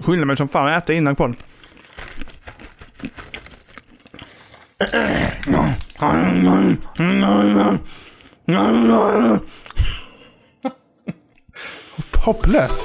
Skyndar mig som fan att äta innan podden. Hopplös.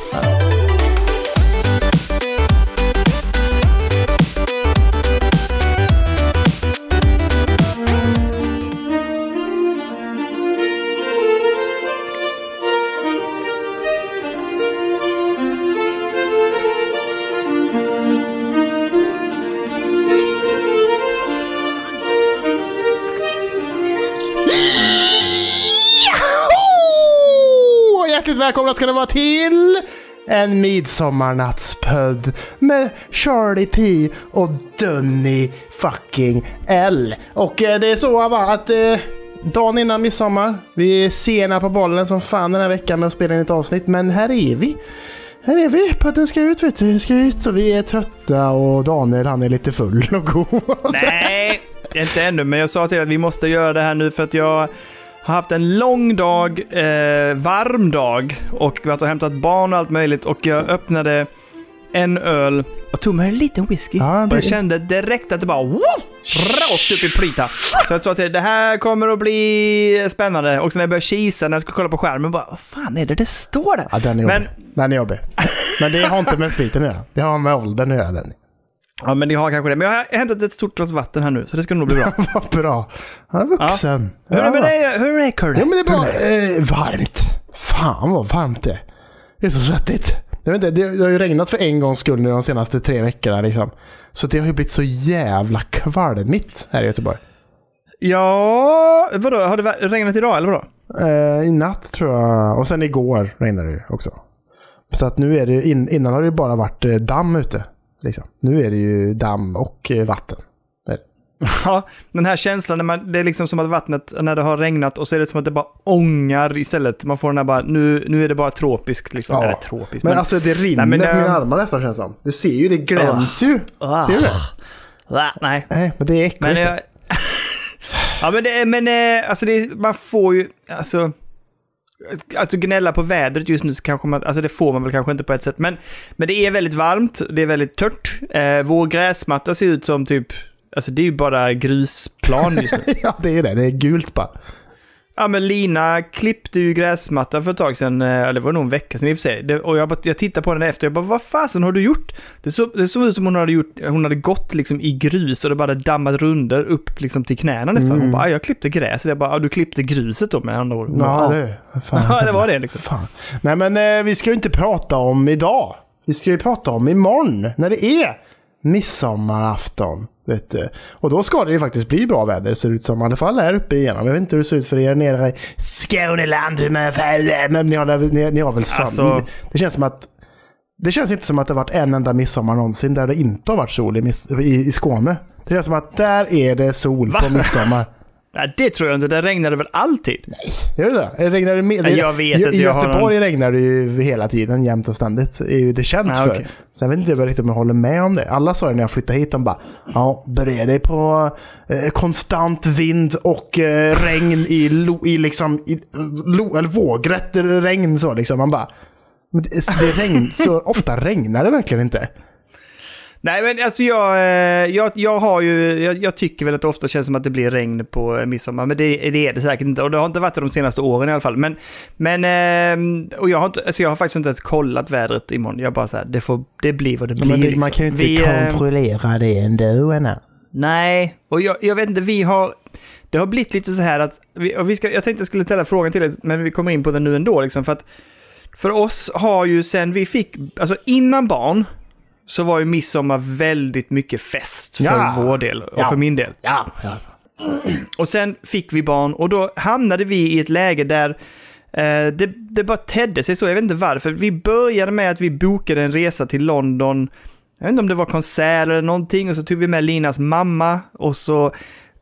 Välkomna ska ni vara till en midsommarnattspodd med Charlie P och Dunny fucking L. Och eh, det är så va att eh, dagen innan midsommar, vi är sena på bollen som fan den här veckan med att spela in ett avsnitt, men här är vi. Här är vi, podden ska ut vet du, den ska ut och vi är trötta och Daniel han är lite full och god. Nej, inte ännu. Men jag sa till dig att vi måste göra det här nu för att jag har haft en lång dag, eh, varm dag och varit och hämtat barn och allt möjligt och jag öppnade en öl och tog mig en liten whisky. Ja, och det- jag kände direkt att det bara wow, rakt upp i plita. Så jag sa till det här kommer att bli spännande. Och sen när jag började kisa när jag skulle kolla på skärmen, bara vad fan är det det står där? Ja, den är jobbig. Men- Den är jobbig. Men det har inte med spriten att göra. Det har med åldern att göra den. Ja, men ni har kanske det. Men jag har hämtat ett stort glas vatten här nu, så det ska nog bli bra. Vad bra. Han är vuxen. Hur är det med Ja. dig? Hur är det, Curly? Ja men det är bra. Eh, varmt. Fan vad varmt det är. Det är så svettigt. Jag vet inte, det har ju regnat för en gångs skull nu de senaste tre veckorna liksom. Så det har ju blivit så jävla kvalmigt här i Göteborg. Ja, vadå? Har det regnat idag eller vadå? Eh, I natt tror jag. Och sen igår regnade det ju också. Så att nu är det in, innan har det ju bara varit eh, damm ute. Liksom. Nu är det ju damm och eh, vatten. Det det. Ja, den här känslan när man, det är liksom som att vattnet, när det har regnat och så är det som att det bara ångar istället. Man får den här bara, nu, nu är det bara tropiskt liksom. Ja. Eller tropiskt, Men, men... alltså det rinner Nej, men, på mina armar nästan känns som. Du ser ju, det glänser ju. Ah. Ser du det? Ah, nej. Nej, men det är äckligt. Men jag... ja, men, det, men eh, alltså det, man får ju, alltså... Alltså gnälla på vädret just nu så kanske man, alltså det får man väl kanske inte på ett sätt. Men, men det är väldigt varmt, det är väldigt tört. Eh, vår gräsmatta ser ut som typ, alltså det är ju bara grusplan just nu. ja, det är det. Det är gult bara. Ja, men Lina klippte ju gräsmattan för ett tag sedan, eh, eller det var nog en vecka sedan i och för sig. Det, och jag, bara, jag tittade på den efter, jag bara, vad fasen har du gjort? Det såg, det såg ut som hon hade, gjort, hon hade gått liksom i grus och det bara hade dammat runder upp liksom till knäna nästan. Hon Mm. bara, "Ah, jag klippte gräset. Jag bara, ja, du klippte gruset då med andra ord. Ja, ja. det, fan. Ja, det var det liksom. Fan. Nej, men eh, vi ska ju inte prata om idag. Vi ska ju prata om imorgon, när det är midsommarafton. Vet. Och då ska det ju faktiskt bli bra väder, ser det ut som. I alla fall här uppe igenom. Jag vet inte hur det ser ut för er nere i Skåneland. Men, men ni, har, ni, ni har väl sam- Alltså- Det känns som att... Det känns inte som att det har varit en enda midsommar någonsin där det inte har varit sol i, i, i Skåne. Det känns som att där är det sol Va? på midsommar. Nej, det tror jag inte. Det regnade väl alltid? Nej, gör det det? Regnar det mer? Nej, jag vet I, inte, I Göteborg regnar det ju hela tiden, jämt och ständigt. Det är ju det känt Nej, för. Så jag vet inte riktigt om jag håller med om det. Alla sa det när jag flyttade hit, de bara ja, bered dig på eh, konstant vind och eh, regn i, lo, i liksom, i, lo, eller vågrätt regn så liksom. Man bara, men det, det regn, så ofta regnar det verkligen inte. Nej, men alltså jag, eh, jag, jag har ju, jag, jag tycker väl att det ofta känns som att det blir regn på eh, midsommar, men det, det är det säkert inte. Och det har inte varit det de senaste åren i alla fall. Men, men eh, och jag har, inte, alltså jag har faktiskt inte ens kollat vädret imorgon. Jag bara så här, det, får, det blir vad det blir. Men det, liksom. man kan ju inte Vi, kontrollera det ändå. Anna. Nej, och jag, jag vet inte, vi har... Det har blivit lite så här att... Vi, vi ska, jag tänkte jag skulle ställa frågan till dig, men vi kommer in på den nu ändå. Liksom, för att för oss har ju sen vi fick... Alltså innan barn så var ju midsommar väldigt mycket fest för Ja. vår del och Ja. för min del. Ja, ja. Och sen fick vi barn och då hamnade vi i ett läge där eh, det, det bara tedde sig så. Jag vet inte varför. Vi började med att vi bokade en resa till London. Jag vet inte om det var konsert eller någonting och så tog vi med Linas mamma och så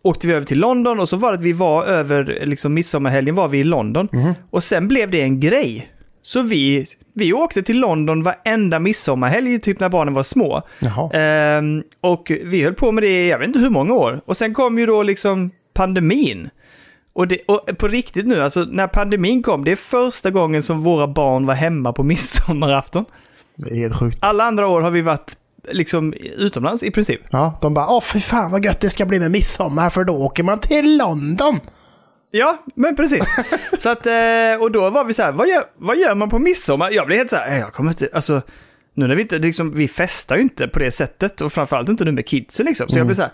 åkte vi över till London och så var det att vi var över, liksom midsommarhelgen var vi i London. Och sen blev det en grej. Så vi, vi åkte till London varenda midsommarhelg, typ när barnen var små. Ehm, och vi höll på med det jag vet inte hur många år. Och sen kom ju då liksom pandemin. Och, det, och på riktigt nu, alltså när pandemin kom, det är första gången som våra barn var hemma på midsommarafton. Det är helt sjukt. Alla andra år har vi varit liksom utomlands i princip. Ja, de bara åh fy fan vad gött det ska bli med midsommar för då åker man till London. Ja, men precis. så att, eh, och då var vi så här, vad gör, vad gör man på midsommar? Jag blev helt så här, "Eh, jag kommer inte, alltså, nu när vi inte, liksom, vi festar ju inte på det sättet och framförallt inte nu med kidsen liksom. Så jag blev så här,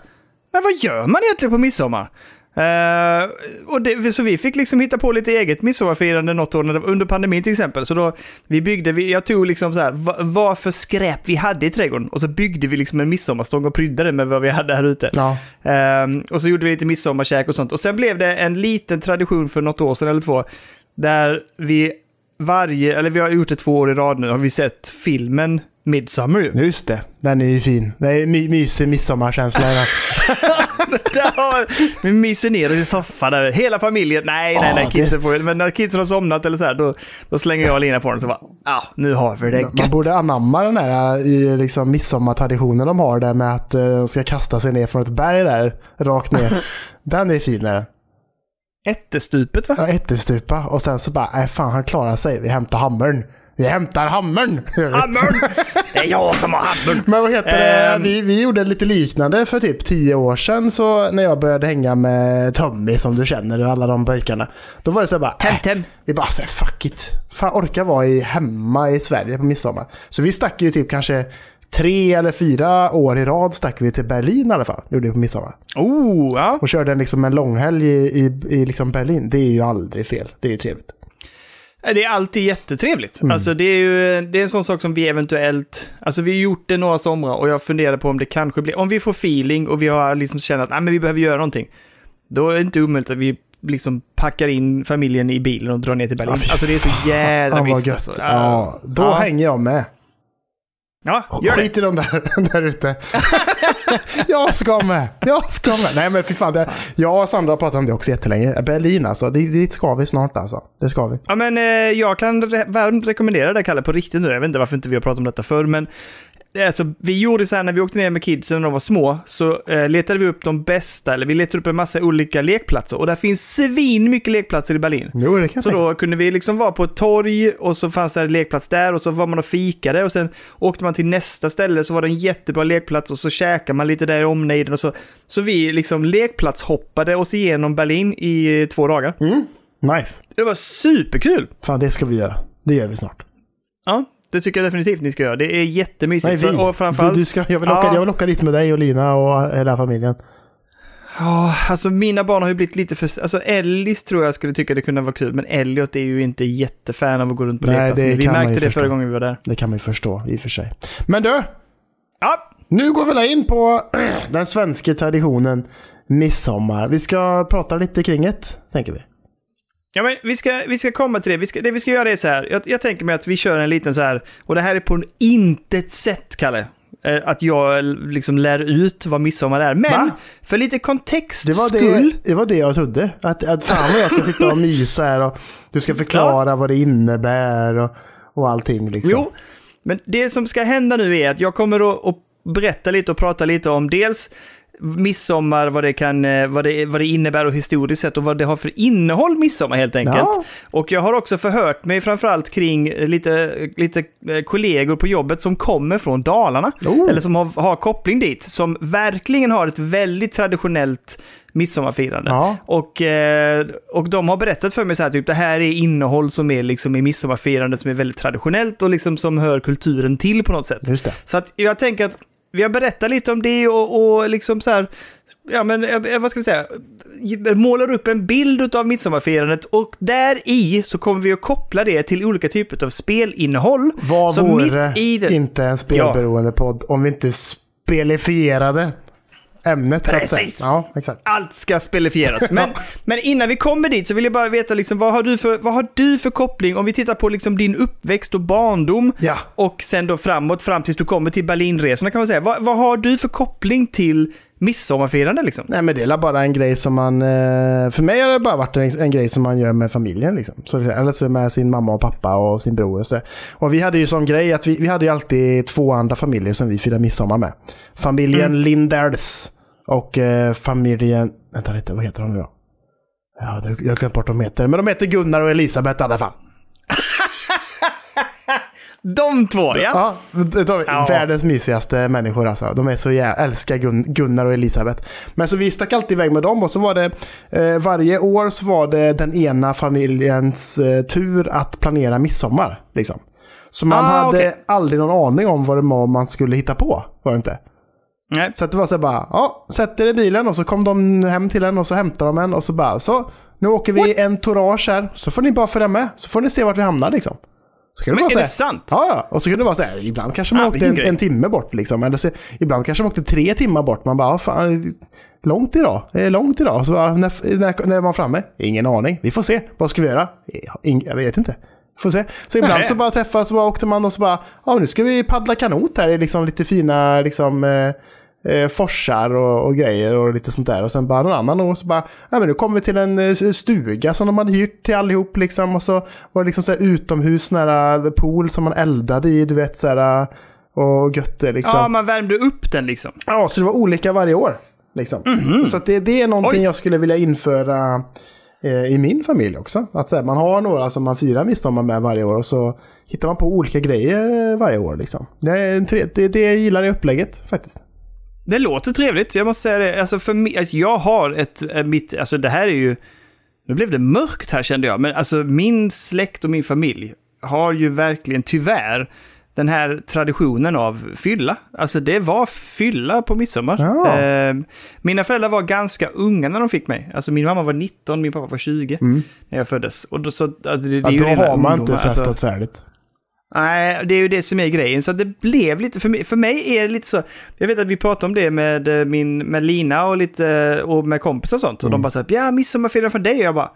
men vad gör man egentligen på midsommar? Eh, och det, så vi fick liksom hitta på lite eget midsommarfirande något år det, under pandemin till exempel. Så då, vi byggde, vi, jag tog liksom så här, va- vad för skräp vi hade i trädgården och så byggde vi liksom en midsommarstång och prydde den med vad vi hade här ute. Ja, Ehm, och så gjorde vi lite midsommarkäk och sånt. Och sen blev det en liten tradition för något år sedan eller två. Där vi varje, eller vi har gjort det två år i rad nu, har vi sett filmen Midsummer ju. just det. Den är ju fin. Det är my mysig midsommarkänsla vi myser ner oss i soffan där, hela familjen. Nej, nej, nej, kidsen får Men när kidsen har somnat eller så här, då, då slänger jag Lina på den så bara, ja, nu har vi det Man gött. borde anamma den här i liksom midsommartraditionen de har där med att eh, de ska kasta sig ner från ett berg där, rakt ner. den är fin är den. Ättestupet va? Ja, ättestupa och sen så bara, nej fan han klarar sig, vi hämtar hammern. Vi hämtar hammern! Hammern! Det är jag som har hammern! Men vad heter det? Ehm. Vi, vi gjorde lite liknande för typ tio år sedan så när jag började hänga med Tommy som du känner och alla de pojkarna. Då var det så bara, äh, Temtem! vi bara säger fuck it. Fan orka vara i, hemma i Sverige på midsommar. Så vi stack ju typ kanske tre eller fyra år i rad stack vi till Berlin i alla fall. Gjorde vi på midsommar. Oh, ja. Och körde en, liksom en långhelg i, i, i liksom Berlin. Det är ju aldrig fel. Det är ju trevligt. Det är alltid jättetrevligt. Mm. Alltså det är ju det är en sån sak som vi eventuellt, alltså vi har gjort det några somrar och jag funderar på om det kanske blir, om vi får feeling och vi har liksom känner att nej, men vi behöver göra någonting. Då är det inte omöjligt att vi liksom packar in familjen i bilen och drar ner till Berlin. Ja, alltså det är så visst. gött. Alltså. Ja, då ja. hänger jag med. Ja, gör det. Skit i dem där, där ute. jag ska med. Jag ska med. Nej men fy fan. Det, jag och Sandra har pratat om det också jättelänge. Berlin alltså. Dit, ska vi snart alltså. Det ska vi. Ja, men eh, jag kan varmt rekommendera det, Kalle, på riktigt nu. Jag vet inte varför inte vi har pratat om detta förr, men eh, alltså, vi gjorde så här när vi åkte ner med kidsen när de var små, så eh, letade vi upp de bästa, eller vi letade upp en massa olika lekplatser. Och där finns svin mycket lekplatser i Berlin. Jo, det kan Så då kunde vi liksom vara på ett torg och så fanns det en lekplats där och så var man och fikade och sen åkte man till nästa ställe så var det en jättebra lekplats och så käkade man lite där i omnejden och så. Så vi liksom lekplatshoppade oss igenom Berlin i två dagar. Mm. Nice. Det var superkul! Fan, det ska vi göra. Det gör vi snart. Ja, det tycker jag definitivt ni ska göra. Det är jättemysigt. Nej, vi. Och framförallt... Du, du ska, jag, vill åka, Ja. jag vill åka dit med dig och Lina och hela familjen. Ja, alltså mina barn har ju blivit lite för... Alltså Ellis tror jag skulle tycka det kunde vara kul, men Elliot är ju inte jättefan av att gå runt på lekplatsen. Vi märkte det förstå. förra gången vi var där. Det kan man ju förstå i och för sig. Men du! Ja, Nu går vi in på den svenska traditionen midsommar. Vi ska prata lite kring det, tänker vi. Ja, men vi ska, vi ska komma till det. Vi ska, det vi ska göra är så här. Jag, jag tänker mig att vi kör en liten så här. Och det här är på intet sätt, Kalle. eh, Att jag liksom lär ut vad midsommar är. Men Va? för lite kontext Det var skull. det, det var det jag trodde. Att, att fan vad jag ska sitta och mysa här och du ska förklara vad det innebär och, och allting liksom. Jo, men det som ska hända nu är att jag kommer att, att berätta lite och prata lite om dels midsommar, vad det, kan, eh, vad, det, vad det innebär och historiskt sett och vad det har för innehåll midsommar helt enkelt. Ja. Och jag har också förhört mig framförallt kring lite, lite eh, kollegor på jobbet som kommer från Dalarna. Oh. Eller som har, har koppling dit, som verkligen har ett väldigt traditionellt midsommarfirande. Ja. Och, eh, och de har berättat för mig så här, typ det här är innehåll som är liksom i midsommarfirandet som är väldigt traditionellt och liksom som hör kulturen till på något sätt. Så att jag tänker att vi har berättat lite om det och, och liksom så här, ja men eh, vad ska vi säga, målar upp en bild av midsommarfirandet och där i så kommer vi att koppla det till olika typer av spelinnehåll. Vad Så vore mitt i det- inte en spelberoende podd om vi inte spelifierade ämnet Precis. Ja, exakt. allt ska spelifieras. Men, men innan vi kommer dit så vill jag bara veta liksom, vad, har du för, vad har du för koppling, om vi tittar på liksom din uppväxt och barndom Ja. och sen då framåt, fram tills du kommer till Berlinresorna kan man säga. Vad, vad har du för koppling till midsommarfirande liksom? Nej men det är bara en grej som man, eh, för mig har det bara varit en, en grej som man gör med familjen liksom. Så, eller så med sin mamma och pappa och sin bror och så. Och vi hade ju sån grej att vi, vi hade ju alltid två andra familjer som vi firade midsommar med. Familjen Mm. Linders och eh, familjen, vänta lite, vad heter de nu då? Ja, jag har glömt bort vad de heter. Men de heter Gunnar och Elisabeth i alla fall. De två, ja. Ja, de Ja. världens mysigaste människor alltså. De är så jävla, älskar Gun, Gunnar och Elisabeth. Men så vi stack alltid iväg med dem och så var det eh, varje år så var det den ena familjens eh, tur att planera midsommar. Liksom. Så man Ah, hade okej. aldrig någon aning om vad det var man skulle hitta på. Var det inte? Nej. Så att det var så här bara, ja, sätt er i bilen och så kom de hem till en och så hämtade de en och så bara, så nu åker vi en tourage här, så får ni bara följa med. Så får ni se vart vi hamnar liksom. Så kan det Men vara är så det sant? Ja, ja. Och så kunde det vara så här, ibland kanske man Ah, åkte en, en timme bort liksom. Eller så, ibland kanske man åkte tre timmar bort. Man bara, "Ah, fan, långt idag. Långt idag. Så bara, när, när, när är man framme? Ingen aning. Vi får se. Vad ska vi göra? Jag vet inte. Får se. Så ibland Nej. så bara träffas bara åkte man och så bara, ja nu ska vi paddla kanot här i liksom lite fina liksom eh, eh, forsar och, och grejer och lite sånt där. Och sen bara någon annan år så bara, ja men nu kommer vi till en eh, stuga som de hade hyrt till allihop liksom. Och så var det liksom så här utomhus nära pool som man eldade i, du vet så här. Och götte liksom. Ja, man värmde upp den liksom. Ja, så det var olika varje år. Liksom. Så att det, det är någonting. Oj. jag skulle vilja införa eh, i min familj också. Att så här, man har några som man firar midsommar med varje år och så hittar man på olika grejer varje år. Liksom. Det, är tre, det, det jag gillar i upplägget faktiskt. Det låter trevligt, jag måste säga det. Alltså, för mig, alltså jag har ett, eh, mitt, alltså det här är ju... Nu blev det mörkt här kände jag, men alltså min släkt och min familj har ju verkligen tyvärr den här traditionen av fylla. Alltså det var fylla på midsommar. Ja. Eh, mina föräldrar var ganska unga när de fick mig. Alltså min mamma var 19, min pappa var 20 när jag föddes. Och då, så, alltså, det, det Ja, då har man inte festat alltså. färdigt. Nej, det är ju det som är grejen. Så det blev lite, för mig, för mig är det lite så, jag vet att vi pratade om det med, eh, min, med Lina och, lite, och med kompisar och sånt. Och de bara så här, ja, midsommarfirande för dig. Och jag bara,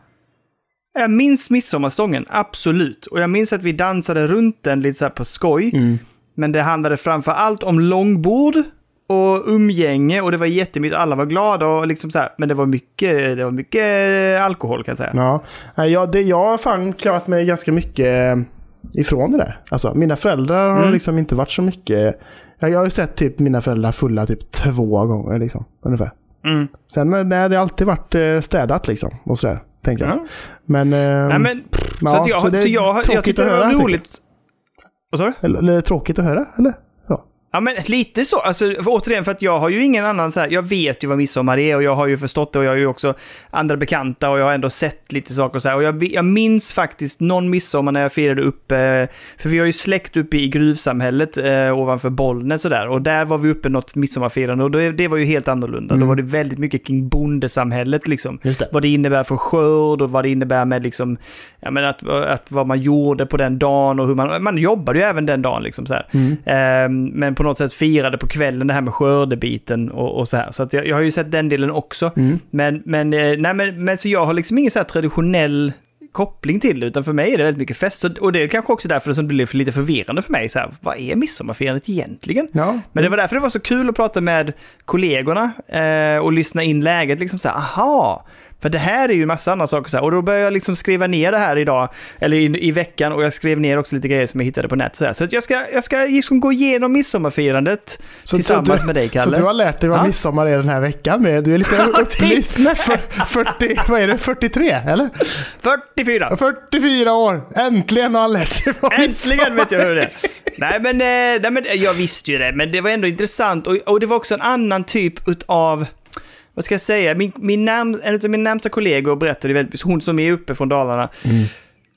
jag minns midsommarstången, absolut. Och jag minns att vi dansade runt den lite så här på skoj. Men det handlade framför allt om långbord och umgänge och det var jättemycket, alla var glada och liksom så här. Men det var mycket, det var mycket alkohol kan jag säga. Ja, det, jag har fan klarat mig ganska mycket eh, ifrån det där. Alltså, mina föräldrar har Mm. liksom inte varit så mycket... Jag, jag har ju sett typ mina föräldrar fulla typ två gånger liksom, ungefär. Mm. Sen eh, nej, det har alltid varit eh, städat liksom och sådär, tänker jag. Ja. Men... eh, Nej, men, ja, så, jag, så så, det är jag, jag tyckte att det var jag. roligt. Vad sa du? eller tråkigt att höra, eller? Ja, men lite så. Alltså, för återigen, för att jag har ju ingen annan så här, jag vet ju vad midsommar är och jag har ju förstått det och jag har ju också andra bekanta och jag har ändå sett lite saker och så här. Och jag, jag minns faktiskt någon midsommar när jag firade upp, eh, för vi har ju släkt uppe i gruvsamhället eh, ovanför Bollnäs och där. Och där var vi uppe något midsommarfirande och det, det var ju helt annorlunda. Då var det väldigt mycket kring bondesamhället liksom. Det. Vad det innebär för skörd och vad det innebär med liksom, ja men att, att vad man gjorde på den dagen och hur man, man jobbade ju även den dagen liksom så här. Ehm, men på något sätt firade på kvällen det här med skördebiten och, och så här. Så att jag, jag har ju sett den delen också. Men, men, eh, nej, men, men så jag har liksom ingen så här traditionell koppling till det, utan för mig är det väldigt mycket fest. Så, och det är kanske också därför som det blev lite förvirrande för mig. Så här, vad är midsommarfirandet egentligen? Ja. Men det var därför det var så kul att prata med kollegorna eh, och lyssna in läget. Liksom så här, aha, för det här är ju massa andra saker. Så här. Och då började jag liksom skriva ner det här idag, eller i, i veckan, och jag skrev ner också lite grejer som jag hittade på nätet. Så, här. så att jag ska, jag ska liksom gå igenom midsommarfirandet Så- tillsammans så du, med dig, Så Kalle. du har lärt dig vad Ja. midsommar är den här veckan med? Du är lite upplyst. typ. För, 40, vad är det? 43 eller? 44! 44 år! Äntligen har han lärt sig vad Äntligen vet jag hur det är. Nej men, eh, nej men jag visste ju det, men det var ändå intressant. Och, och det var också en annan typ utav, vad ska jag säga, min, min närm, en av mina närmsta kollegor berättade väldigt, hon som är uppe från Dalarna, mm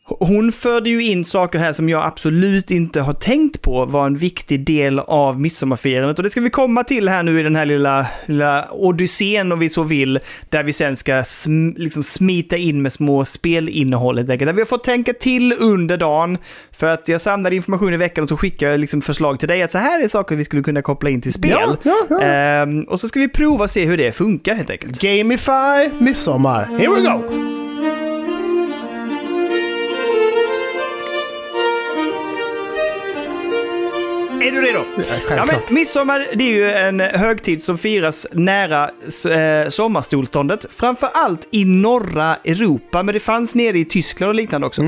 hon förde ju in saker här som jag absolut inte har tänkt på var en viktig del av midsommarfirandet. Och det ska vi komma till här nu i den här lilla, lilla odyssén om vi så vill. Där vi sen ska sm, liksom smita in med små spelinnehåll helt enkelt. Där vi har fått tänka till under dagen. För att jag samlade information i veckan och så skickade jag liksom förslag till dig att så här är saker vi skulle kunna koppla in till spel. Ja, ja, ja. Ehm, och så ska vi prova och se hur det funkar helt enkelt. Gamify midsommar. Here we go! Du redo? Ja, Ja, men midsommar det är ju en högtid som firas nära eh, sommarstolståndet. Framför allt i norra Europa, men det fanns nere i Tyskland och liknande också.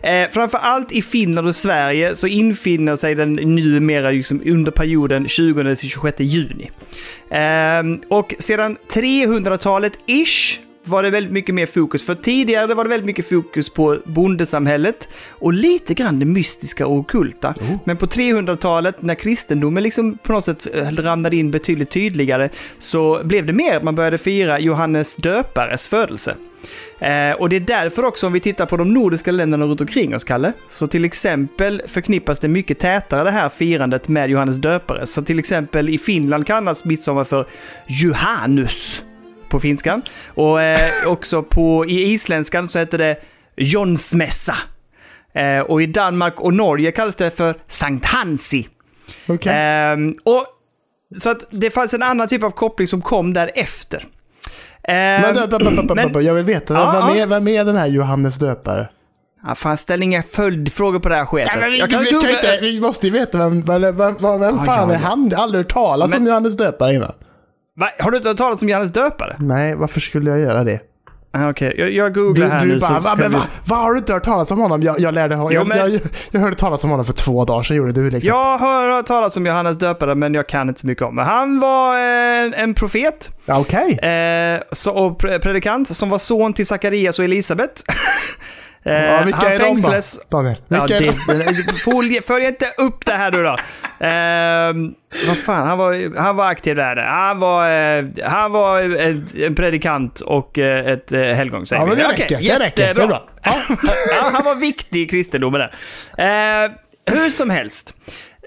Eh, framför allt i Finland och Sverige så infinner sig den numera liksom under perioden 20-26 juni. Ehm, och sedan 300-talet ish var det väldigt mycket mer fokus. För tidigare var det väldigt mycket fokus på bondesamhället och lite grann det mystiska och ockulta. Oh. Men på 300-talet, när kristendomen liksom på något sätt eh, ramlade in betydligt tydligare, så blev det mer att man började fira Johannes döpares födelse. Eh, och det är därför också, om vi tittar på de nordiska länderna runt omkring oss, Kalle, så till exempel förknippas det mycket tätare det här firandet med Johannes döpare. Så till exempel i Finland kallas midsommar för Johannes på finskan. Och eh, också på, i isländskan så heter det Jonsmässa. Eh, och i Danmark och Norge kallas det för Sankt Hansi. Okej. Ehm, och, så att det fanns en annan typ av koppling som kom därefter. Men, men, men, jag vill veta, Ja, vem, är, vem är den här Johannes döpare? Ja, fan, ställ inga följdfrågor på det här sketet. Ja, vi, Jag vi, vi, kan googla- inte, vi måste ju veta vem, vem, vem, vem, vem Ja, fan ja, är han? Aldrig hört talas Men- om Johannes döpare innan. Va? Har du inte hört talas om Johannes döpare? Nej, varför skulle jag göra det? Ah, Okej, jag, jag Du, googlar här du nu bara, så va, men, vi... va, vad har du inte hört talas om honom? Jag, jag lärde honom. Jo, Jag, men- jag, jag hörde talas om honom för två dagar sedan, gjorde du liksom. Jag har hört talas om Johannes döpare, men jag kan inte så mycket om det. Han var eh, en, en profet Okej. eh, så, och pre- predikant som var son till Sakarias och Elisabet. eh, Ja, vilka han är de fängslades... då? Daniel? Ja, det, de? det- följ, inte upp det här nu då. Ehm, vad fan, han var, han var aktiv där. Han var, eh, han var en, en predikant och eh, ett eh, helgon, Ja, men det Okej, räcker. Det räcker. Det är bra. Ja. han var viktig i kristendomen där. Eh, hur som helst.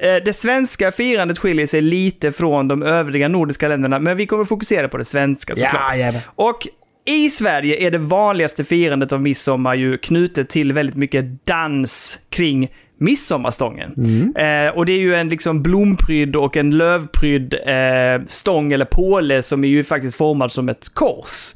Eh, Det svenska firandet skiljer sig lite från de övriga nordiska länderna, men vi kommer fokusera på det svenska såklart. Ja. Och i Sverige är det vanligaste firandet av midsommar ju knutet till väldigt mycket dans kring midsommarstången. Eh, och det är ju en liksom blomprydd och en lövprydd eh, stång eller påle som är ju faktiskt formad som ett kors.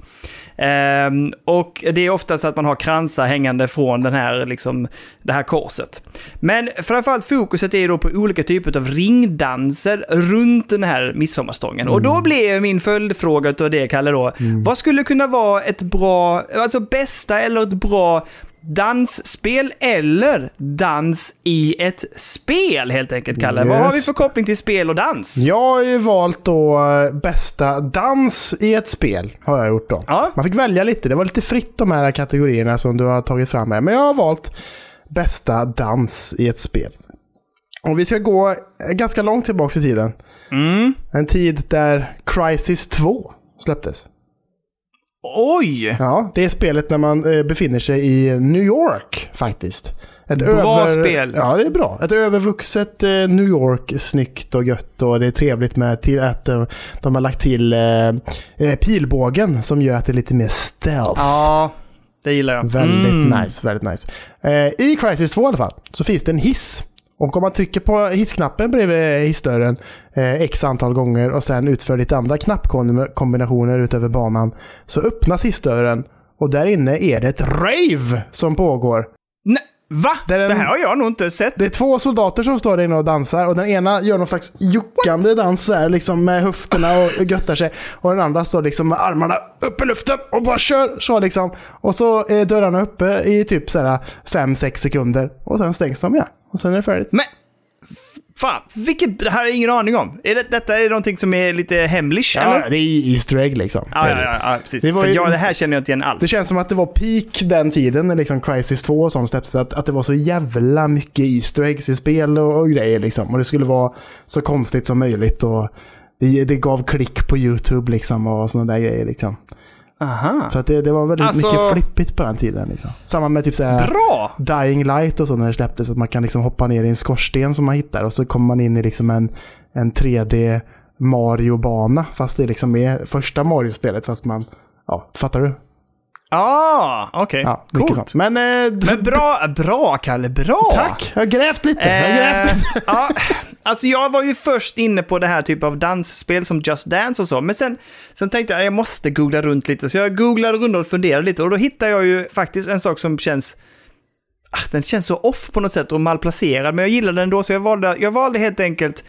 Ehm, och det är oftast att man har kransar hängande från den här, liksom, det här korset. Men framförallt fokuset är då på olika typer av ringdanser runt den här midsommarstången. Och då blir min följdfråga av det, Kalle, då. Vad skulle kunna vara ett bra, alltså bästa eller ett bra dansspel eller dans i ett spel helt enkelt, Kalle? Vad har vi Just för koppling till spel och dans? Jag har ju valt då eh, bästa dans i ett spel. Har jag gjort då. Ja. Man fick välja lite. Det var lite fritt de här kategorierna som du har tagit fram här. Men jag har valt bästa dans i ett spel. Och vi ska gå eh, ganska långt tillbaka i tiden. Mm. En tid där Crisis 2 släpptes. Oj! Ja, det är spelet när man eh, befinner sig i New York faktiskt. Ett Bra spel. Ja, det är bra. Ett övervuxet eh, New York, snyggt och gött och det är trevligt med till att eh, de har lagt till pilbågen som gör att det är lite mer stealth. Ja, det gillar jag. Väldigt Mm. nice, väldigt nice. I Crisis 2 i alla fall så finns det en hiss. Och om man trycker på hissknappen bredvid hissdörren eh, x antal gånger och sen utför lite andra knappkombinationer utöver banan så öppnas hissdörren och där inne är det ett rave som pågår. Nej, va? Det är en- Det här har jag nog inte sett. Det är två soldater som står där inne och dansar och den ena gör någon slags juckande dans här, liksom med höfterna och göttar sig. Och den andra står liksom med armarna upp i luften och bara kör så liksom. Och så är dörrarna uppe i typ så här 5-6 sekunder och sen stängs de igen. Och sen är det färdigt. Men, fan, vilket, det här har jag ingen aning om. Är det, detta är någonting som är lite hemlish, Ja, eller? det är Easter egg liksom. Ja, ja, ja, ja precis. Det var För ju- jag, det här känner jag inte igen alls. Det känns som att det var peak den tiden när liksom Crisis 2 och sånt släpptes. Att, att det var så jävla mycket Easter eggs i spel och, och grejer liksom. Och det skulle vara så konstigt som möjligt. Och det, det gav klick på YouTube liksom och sådana där grejer liksom. Aha. Så att det, det var väldigt Alltså- mycket flippigt på den tiden liksom. Samma med typ såhär Bra! Dying Light och så när det släpptes. Att man kan liksom hoppa ner i en skorsten som man hittar och så kommer man in i liksom en, en 3D Mario-bana. Fast det liksom är första Mario-spelet fast man... Ja, fattar du? Ah, okej. Ja, mycket Coolt. sånt. Men, eh, Men bra, bra Kalle, bra! Tack! Jag har grävt lite. Jag har grävt Eh, lite. alltså jag var ju först inne på det här typ av dansspel som Just Dance och så, men sen, sen tänkte jag jag måste googla runt lite. Så jag googlade runt och funderade lite och då hittade jag ju faktiskt en sak som känns... Ah, den känns så off på något sätt och malplacerad, men jag gillade den ändå så jag valde, jag valde helt enkelt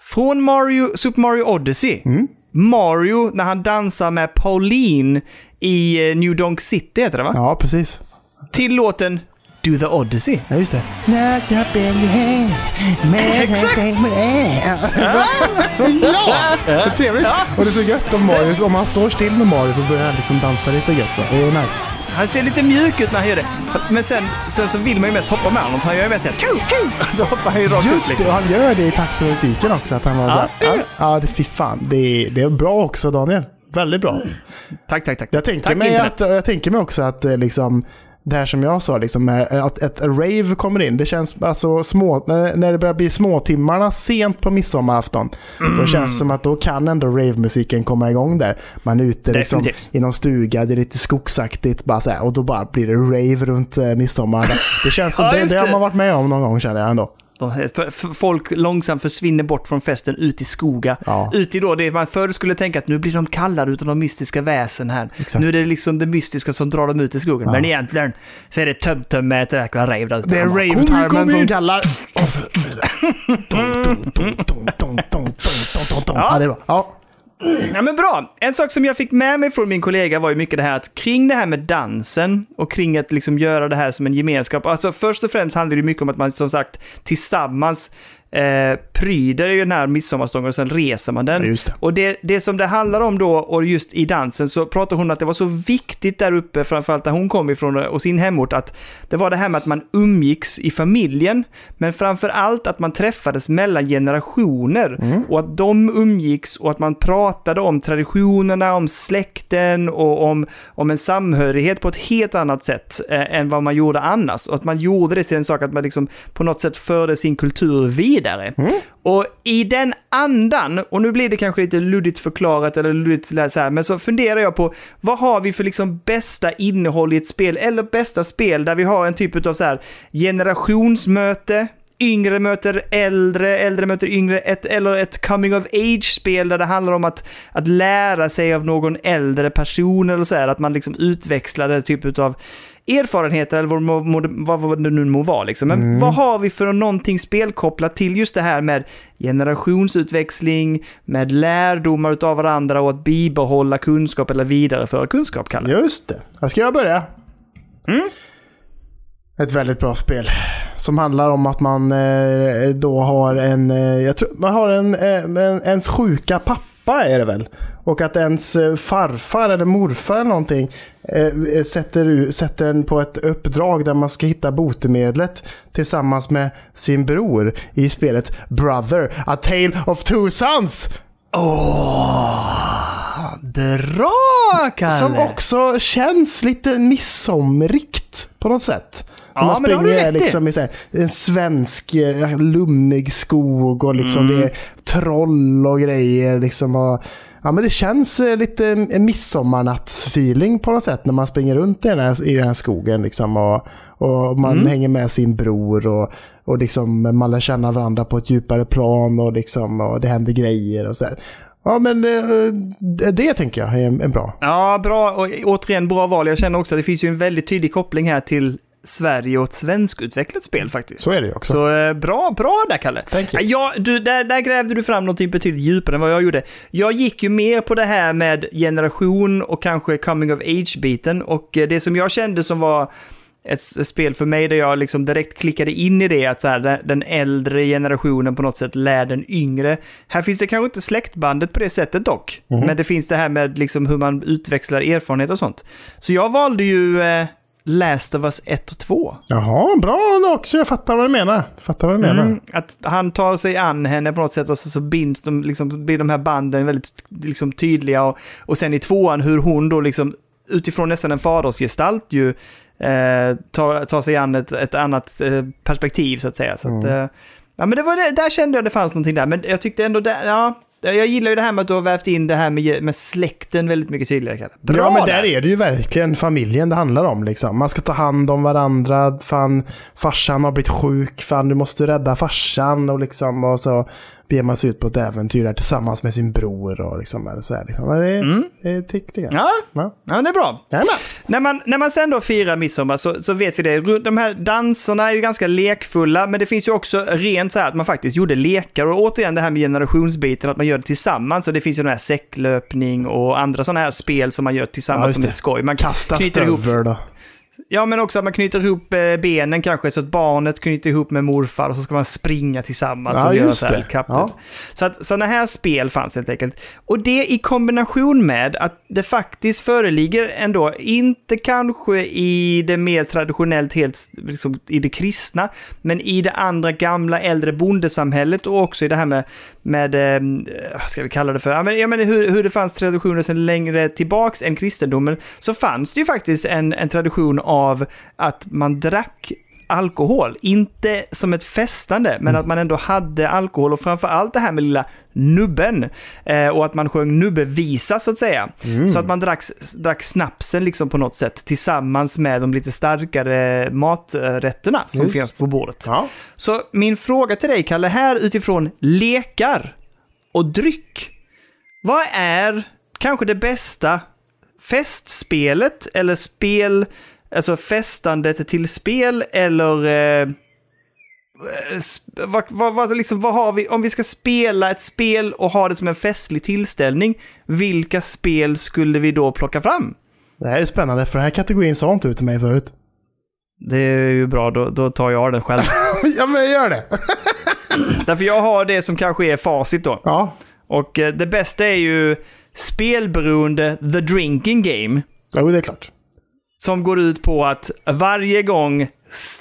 från Mario, Super Mario Odyssey. Mario när han dansar med Pauline i eh, New Donk City, heter det va? Ja, precis. Till låten Do the Odyssey. Ja, just det. Not up in your hands. Exakt. ja! Det är trevligt. Och det är så gött om Mario, om han står still med Mario så börjar han liksom dansa lite gött så. Det är nice. Han ser lite mjuk ut när han gör det. Men sen, sen så vill man ju mest hoppa med honom. Han gör ju mest såhär Så hoppar han ju rakt Just det, liksom. och han gör det i takt med musiken också. Att han var Ja, så här, det gör ja, det, fy fan. Det är, det är bra också Daniel. Väldigt bra. Tack, tack, tack. Jag tänker, tack, mig internet. att, jag tänker mig också att eh, liksom, det här som jag sa, liksom, eh, att ett rave kommer in. Det känns alltså små, när när det börjar bli småtimmarna sent på midsommarafton. Mm. Då känns det som att då kan ändå rave-musiken komma igång där. Man är ute liksom, Definitivt. i någon stuga, det är lite skogsaktigt bara så här, och då bara blir det rave runt eh, midsommar. Det känns som Ja, det, det har man varit med om någon gång känner jag ändå. Folk långsamt försvinner bort från festen ut i skoga. Ja. Ut i då det man förr skulle tänka att nu blir de kallade utav de mystiska väsen här. Exakt. Nu är det liksom det mystiska som drar dem ut i skogen. Ja. Men egentligen så är det tömtömme ett jäkla rave där ute. Det är rave-tarmen som kallar. Och så... ja. ja, det är bra. Ja. Ja men bra! En sak som jag fick med mig från min kollega var ju mycket det här att kring det här med dansen och kring att liksom göra det här som en gemenskap. Alltså först och främst handlar det mycket om att man som sagt tillsammans eh, pryder ju den här midsommarstången och sen reser man den. Ja, det. Och det, det som det handlar om då, och just i dansen, så pratar hon att det var så viktigt där uppe, framförallt där hon kom ifrån och sin hemort, att det var det här med att man umgicks i familjen, men framför allt att man träffades mellan generationer och att de umgicks och att man pratade om traditionerna, om släkten och om, om en samhörighet på ett helt annat sätt eh, än vad man gjorde annars. Och att man gjorde det till en sak att man liksom på något sätt förde sin kultur vidare. Och i den andan, och nu blir det kanske lite luddigt förklarat eller luddigt så här, men så funderar jag på vad har vi för liksom bästa innehåll i ett spel, eller bästa spel där vi har en typ av så här generationsmöte, yngre möter äldre, äldre möter yngre, ett, eller ett coming of age-spel där det handlar om att, att lära sig av någon äldre person eller så här, att man liksom utväxlar en typ av erfarenheter eller vad, vad, det nu må vara. Liksom. Men vad har vi för någonting spelkopplat till just det här med generationsutväxling, med lärdomar utav varandra och att bibehålla kunskap eller vidareföra kunskap, Kalle? Just det. Jag ska jag börja? Ett väldigt bra spel. Som handlar om att man eh, då har en... Eh, jag tror, man har en, eh, en... Ens sjuka pappa är det väl? Och att ens eh, farfar eller morfar eller någonting eh, sätter, u- sätter en på ett uppdrag där man ska hitta botemedlet tillsammans med sin bror i spelet Brother, A Tale of Two Sons. Åh, bra Kalle! Som också känns lite midsomrigt på något sätt. Ja, man men det har du springer liksom i så här, en svensk eh, lummig skog och liksom Mm. det är troll och grejer. Liksom och, ja, men det känns eh, lite midsommarnattsfeeling på något sätt när man springer runt i den här, i den här skogen. Liksom, och, och man Mm. hänger med sin bror och, och liksom, man lär känna varandra på ett djupare plan och, liksom, och det händer grejer och så här. Ja, men eh, det tänker jag är en bra. Ja, bra. Och återigen, bra val. Jag känner också att det finns ju en väldigt tydlig koppling här till Sverige och ett svenskutvecklat spel faktiskt. Så är det ju också. Så eh, bra, bra där Kalle. Thank you. Ja, du, där, där grävde du fram någonting betydligt djupare än vad jag gjorde. Jag gick ju mer på det här med generation och kanske coming of age-biten. Och eh, det som jag kände som var ett spel för mig där jag liksom direkt klickade in i det, att så här, den- äldre generationen på något sätt lär den yngre. Här finns det kanske inte släktbandet på det sättet dock, men det finns det här med liksom hur man utväxlar erfarenhet och sånt. Så jag valde ju eh, Last of Us 1 och 2. Jaha, bra också. Jag fattar vad du menar. Jag fattar vad du menar. Mm, att han tar sig an henne på något sätt och så, så binds de, liksom, blir de här banden väldigt liksom, tydliga. Och, och sen i tvåan hur hon då liksom utifrån nästan en fadersgestalt ju eh, tar, tar sig an ett, ett annat eh, perspektiv så att säga. Så att, eh, ja, men det var det, där kände jag det fanns någonting där. Men jag tyckte ändå, där, ja, jag gillar ju det här med att du har vävt in det här med, med släkten väldigt mycket tydligare. Bra ja, men där är det ju verkligen familjen det handlar om. Liksom. Man ska ta hand om varandra. Fan, farsan har blivit sjuk. Fan, du måste rädda farsan. Och, liksom, och så beger man sig ut på ett äventyr där tillsammans med sin bror. Och liksom, eller så här, liksom. Det, Mm. det tyckte jag. Ja, Ja. ja, det är bra. Jajamän. När man, när man sen då firar midsommar så, så vet vi det. De här danserna är ju ganska lekfulla, men det finns ju också rent så här att man faktiskt gjorde lekar. Och återigen det här med generationsbiten, att man gör det tillsammans. Så det finns ju den här säcklöpning och andra sådana här spel som man gör Ja, tillsammans just som ett skoj. Man Kasta knyter ihop stövel då. Ja, men också att man knyter ihop eh, benen kanske så att barnet knyter ihop med morfar och så ska man springa tillsammans Ja, och göra så här Ja. Så att sådana här spel fanns helt enkelt. Och det i kombination med att det faktiskt föreligger ändå, inte kanske i det mer traditionellt helt liksom, i det kristna, men i det andra gamla äldre bondesamhället och också i det här med, med eh, vad ska vi kalla det för, ja, men, hur, hur det fanns traditioner sedan längre tillbaks än kristendomen, så fanns det ju faktiskt en, en tradition av att man drack alkohol. Inte som ett festande, men att man ändå hade alkohol och framför allt det här med lilla nubben. Eh, och att man sjöng nubbevisa så att säga. Så att man drack, drack snapsen liksom på något sätt tillsammans med de lite starkare maträtterna som Just. finns på bordet. Ja. Så min fråga till dig, Kalle, här utifrån lekar och dryck. Vad är kanske det bästa festspelet eller spel, alltså festandet till spel eller eh, sp- vad, vad, vad, liksom, vad har vi, om vi ska spela ett spel och ha det som en festlig tillställning, vilka spel skulle vi då plocka fram? Det här är spännande, för den här kategorin sa inte du till mig förut. Det är ju bra, då, då tar jag den själv. ja, men gör det. Därför jag har det som kanske är facit då. Ja. Och eh, det bästa är ju spelberoende The Drinking Game. Jo, det är klart. Som går ut på att varje gång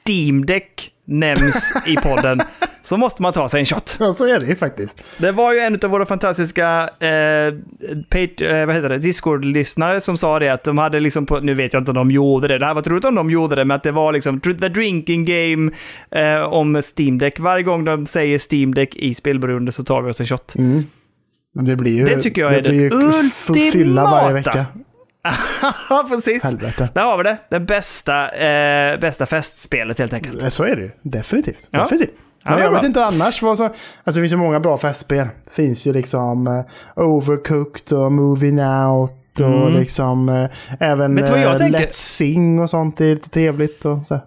Steam Deck nämns i podden så måste man ta sig en shot. Ja, så är det ju faktiskt. Det var ju en av våra fantastiska eh, eh, det, Discord-lyssnare som sa det att de hade liksom på, nu vet jag inte om de gjorde det, det hade varit roligt om de gjorde det, men att det var liksom the drinking game eh, om Steam Deck. Varje gång de säger Steam Deck i spelberoende så tar vi oss en shot. Mm. Men det blir ju... Det tycker jag är den ju f- Fylla varje ultimata. vecka. Ja, precis. Helvete. Där har vi det. Det bästa, eh, bästa festspelet helt enkelt. Eh, Så är det ju. Definitivt. Ja. Definitivt. Men jag vet inte annars vad som... Alltså det finns ju många bra festspel. Det finns ju liksom eh, Overcooked och Moving Out och Mm. liksom eh, även eh? Let's Sing och sånt. Är lite trevligt och så.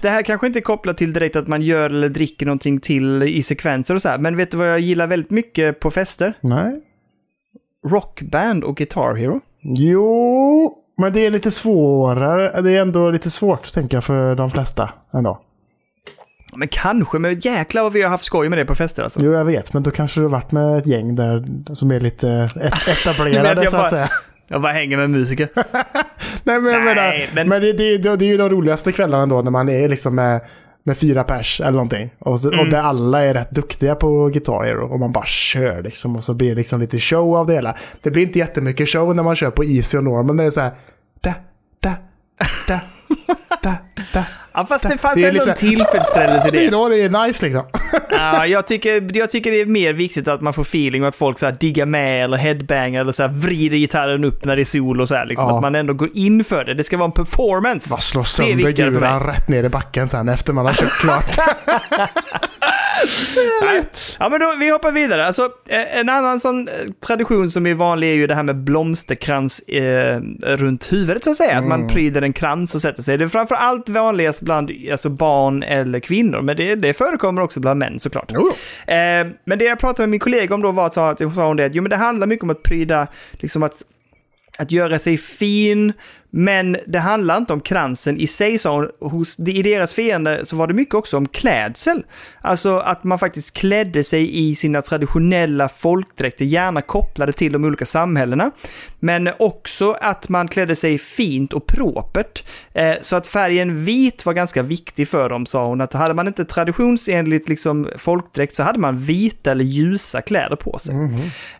Det här kanske inte är kopplat till direkt att man gör eller dricker någonting till i sekvenser och så här. Men vet du vad jag gillar väldigt mycket på fester? Nej. Rockband och Guitar Hero. Jo, men det är lite svårare. Det är ändå lite svårt tänker jag för de flesta ändå. Men kanske, men jäklar vad vi har haft skoj med det på fester alltså. Jo, jag vet, men då kanske du har varit med ett gäng där som är lite et- etablerade så bara- att säga. Jag bara hänger med musiker. Nej, men jag Nej, menar, men- men, det, det, det, det är ju de roligaste kvällarna då när man är liksom med, med fyra pers eller någonting. Och, så, Mm. och där alla är rätt duktiga på Guitar Hero och man bara kör liksom. Och så blir det liksom lite show av det hela. Det blir inte jättemycket show när man kör på Easy och Normal. När det är så här... Da, da, da, da, da. Ja, fast det fanns Det är ändå en tillfredsställelse i Det är det. då det är nice liksom. Ja, jag, tycker, jag tycker det är mer viktigt att man får feeling och att folk så här diggar med eller headbangar eller så här vrider gitarren upp när det är sol och så här. Liksom. Ja. Att man ändå går in för det. Det ska vara en performance. Bara slår är sönder guran rätt ner i backen sen efter man har kört klart. Ja, men då, vi hoppar vidare. Alltså, eh, en annan sån eh, tradition som är vanlig är ju det här med blomsterkrans eh, runt huvudet, så att säga. Att man pryder en krans och sätter sig. Det är framför allt vanligast bland alltså, barn eller kvinnor, men det, det förekommer också bland män såklart. Eh, men det jag pratade med min kollega om då var att sa hon det, att jo, men det handlar mycket om att pryda, liksom att att göra sig fin, men det handlar inte om kransen i sig, sa hon. Hos, I deras fiende så var det mycket också om klädsel. Alltså att man faktiskt klädde sig i sina traditionella folkdräkter, gärna kopplade till de olika samhällena. Men också att man klädde sig fint och propert. Eh, så att färgen vit var ganska viktig för dem, sa hon. Att hade man inte traditionsenligt liksom, folkdräkt så hade man vita eller ljusa kläder på sig.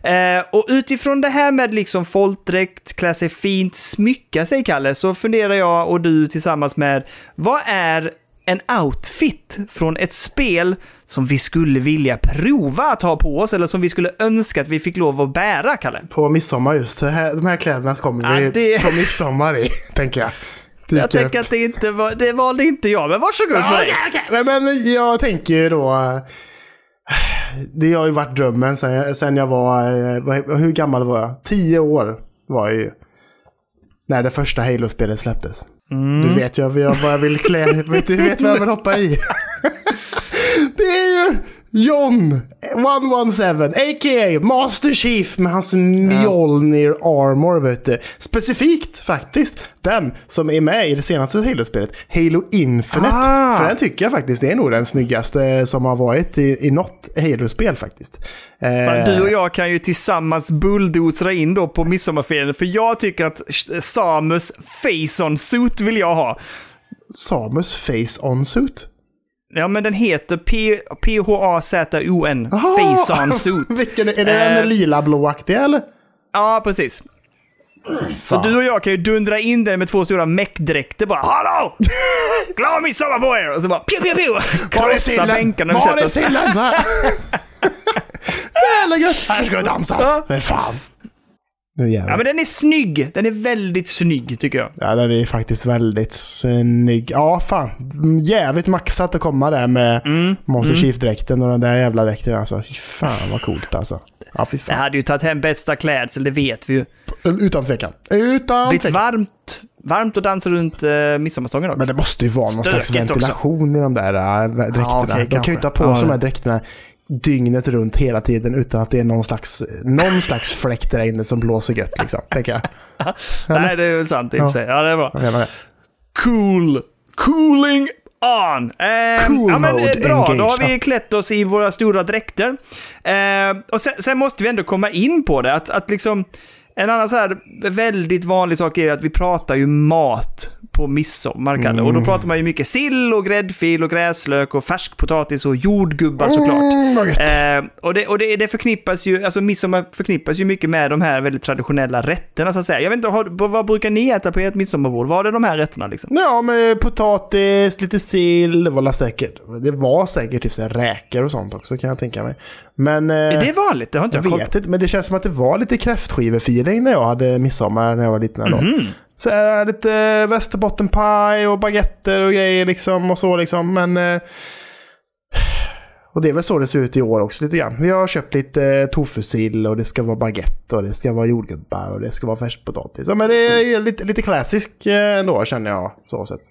Eh, och utifrån det här med liksom folkdräkt, klä sig fint, smycka sig, Kalle, så funderar jag och du tillsammans med, vad är en outfit från ett spel som vi skulle vilja prova att ha på oss, eller som vi skulle önska att vi fick lov att bära, Kalle? På midsommar just. Här, de här kläderna kommer Ja, vi det- på midsommar i, tänker jag. Dyka Jag tänker att det inte var, det valde inte jag, men varsågod för dig. Nej, men jag tänker ju då... eh, Det har ju varit drömmen sen jag, sen jag var... eh, Hur gammal var jag? Tio år var jag ju. När det första Halo-spelet släpptes. Mm. Du vet ju vad jag, vill klä... du vet vad jag vill hoppa i. det är ju... John 117, a.k.a. Master Chief med hans Mjolnir Armor, vet du. Specifikt faktiskt den som är med i det senaste Halo-spelet, Halo Infinite. Ah. För den tycker jag faktiskt är nog den snyggaste som har varit i, i något Halo-spel faktiskt. Eh, Du och jag kan ju tillsammans bulldozra in då på midsommarferien, för jag tycker att Samus face-on suit vill jag ha. Samus Face On Suit. Ja, men den heter P-H-A-Z-O-N. Face-on suit. Vilken, är det Eh. den lila blåaktiga eller? Ja, precis. Så du och jag kan ju dundra in den med två stora meckdräkter bara Hallå! Glad midsommar på er! Och så bara pew! Krossa bänkarna vi Var sätter är oss. sillen? Va? Jävla gött! Här ska det dansas! För fan. Nu jävlar. Ja, men den är snygg. Den är väldigt snygg tycker jag. Ja, den är faktiskt väldigt snygg. Ja, fan. Jävligt maxat att komma där med Mm. Monster Chief-dräkten och den där jävla dräkten alltså. Fy fan vad coolt alltså. Ja, fy Det fan. hade ju tagit hem bästa klädsel, det vet vi ju. Utan tvekan. Utan Blivit tvekan. varmt, varmt att dansa runt uh, midsommarstången också. Men det måste ju vara någon slags Stökigt ventilation i de där äh, dräkterna. Ja, okej, de kan ju inte ha på sig de Ja, här dräkterna dygnet runt hela tiden utan att det är någon slags, någon slags fläkt där inne som blåser gött liksom. Tänker jag. Nej, det är väl sant i och för sig. Ja, det är bra. Cool. Cooling on. Eh, Cool ja, men, mode eh, bra, då har engage. vi klätt oss i våra stora dräkter. Eh, och sen, sen måste vi ändå komma in på det, att, att liksom... En annan så här väldigt vanlig sak är att vi pratar ju mat på midsommar, Kalle. Och då Mm. pratar man ju mycket sill och gräddfil och gräslök och färskpotatis och jordgubbar såklart. Mm. Eh, och det, och det, det förknippas ju, alltså midsommar förknippas ju mycket med de här väldigt traditionella rätterna så att säga. Jag vet inte, har, vad brukar ni äta på ert midsommarbord? Vad är de här rätterna liksom? Ja, med potatis, lite sill, det var säkert, det var säkert typ så räkor och sånt också kan jag tänka mig. Men... eh, Är det vanligt? Det har inte jag jag koll vet inte, men det känns som att det var lite kräftskivefeeling när jag hade midsommar när jag var liten ändå. Mhm. Så är lite västerbottenpaj och baguetter och grejer liksom och så liksom. Men... eh, Och det är väl så det ser ut i år också lite grann. Vi har köpt lite eh, tofusill och det ska vara baguette och det ska vara jordgubbar och det ska vara färskpotatis. Ja men det är lite, lite klassisk eh, ändå känner jag så sett.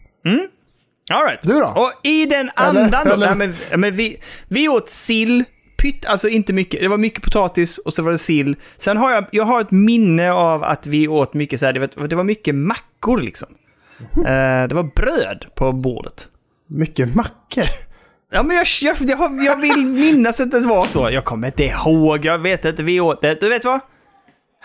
All right. Du då? Och i den Eller- andan då, eller- nej, men, men vi, vi åt sill, pytt, alltså inte mycket, det var mycket potatis och så var det sill. Sen har jag, jag har ett minne av att vi åt mycket så här, det var, det var mycket mackor liksom. Eh, det var bröd på bordet. Mycket mackor. Ja, men jag, jag, jag, jag vill minnas att det var så. Jag kommer inte ihåg, jag vet inte, vi åt det. Du vet vad?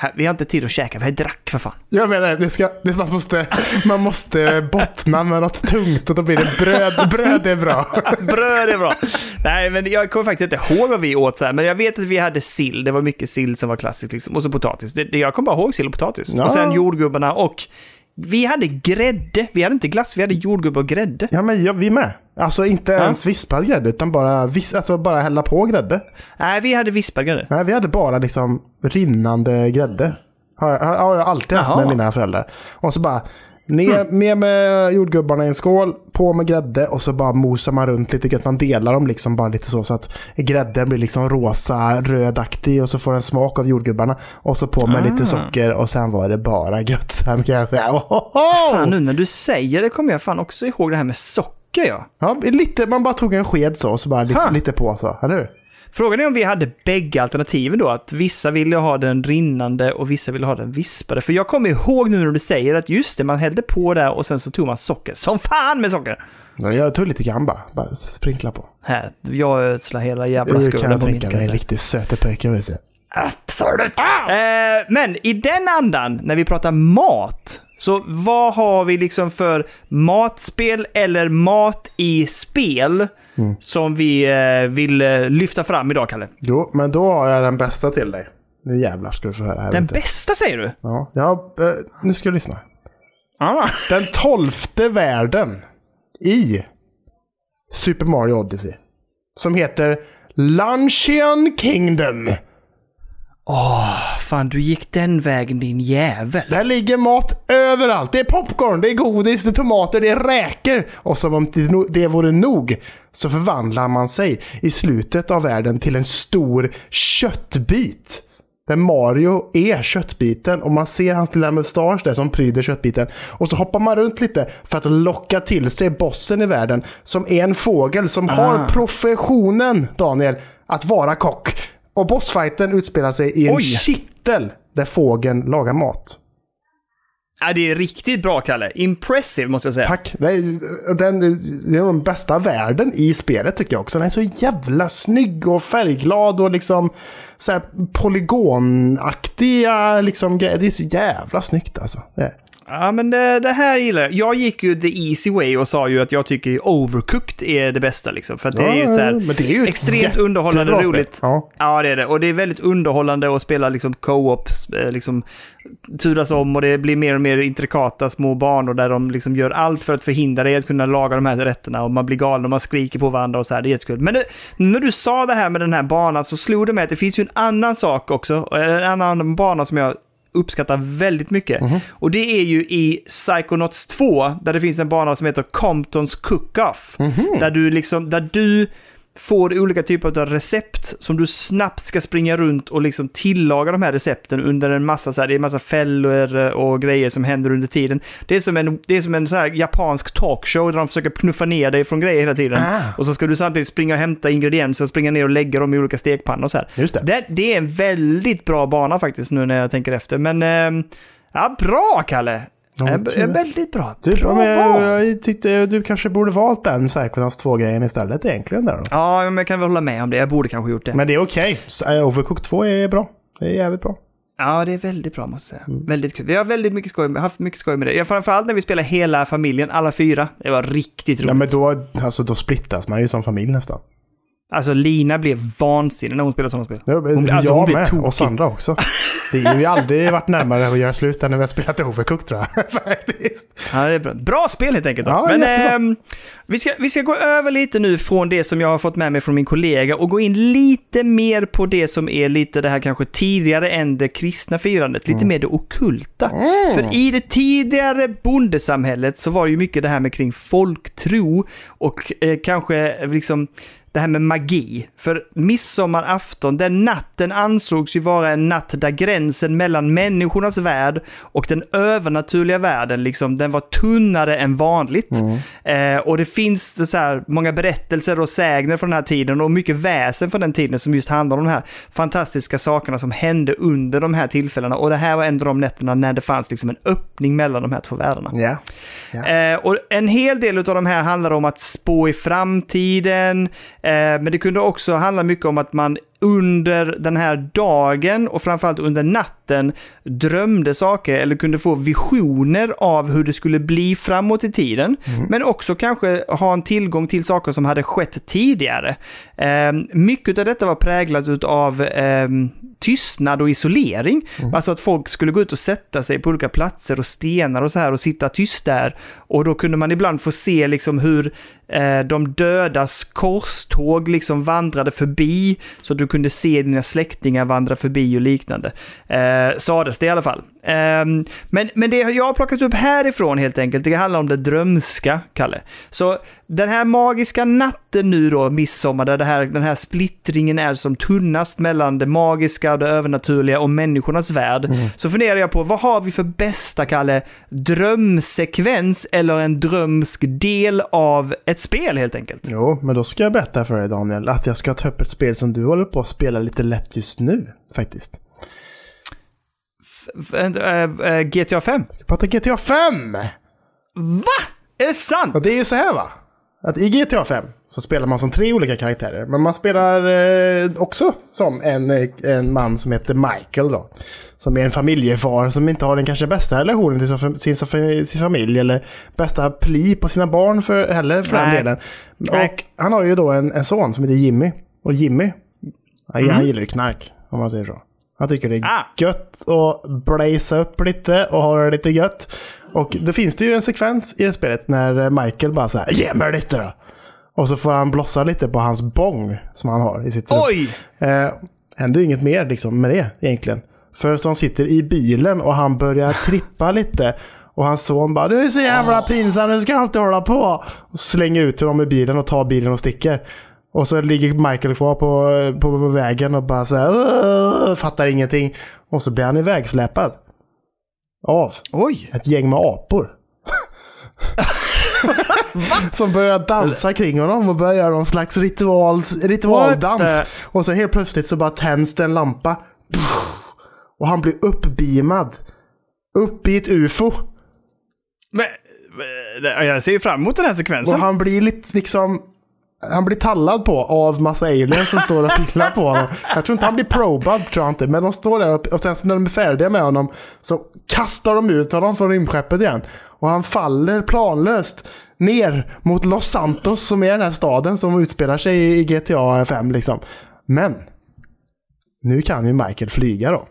Här, vi har inte tid att käka, vi drack för fan. Jag menar, det ska, det, man, måste, man måste bottna med något tungt och då blir det bröd. Bröd är bra. Bröd är bra. Nej, men jag kommer faktiskt inte ihåg vad vi åt så här, men jag vet att vi hade sill. Det var mycket sill som var klassiskt liksom. Och så potatis. Det, det, jag kommer bara ihåg sill och potatis. Ja. Och sen jordgubbarna och vi hade grädde. Vi hade inte glass, vi hade jordgubbar och grädde. Ja, men ja, vi med. Alltså inte ens vispad grädde, utan bara, vis, alltså bara hälla på grädde. Nej, vi hade vispad grädde. Nej, vi hade bara liksom rinnande grädde. Har jag, har jag alltid haft Jaha. med mina föräldrar. Och så bara ner med, med jordgubbarna i en skål, på med grädde och så bara mosar man runt lite gött. Man delar dem liksom bara lite så, så att grädden blir liksom rosa, rödaktig och så får den smak av jordgubbarna. Och så på med lite socker och sen var det bara gött. Sen kan jag säga Ohoho! Fan, nu när du säger det kommer jag fan också ihåg det här med socker, ja. Ja, lite, man bara tog en sked så och så bara lite, lite på så, eller hur? Frågan är om vi hade bägge alternativen då, att vissa ville ha den rinnande och vissa ville ha den vispade. För jag kommer ihåg nu när du säger att just det, man hällde på där och sen så tog man socker. Som fan med socker! Ja, Jag tog lite grann bara, bara sprinkla på. Här, jag ödslar hela jävla Det kan skulden på min tänka kan mig, jag en säga. riktig sötepöjk, vet du. Absolut! Eh, men i den andan, när vi pratar mat, så vad har vi liksom för matspel eller mat i spel Mm. som vi eh, vill eh, lyfta fram idag, Kalle? Jo, men då har jag den bästa till dig. Nu jävlar ska du få höra här. Den bästa säger du? Ja, ja eh, nu ska du lyssna. Ah. Den tolfte världen i Super Mario Odyssey. Som heter Luncheon Kingdom. Fan, du gick den vägen din jävel. Där ligger mat överallt. Det är popcorn, det är godis, det är tomater, det är räkor. Och som om det vore nog så förvandlar man sig i slutet av världen till en stor köttbit. Där Mario är köttbiten och man ser hans lilla mustasch där som pryder köttbiten. Och så hoppar man runt lite för att locka till sig bossen i världen. Som är en fågel som har professionen, Daniel, att vara kock. Och bossfighten utspelar sig i en Oj. kittel där fågeln lagar mat. Ja, det är riktigt bra, Kalle. Impressive, måste jag säga. Tack. Det är, den, det är den bästa världen i spelet tycker jag också. Den är så jävla snygg och färgglad och liksom så här polygonaktiga liksom. Det är så jävla snyggt alltså. Det. Ja, men det, det här gillar jag. Jag gick ju the easy way och sa ju att jag tycker Overcooked är det bästa liksom. För det är ju så här det är ju extremt underhållande och roligt. Ja. Ja, det är det. Och det är väldigt underhållande att spela liksom co-ops, eh, liksom turas om och det blir mer och mer intrikata små banor där de liksom gör allt för att förhindra dig att kunna laga de här rätterna och man blir galen och man skriker på varandra och så här. Det är jättekul. Men det, när du sa det här med den här banan så slog det mig att det finns ju en annan sak också, en annan bana som jag uppskattar väldigt mycket. Och det är ju i Psychonauts 2, där det finns en bana som heter Comptons Cook-Off. Där du liksom, där du får olika typer av recept som du snabbt ska springa runt och liksom tillaga de här recepten under en massa så här, det är en massa fällor och grejer som händer under tiden. Det är som en, det är som en så här japansk talkshow där de försöker knuffa ner dig från grejer hela tiden. Ah. Och så ska du samtidigt springa och hämta ingredienser och springa ner och lägga dem i olika stekpannor och så här. Just det. Det, det är en väldigt bra bana faktiskt nu när jag tänker efter. Men eh, ja, bra Kalle! Ja, du- väldigt bra. Du, bra men, val. jag tyckte du kanske borde valt den Psychonauts 2-grejen istället egentligen. Där då. Ja, men jag kan väl hålla med om det. Jag borde kanske gjort det. Men det är okej. Okay. Overcooked 2 är bra. Det är jävligt bra. Ja, det är väldigt bra måste jag säga. Mm. Väldigt kul. Vi har väldigt mycket skoj, haft mycket skoj med det. Ja, framförallt när vi spelar hela familjen, alla fyra. Det var riktigt roligt. Ja, men då, alltså, då splittas man ju som familj nästan. Alltså Lina blev vansinnig när hon spelade sådana spel. Ja, Hon- jag alltså, hon blir med. tokig. Och Sandra också. Vi har ju aldrig varit närmare att göra slut än när vi har spelat Overcooked tror jag. Faktiskt. Ja, det är bra. bra spel helt enkelt. Då. Ja, Men ehm, vi, ska, vi ska gå över lite nu från det som jag har fått med mig från min kollega och gå in lite mer på det som är lite det här kanske tidigare än det kristna firandet. Lite mer det okulta. För i det tidigare bondesamhället så var det ju mycket det här med kring folktro och eh, kanske liksom det här med magi. För midsommarafton, den natten ansågs ju vara en natt där gränsen mellan människornas värld och den övernaturliga världen, liksom, den var tunnare än vanligt. Eh, och det finns så här, många berättelser och sägner från den här tiden och mycket väsen från den tiden som just handlar om de här fantastiska sakerna som hände under de här tillfällena. Och det här var en av de nätterna när det fanns liksom en öppning mellan de här två världarna. Ja. Ja. Eh, och en hel del av de här handlar om att spå i framtiden, Eh, men det kunde också handla mycket om att man under den här dagen och framförallt under natten drömde saker eller kunde få visioner av hur det skulle bli framåt i tiden. Men också kanske ha en tillgång till saker som hade skett tidigare. Eh, mycket av detta var präglat av eh, tystnad och isolering. Alltså att folk skulle gå ut och sätta sig på olika platser och stenar och så här och sitta tyst där. Och då kunde man ibland få se liksom hur eh, de dödas korståg liksom vandrade förbi. Så att du kunde se dina släktingar vandra förbi och liknande. Eh, sades det i alla fall. Ehm, men, men det jag har plockat upp härifrån helt enkelt, det handlar om det drömska, Kalle. Så den här magiska natten nu då, midsommar, där här, den här splittringen är som tunnast mellan det magiska och det övernaturliga och människornas värld. Så funderar jag på, vad har vi för bästa, Kalle, drömsekvens eller en drömsk del av ett spel helt enkelt? Jo, men då ska jag berätta för dig Daniel att jag ska ta upp ett spel som du håller på att spela lite lätt just nu faktiskt. Äh, GTA 5? Jag ska prata GTA 5! Va? Är det sant? Och det är ju så här va? Att i GTA 5 så spelar man som tre olika karaktärer. Men man spelar eh, också som en, eh, en man som heter Michael då. Som är en familjefar som inte har den kanske bästa relationen till sin, sin, sin, familj. Eller bästa pli på sina barn för, heller för den Nej. delen. Nej. Och han har ju då en, en son som heter Jimmy. Och Jimmy, ja, han gillar ju knark om man säger så. Han tycker det är Ah. gött att blaza upp lite och ha det lite gött. Och då finns det ju en sekvens i det spelet när Michael bara såhär Ge mig lite då! Och så får han blossa lite på hans bong som han har i sitt rum. Oj! Eh, händer ju inget mer liksom med det egentligen. Förrän de sitter i bilen och han börjar trippa lite. Och hans son bara Du är så jävla pinsam, du ska alltid hålla på. Och slänger ut dem i bilen och tar bilen och sticker. Och så ligger Michael kvar på, på, på vägen och bara så här, fattar ingenting. Och så blir han ivägsläpad. Av Oj! ett gäng med apor. Som börjar dansa kring honom och börjar göra någon slags ritual, ritualdans. Och sen helt plötsligt så bara tänds det en lampa. Och han blir uppbeamad. Upp i ett ufo. Men, jag ser ju fram emot den här Och sekvensen. han blir lite liksom... Han blir tallad på av massa aliens som står och pillar på honom. Jag tror inte han blir probad, tror jag inte. Men de står där och, och sen så när de är färdiga med honom så kastar de ut honom från rymdskeppet igen. Och han faller planlöst ner mot Los Santos som är den här staden som utspelar sig i GTA 5 liksom. Men nu kan ju Michael flyga då.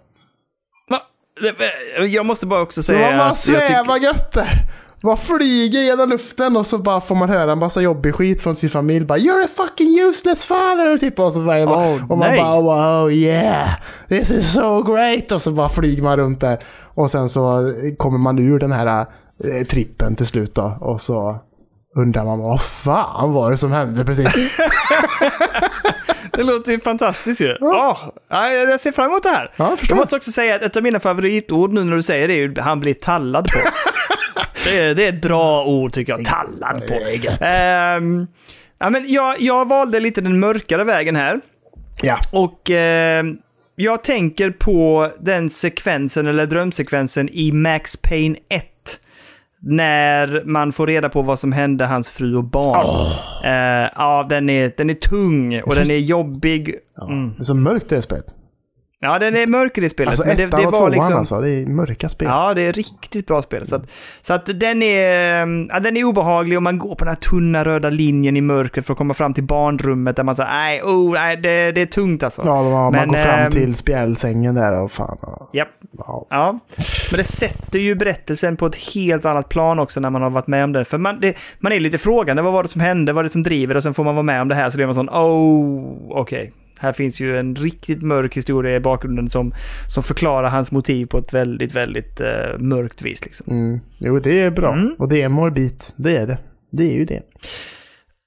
Jag måste bara också Så säga man att jag tycker... svävar gött där. Bara flyger genom luften och så bara får man höra en massa jobbig skit från sin familj. Bara “You're a fucking useless father” typ. Och, så bara, Oh, och man nej. bara “Wow, yeah, this is so great” och så bara flyger man runt där. Och sen så kommer man ur den här eh, trippen till slut då. Och så undrar man vad fan var det som hände precis? Det låter ju fantastiskt ju. Ja, jag ser fram emot det här. Ja, jag Jag måste också säga att ett av mina favoritord nu när du säger det är ju han blir tallad på. det, är, det är ett bra ord tycker jag. Tallad på. Det. Ehm, ja, men jag, jag valde lite den mörkare vägen här. Ja. Och ehm, jag tänker på den sekvensen, eller drömsekvensen i Max Payne 1. När man får reda på vad som hände hans fru och barn. Eh, ja, den är, den är tung och så- den är jobbig. Mm. Det är så mörkt det här spelet. Ja, den är mörk i det spelet. Alltså men det, ettan det och var tvåan liksom... alltså. Det är mörka spel. Ja, det är riktigt bra spel. Så att, så att den, är, ja, den är obehaglig och man går på den här tunna röda linjen i mörkret för att komma fram till barnrummet där man säger nej, oh, nej det, det är tungt alltså. Ja, man, man Men, går fram ehm, till spjälsängen där och fan. ja. Japp. Ja. Men det sätter ju berättelsen på ett helt annat plan också när man har varit med om det. För man, det, man är lite frågande, vad var det som hände, vad är det som driver och sen får man vara med om det här så blir man sån, oh, okej. Här finns ju en riktigt mörk historia i bakgrunden som, som förklarar hans motiv på ett väldigt, väldigt eh, mörkt vis. Liksom. Mm. Jo, det är bra. Mm. Och det är morbid. Det är det. Det är ju det.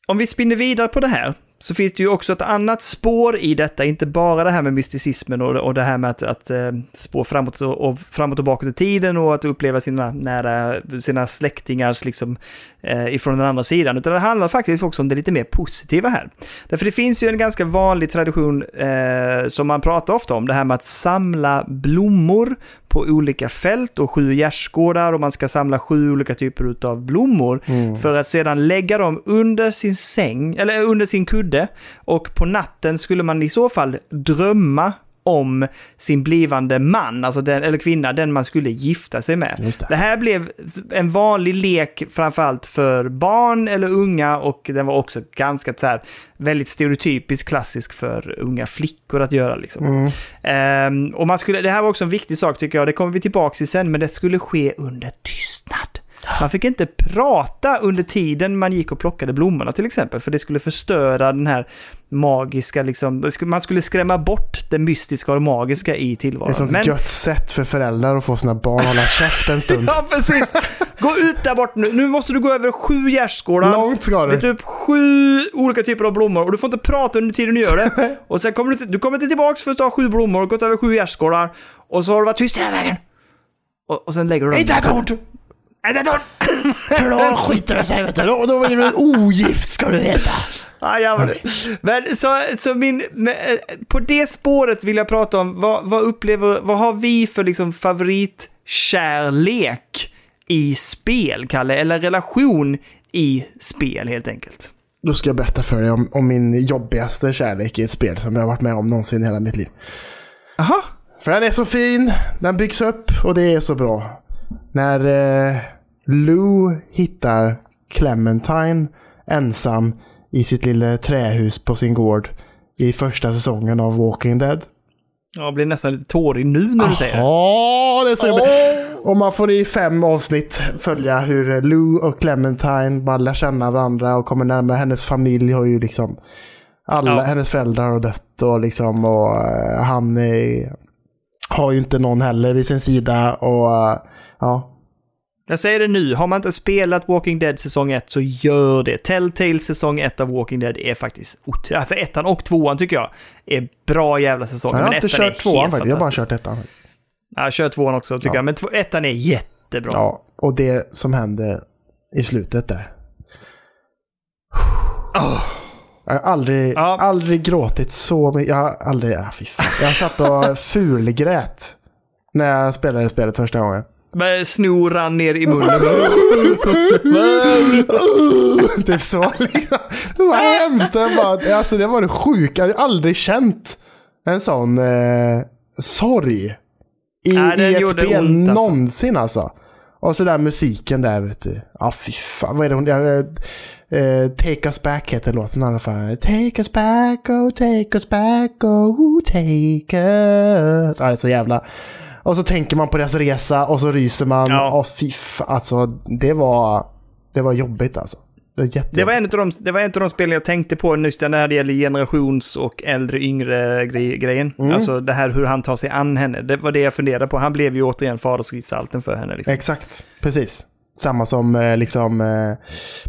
Om vi spinner vidare på det här så finns det ju också ett annat spår i detta, inte bara det här med mysticismen och, och det här med att, att eh, spå framåt och, och framåt och bakåt i tiden och att uppleva sina nära, sina släktingars liksom eh, ifrån den andra sidan, utan det handlar faktiskt också om det lite mer positiva här. Därför det finns ju en ganska vanlig tradition eh, som man pratar ofta om, det här med att samla blommor på olika fält och sju gärdsgårdar och man ska samla sju olika typer av blommor för att sedan lägga dem under sin säng, eller under sin kudde och på natten skulle man i så fall drömma om sin blivande man, alltså den, eller kvinna, den man skulle gifta sig med. Det. Det här blev en vanlig lek framförallt för barn eller unga och den var också ganska så här väldigt stereotypisk klassisk för unga flickor att göra liksom. Mm. Ehm, och man skulle, det här var också en viktig sak tycker jag, det kommer vi tillbaka till sen, men det skulle ske under tystnad. Man fick inte prata under tiden man gick och plockade blommorna till exempel, för det skulle förstöra den här magiska, liksom, det man skulle skrämma bort det mystiska och det magiska i Det är tillvaron. ett sånt Men- gött sätt för föräldrar att få sina barn hålla käft en stund. Ja, precis! Gå ut där bort nu. Nu måste du gå över sju gärdsgårdar. Långt ska du. upp sju olika typer av blommor och du får inte prata under tiden du gör det. Och sen kommer du, du kommer inte tillbaks för att du har sju blommor och gått över sju gärdsgårdar. Och så har du varit tyst hela vägen. Och, och sen lägger du dem. Inte ett ord! För då skiter det sig vet du. Då, då blir du ogift ska du veta. Ja, jävlar. Men så, så min, eh, på det spåret vill jag prata om, vad, vad upplever, vad har vi för liksom favoritkärlek i spel, Kalle? Eller relation i spel helt enkelt? Då ska jag berätta för dig om, om min jobbigaste kärlek i ett spel som jag har varit med om någonsin i hela mitt liv. Aha. För den är så fin, den byggs upp och det är så bra. När eh, Lou hittar Clementine ensam i sitt lilla trähus på sin gård i första säsongen av Walking Dead. Jag blir nästan lite tårig nu när du säger det. Ja, det är så jobbigt. Och man får i fem avsnitt följa hur Lou och Clementine bara lär känna varandra och kommer närmare. Hennes familj har ju liksom... Alla, Ja. Hennes föräldrar har dött och liksom och eh, han eh, har ju inte någon heller vid sin sida och ja. Jag säger det nu, har man inte spelat Walking Dead säsong 1 så gör det. Telltale säsong 1 av Walking Dead är faktiskt otroligt. Alltså ettan och tvåan tycker jag är bra jävla säsonger. Jag har inte kört tvåan faktiskt, jag har bara kört ettan. faktiskt. Ja, kör tvåan också tycker Ja. jag. Men ettan är jättebra. Ja, och det som händer i slutet där. Åh, Jag har aldrig, Ja. aldrig gråtit så mycket. Jag har aldrig, ja, fy fan. Jag satt och fulgrät när jag spelade spelet första gången. men snor rann ner i munnen. typ så. Liksom. Det var hemskt. Det var, alltså, det var det sjuka. Jag har aldrig känt en sån eh, sorg i, Nej, i ett spel ont, alltså. någonsin alltså. Och så där musiken där vet du. Ja fy fan, vad är det hon... Eh, take us back heter låten i alla fall. Take us back, oh take us back, oh take us. Ja, det är så jävla... Och så tänker man på deras resa och så ryser man. Ja. Och fy fan, alltså det var... Det var jobbigt alltså. Det var jättejobbigt. Det var, en av de, det var en av de spelen jag tänkte på just när det gäller generations och äldre yngre grej, grejen. Mm. Alltså det här hur han tar sig an henne. Det var det jag funderade på. Han blev ju återigen fadersgestalten för henne. Liksom. Exakt, precis. Samma som eh, liksom eh,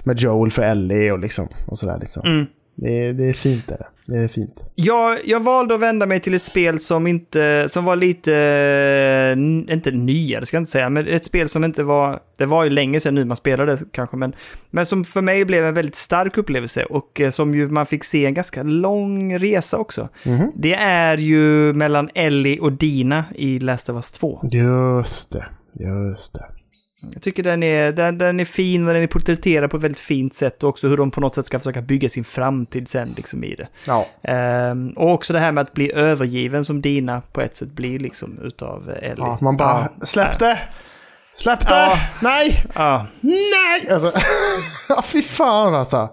med Joel för Ellie och liksom och sådär liksom. Mm. Det, är, det är fint det där. Det är fint. Jag, jag valde att vända mig till ett spel som inte, som var lite, eh, inte nya, det ska jag inte säga, men ett spel som inte var, det var ju länge sedan nu man spelade kanske, men, men som för mig blev en väldigt stark upplevelse och eh, som ju man fick se en ganska lång resa också. Mhm. Det är ju mellan Ellie och Dina i Last of Us 2. Just det, just det. Jag tycker den är, den, den är fin och den är porträtterad på ett väldigt fint sätt och också hur de på något sätt ska försöka bygga sin framtid sen liksom i det. Ja. Ehm, och också det här med att bli övergiven som Dina på ett sätt blir liksom utav Ellie. ja man bara, Ja. släpp det! Släpp det! Ja. Nej! Ja. Nej! Alltså, fy fan alltså.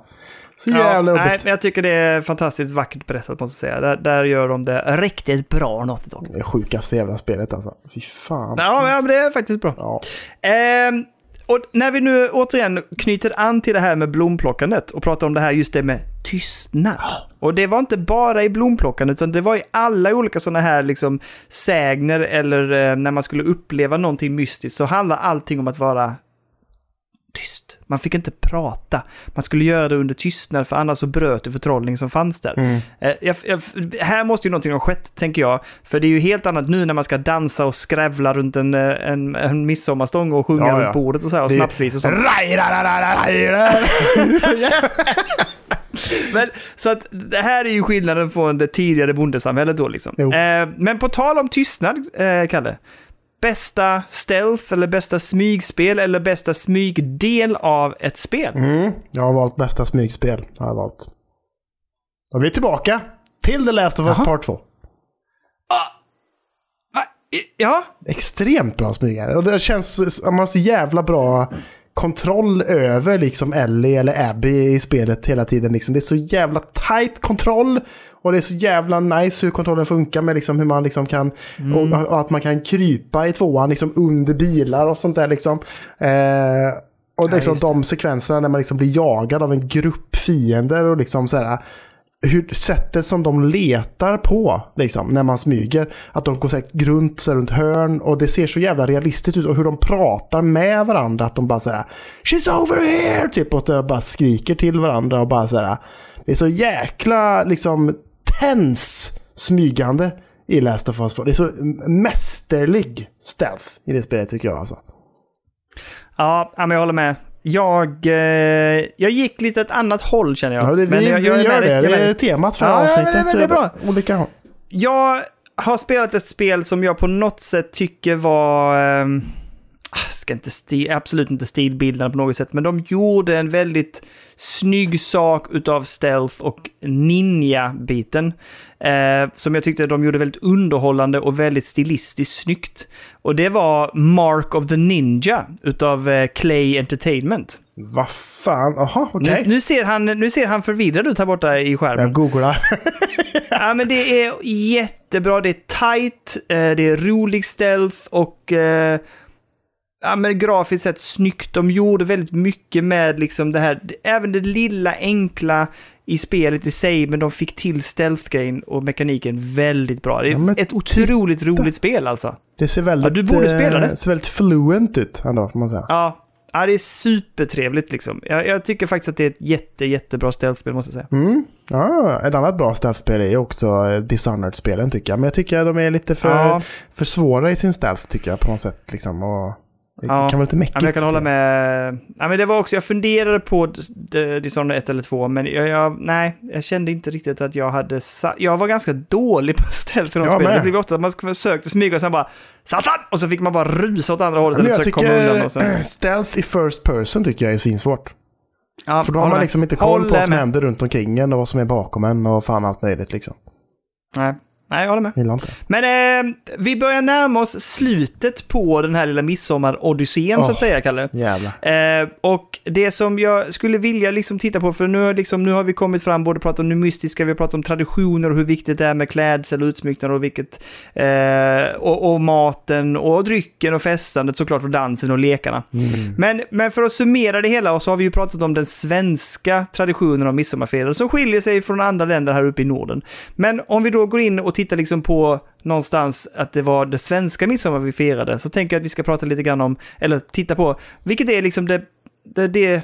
Så Ja, jävla nej, jobbigt. men jag tycker det är fantastiskt vackert berättat måste jag säga. Där, där gör de det riktigt bra något dock. Det sjukaste jävla spelet alltså. Fy fan. Ja, men det är faktiskt bra. Ja. Ehm, och när vi nu återigen knyter an till det här med blomplockandet och pratar om det här just det med tystnad. Och det var inte bara i blomplockandet utan det var i alla olika sådana här liksom sägner eller eh, när man skulle uppleva någonting mystiskt så handlar allting om att vara tyst. Man fick inte prata. Man skulle göra det under tystnad för annars så bröt du förtrollning som fanns där. Mm. Eh, Jag, jag, här måste ju någonting ha skett, tänker jag. För det är ju helt annat nu när man ska dansa och skrävla runt en, eh, en, en midsommarstång och sjunga Ja, runt ja. bordet och så här och Det- snapsvis och sånt. Men, så att det här är ju skillnaden från det tidigare bondesamhället då liksom. Eh, men på tal om tystnad, eh, Kalle. Bästa stealth eller bästa smygspel eller bästa smygdel av ett spel? Mm, jag har valt bästa smygspel. Har jag valt. Och vi är tillbaka till The Last of Us Jaha. Part 2. Va? Ja, Extremt bra smygare. Och det känns, man har så jävla bra kontroll över liksom Ellie eller Abby i spelet hela tiden. Liksom. Det är så jävla tight kontroll. Och det är så jävla nice hur kontrollen funkar med liksom hur man liksom kan... Och, och att man kan krypa i tvåan liksom under bilar och sånt där liksom. Eh, och liksom de sekvenserna när man liksom blir jagad av en grupp fiender och liksom så här hur, sättet som de letar på, liksom, när man smyger. Att de går säkert runt, så runt hörn och det ser så jävla realistiskt ut. Och hur de pratar med varandra. Att de bara såhär “She's over here!” typ och bara skriker till varandra och bara såhär. Det är så jäkla liksom tens smygande i Last of Us. Det är så mästerlig stealth i det spelet tycker jag alltså. ja, men jag håller med. Jag, eh, jag gick lite ett annat håll känner jag. Ja, det, vi, Men jag, vi jag är gör det. jag Det är temat för Ja, avsnittet. ja, men det är bra. Olika håll. Jag har spelat ett spel som jag på något sätt tycker var... jag ska inte stil, absolut inte stilbildande på något sätt, men de gjorde en väldigt snygg sak utav stealth och ninja-biten. Eh, som jag tyckte de gjorde väldigt underhållande och väldigt stilistiskt snyggt. Och det var Mark of the Ninja utav eh, Clay Entertainment. Vad fan, jaha okej. Nu, nu, ser han, nu ser han förvirrad ut här borta i skärmen. Jag googlar. Ja, men det är jättebra. Det är tight, eh, det är rolig stealth och eh, ja, men grafiskt sett snyggt. De gjorde väldigt mycket med liksom det här, även det lilla enkla i spelet i sig, men de fick till stealth-grejen och mekaniken väldigt bra. Det är Ja, ett otroligt roligt spel alltså. Det ser väldigt, Ja, du borde spela det. eh, ser väldigt fluent ut ändå, får man säga. Ja, ja det är supertrevligt liksom. Jag, jag tycker faktiskt att det är ett jätte, jättebra stealth-spel måste jag säga. Mm. Ja, ett annat bra stealth-spel är också eh, Dishonored-spelen tycker jag. Men jag tycker att de är lite för, Ja. för svåra i sin stealth tycker jag på något sätt. Liksom. Och det Ja. kan vara lite mäckigt. Ja, men jag kan hålla med. Ja, men det var också, jag funderade på Dishonored 1 eller 2, men jag, jag, nej, jag kände inte riktigt att jag hade... Jag var ganska dålig på stealth i de Jag spelen. Det blev ofta att man försökte smyga och sen bara Satan! Och så fick man bara rusa åt andra hållet Ja, men jag tycker sen, stealth i first person tycker jag är svinsvårt. ja, För då har man liksom inte koll på vad som med. händer runt omkring en och vad som är bakom en och fan allt möjligt liksom. Nej. Nej, jag håller med. Gillar inte. Men eh, vi börjar närma oss slutet på den här lilla midsommar-odyssén så att säga, Kalle. Eh, och det som jag skulle vilja liksom titta på, för nu, har liksom, nu har vi kommit fram, både pratat om det mystiska, vi har pratat om traditioner och hur viktigt det är med klädsel och utsmycknad och vilket, eh, och, och maten och drycken och festandet såklart och dansen och lekarna. Mm. Men, men för att summera det hela så har vi ju pratat om den svenska traditionen av midsommarfirande som skiljer sig från andra länder här uppe i Norden. Men om vi då går in och tittar liksom på någonstans att det var det svenska midsommar vi firade så tänker jag att vi ska prata lite grann om, eller titta på, vilket är liksom det det, det,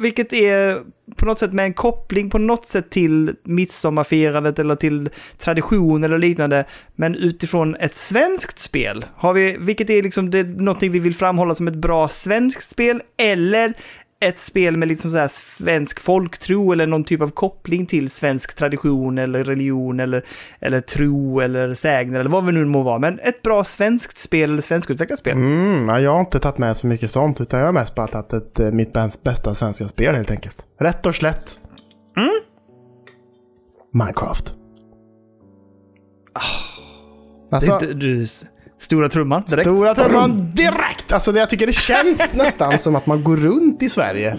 vilket är på något sätt med en koppling på något sätt till midsommarfirandet eller till tradition eller liknande, men utifrån ett svenskt spel. Har vi, vilket är liksom det, någonting vi vill framhålla som ett bra svenskt spel, eller ett spel med liksom så här svensk folktro eller någon typ av koppling till svensk tradition eller religion eller, eller tro eller sägner eller vad vi nu må vara. Men ett bra svenskt spel eller svenskutvecklat spel. Mm, ja, jag har inte tagit med så mycket sånt utan jag har mest bara tagit ett, eh, mitt bäst- bästa svenska spel helt enkelt. Rätt och slätt. Mm. Minecraft. Det Alltså, är inte- du, stora trumman direkt. Stora trumman direkt! Alltså det, jag tycker det känns nästan som att man går runt i Sverige.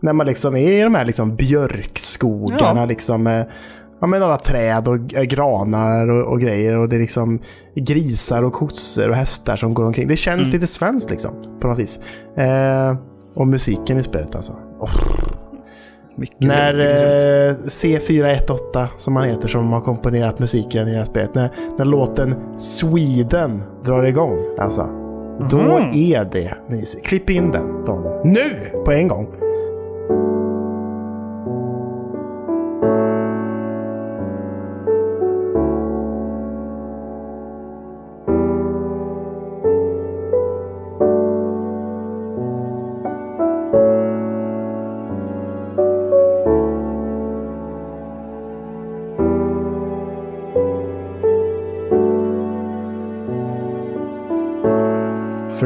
När man liksom är i de här liksom björkskogarna Ja. liksom. Med, ja, med några träd och g- granar och, och grejer. Och det är liksom grisar och kossor och hästar som går omkring. Det känns Mm. lite svenskt liksom. På något vis. Eh, och musiken i spelet alltså. Oh. Mycket När eh, C418 som han heter som har komponerat musiken i det här spelet. När, när låten Sweden drar igång. Alltså. Då Mhm. är det mysigt. Klipp in den Daniel. Nu! På en gång.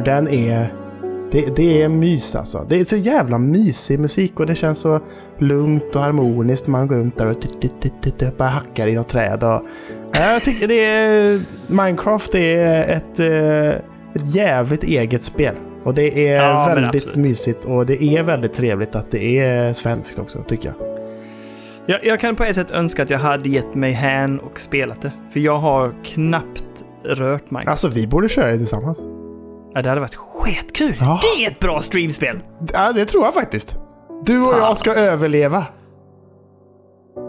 Den är... Det, det är mys alltså. Det är så jävla mysig musik och det känns så lugnt och harmoniskt. Man går runt där och bara hackar i något träd. Och, Ja, jag tycker det är... Minecraft är ett, eh, ett jävligt eget spel. Och det är Ja, väldigt mysigt och det är väldigt trevligt att det är svenskt också tycker jag. Jag, jag kan på ett sätt önska att jag hade gett mig hän och spelat det. För jag har knappt rört Minecraft. Alltså vi borde köra det tillsammans. Ja, det hade varit skitkul! Ja. Det är ett bra streamspel! Ja, det tror jag faktiskt. Du och Fan, jag ska alltså. överleva.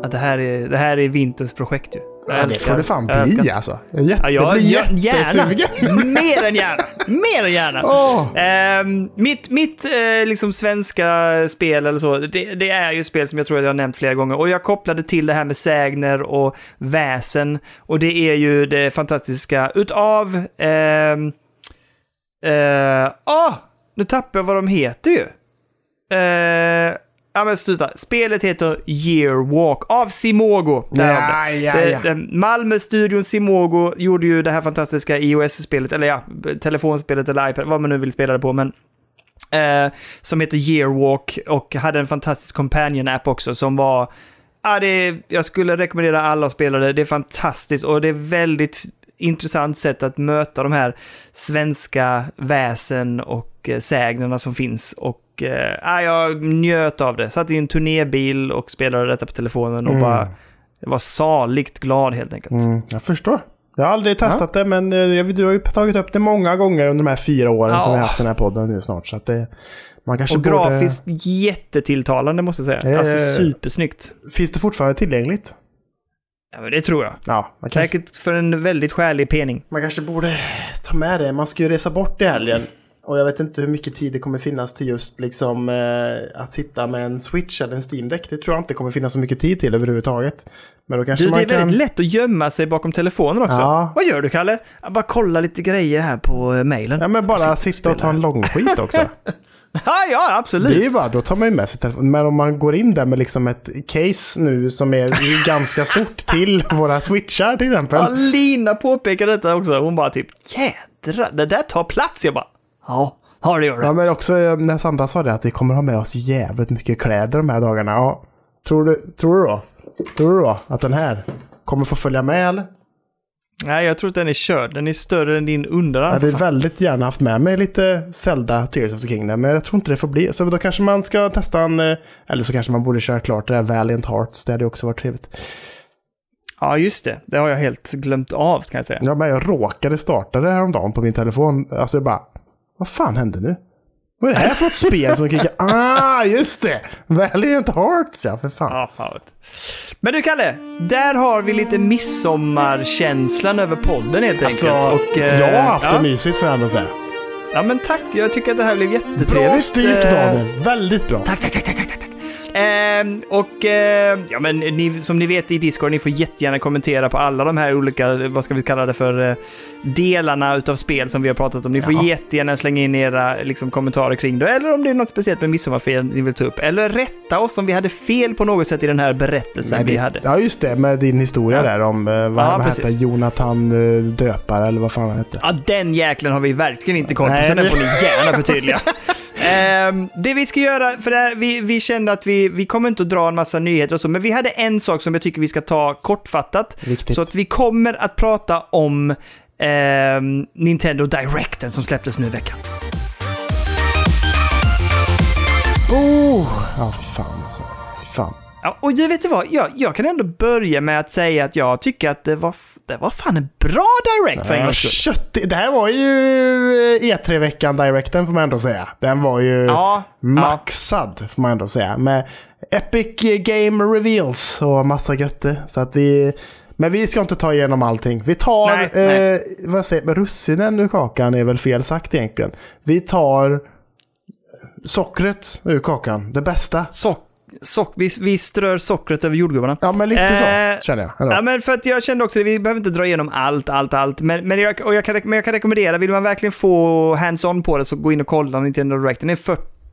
Ja, det, här är, det här är vinterns projekt ju. Jag Ja, det får det fan Jag bli det. alltså. Jag är jätte, Ja, jag, blir jag, jättesugen. gärna! Mer än gärna! Mer än gärna! Åh, Ehm, mitt mitt eh, liksom svenska spel eller så, det, det är ju spel som jag tror att jag har nämnt flera gånger. Och jag kopplade till det här med sägner och väsen. Och det är ju det fantastiska utav... ehm, eh, ah, nu tappar jag vad de heter ju. Eh, ja men sluta. Spelet heter Year Walk av Simogo. Där ja, ja, ja. det- Malmö-studion Simogo gjorde ju det här fantastiska iOS-spelet, eller ja, telefonspelet eller iPad, vad man nu vill spela det på, men eh, som heter Yearwalk och hade en fantastisk companion-app också som var, ja, det, är- jag skulle rekommendera alla att spela det, det är fantastiskt och det är väldigt intressant sätt att möta de här svenska väsen och eh, sägnerna som finns och eh, ja, jag njöt av det. Satt i en turnébil och spelade detta på telefonen och Mm. bara var saligt glad helt enkelt. Mm, jag förstår. Jag har aldrig testat det, men eh, jag- du har ju tagit upp det många gånger under de här fyra åren som Ja. vi har haft den här podden nu snart. Så att det, man kanske Och borde... grafiskt jättetilltalande måste jag säga. Eh. Alltså supersnyggt. Finns det fortfarande tillgängligt? Ja, men det tror jag. Ja, man, kan, Säkert för en väldigt skälig pening. man kanske borde ta med det. Man ska ju resa bort i helgen. Och jag vet inte hur mycket tid det kommer finnas till just liksom eh, att sitta med en Switch eller en Steam Deck. Det tror jag inte kommer finnas så mycket tid till överhuvudtaget. Men då kanske Du, det man är kan... väldigt lätt att gömma sig bakom telefonen också. Ja. Vad gör du, Kalle? Jag bara kolla lite grejer här på eh, mailen. Ja, men bara sitta och ta en långskit också. Ja, ja, absolut. Det är ju bara, då tar man ju med sig telefonen. Men om man går in där med liksom ett case nu som är ganska stort till våra switchar till exempel. Ja, Lina påpekar detta också. Hon bara typ, jädra, det där tar plats. Jag bara, ja, ja det gör det. Ja, men också eh, när Sandra sa det att vi kommer ha med oss jävligt mycket kläder de här dagarna. Ja, tror, du, tror du då? Tror du då att den här kommer få följa med eller? Nej, jag tror att den är körd. Den är större än din Jag underarm. hade väldigt gärna haft med mig lite Zelda Tears of the Kingdom, men jag tror inte det får bli. Så då kanske man ska testa en, eh, eller så kanske man borde köra klart det där Valiant Hearts, det hade också varit trevligt. Ja, just det. Det har jag helt glömt av, kan jag säga. Ja, men jag råkade starta det häromdagen på min telefon. Alltså jag bara, vad fan hände nu? Vad är det här för ett spel som kickar? Ah, just det! Valiant Hearts, ja för fan. Ja, fan. Men du Kalle, där har vi lite midsommarkänslan över podden helt Alltså, enkelt. Och, eh, jag har haft ja. det mysigt jag ändå säga. Ja, men tack. Jag tycker att det här blev jättetrevligt. Bra styrt Eh, Daniel, väldigt bra. Tack, tack, tack, tack, tack, tack. Ehm, och eh, ja, men ni, som ni vet i Discord, ni får jättegärna kommentera på alla de här olika, vad ska vi kalla det för, eh, delarna utav spel som vi har pratat om. Ni får jättegärna slänga in era liksom, kommentarer kring det, eller om det är något speciellt med midsommarfel ni vill ta upp. Eller rätta oss om vi hade fel på något sätt i den här berättelsen Nej, vi hade. ja, just det, med din historia Ja. där om, eh, vad, vad hette Jonathan eh, Döpare eller vad fan han hette. Ja, den jäkeln har vi verkligen inte koll på, så den får ni gärna förtydliga. Ehm, det vi ska göra, för det här, vi, vi kände att vi, vi kommer inte att dra en massa nyheter och så, men vi hade en sak som jag tycker vi ska ta kortfattat. Viktigt. Så att vi kommer att prata om ehm, Nintendo Directen som släpptes nu i veckan. Oh! Ja, fy fan alltså. Fan. Ja, och du vet du vad, jag, jag kan ändå börja med att säga att jag tycker att det var, det var fan en bra Direct för en Ja, gångs skull. det här var ju E3-veckan Directen får man ändå säga. Den var ju Ja, maxad får man ändå säga. Med Epic Game Reveals och massa götte. Så att vi... Men vi ska inte ta igenom allting. Vi tar, Nej, eh, nej. vad säger men russinen ur kakan är väl fel sagt egentligen. Vi tar sockret ur kakan, det bästa. sock, sock, vi, vi strör sockret över jordgubbarna. Ja, men lite Eh, så känner jag. Ja, men för att jag kände också det, vi behöver inte dra igenom allt, allt, allt. Men, men, jag, och jag, kan, men jag kan rekommendera, vill man verkligen få hands-on på det så gå in och kolla Nintendo Direct. Den är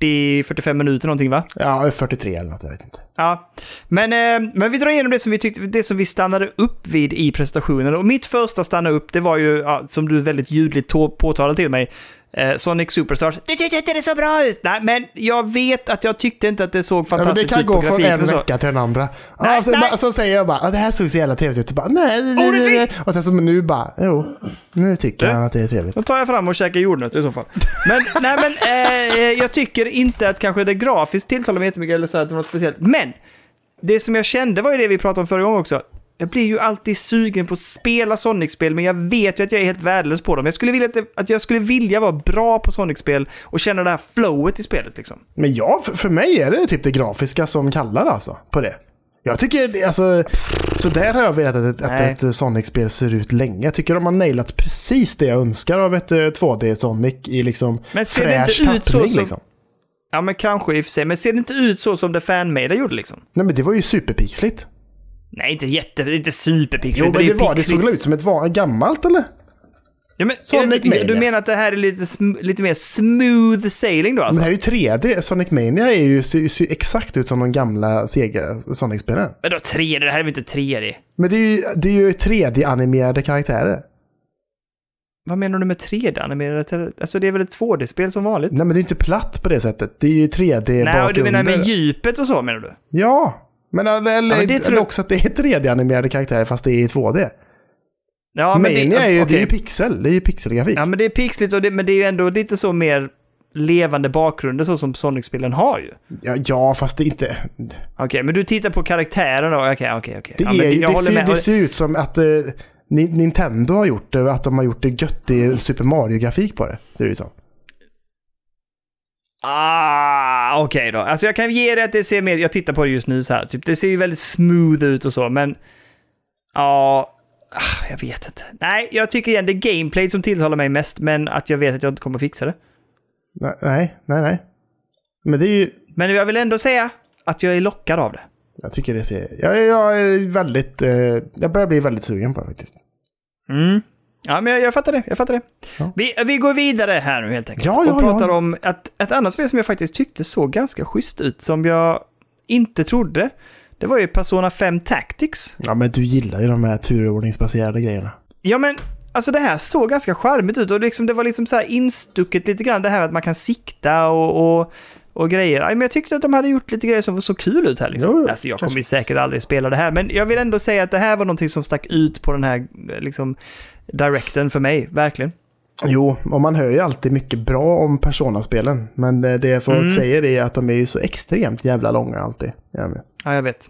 40-45 minuter någonting va? Ja, 43 eller något, jag vet inte. Ja. Men, eh, men vi drar igenom det som vi tyckte, det som vi stannade upp vid i presentationen. Och mitt första stanna upp, det var ju, ja, som du väldigt ljudligt påtalade till mig, eh, Sonic Superstars. Du tyckte inte det så bra ut! Nej, men jag vet att jag tyckte inte att det såg Ja, men det fantastiskt kan ut gå från en och så. vecka till den andra. Nej, ja, så, nej. bara, så säger jag bara, "Ja, det här såg så jävla trevligt ut. Och, bara, nej, nej, nej, och sen så nu bara, jo, nu tycker jag att det är trevligt. Då tar jag fram och käkar jordnötter i så fall. Men, nej, men eh, eh, jag tycker inte att kanske det grafiskt tilltalar mig jättemycket eller så att det var något speciellt. Men det som jag kände var ju det vi pratade om förra gången också. Jag blir ju alltid sugen på att spela Sonic-spel, men jag vet ju att jag är helt värdelös på dem. Jag skulle vilja att, det- att jag skulle vilja vara bra på Sonic-spel och känna det här flowet i spelet liksom. Men ja, för, för mig är det typ det grafiska som kallar alltså på det. Jag tycker, det- alltså, så där har jag velat att, att ett Sonic-spel ser ut länge. Jag tycker de har nailat precis det jag önskar av ett eh, 2D-Sonic i liksom Men ser det fräsch inte ut så tappning som- liksom. Ja, men kanske i och för sig. Men ser det inte ut så som det fanmade gjorde liksom? Nej men det var ju superpixligt. Nej, inte jätte... Inte superpixligt. Jo men är det var, det pixligt. såg väl ut som ett van- gammalt eller? Ja, men, Sonic det, inte- du Mania. menar att det här är lite, lite mer smooth sailing då Men alltså? det här är ju 3D. Sonic Mania är ju, ser, ser exakt ut som de gamla Sega Sonic-spelen. Vadå 3D? Det här är väl inte 3D? Men det är ju, det är ju 3D-animerade karaktärer. Vad menar du med 3D-animerade? Alltså det är väl ett 2D-spel som vanligt? Nej men det är ju inte platt på det sättet. Det är ju 3D Nej, och du menar med djupet och så menar du? Ja, men eller, eller, men det tror också att det är 3D-animerade karaktärer fast det är i 2D. Ja, men Mania är ju, okej. det är ju pixel, det är ju pixelgrafik. Ja, men det är pixligt, och det, men det är ju ändå lite så mer levande bakgrunder så som Sonic-spelen har ju. Ja, ja, fast det är inte... Okej, men du tittar på karaktären då? Okej, okej, okej. Det, Ja, det, ser, det ser ut som att... Ni- Nintendo har gjort det, att de har gjort det göttig Super Mario-grafik på det. Ser det ut som. Ah, okej då. Alltså jag kan ge det att det ser mer, jag tittar på det just nu så här, typ, det ser ju väldigt smooth ut och så, men ja, ah, jag vet inte. Nej, jag tycker igen det är gameplay som tilltalar mig mest, men att jag vet att jag inte kommer fixa det. Nej, nej, nej. nej. Men det är ju... Men jag vill ändå säga att jag är lockad av det. Jag tycker det ser... Jag, jag är väldigt... Eh, jag börjar bli väldigt sugen på det faktiskt. Mm. Ja, men jag, jag fattar det. Jag fattar det. Ja. Vi, vi går vidare här nu helt enkelt. Ja, ja, och pratar om ett, ett annat spel som jag faktiskt tyckte såg ganska schysst ut, som jag inte trodde. Det var ju Persona 5 Tactics. Ja, men du gillar ju de här turordningsbaserade grejerna. Ja, men alltså det här såg ganska charmigt ut och liksom, det var liksom så här instucket lite grann det här att man kan sikta och, och, och grejer. Ja, men jag tyckte att de hade gjort lite grejer som så kul ut här. Liksom. Jo, jo, alltså, jag kommer ju säkert aldrig spela det här, men jag vill ändå säga att det här var någonting som stack ut på den här liksom, directen för mig, verkligen. Jo, och man hör ju alltid mycket bra om Persona-spelen. Men eh, det folk Mm. säger är att de är ju så extremt jävla långa alltid. Ja, jag vet.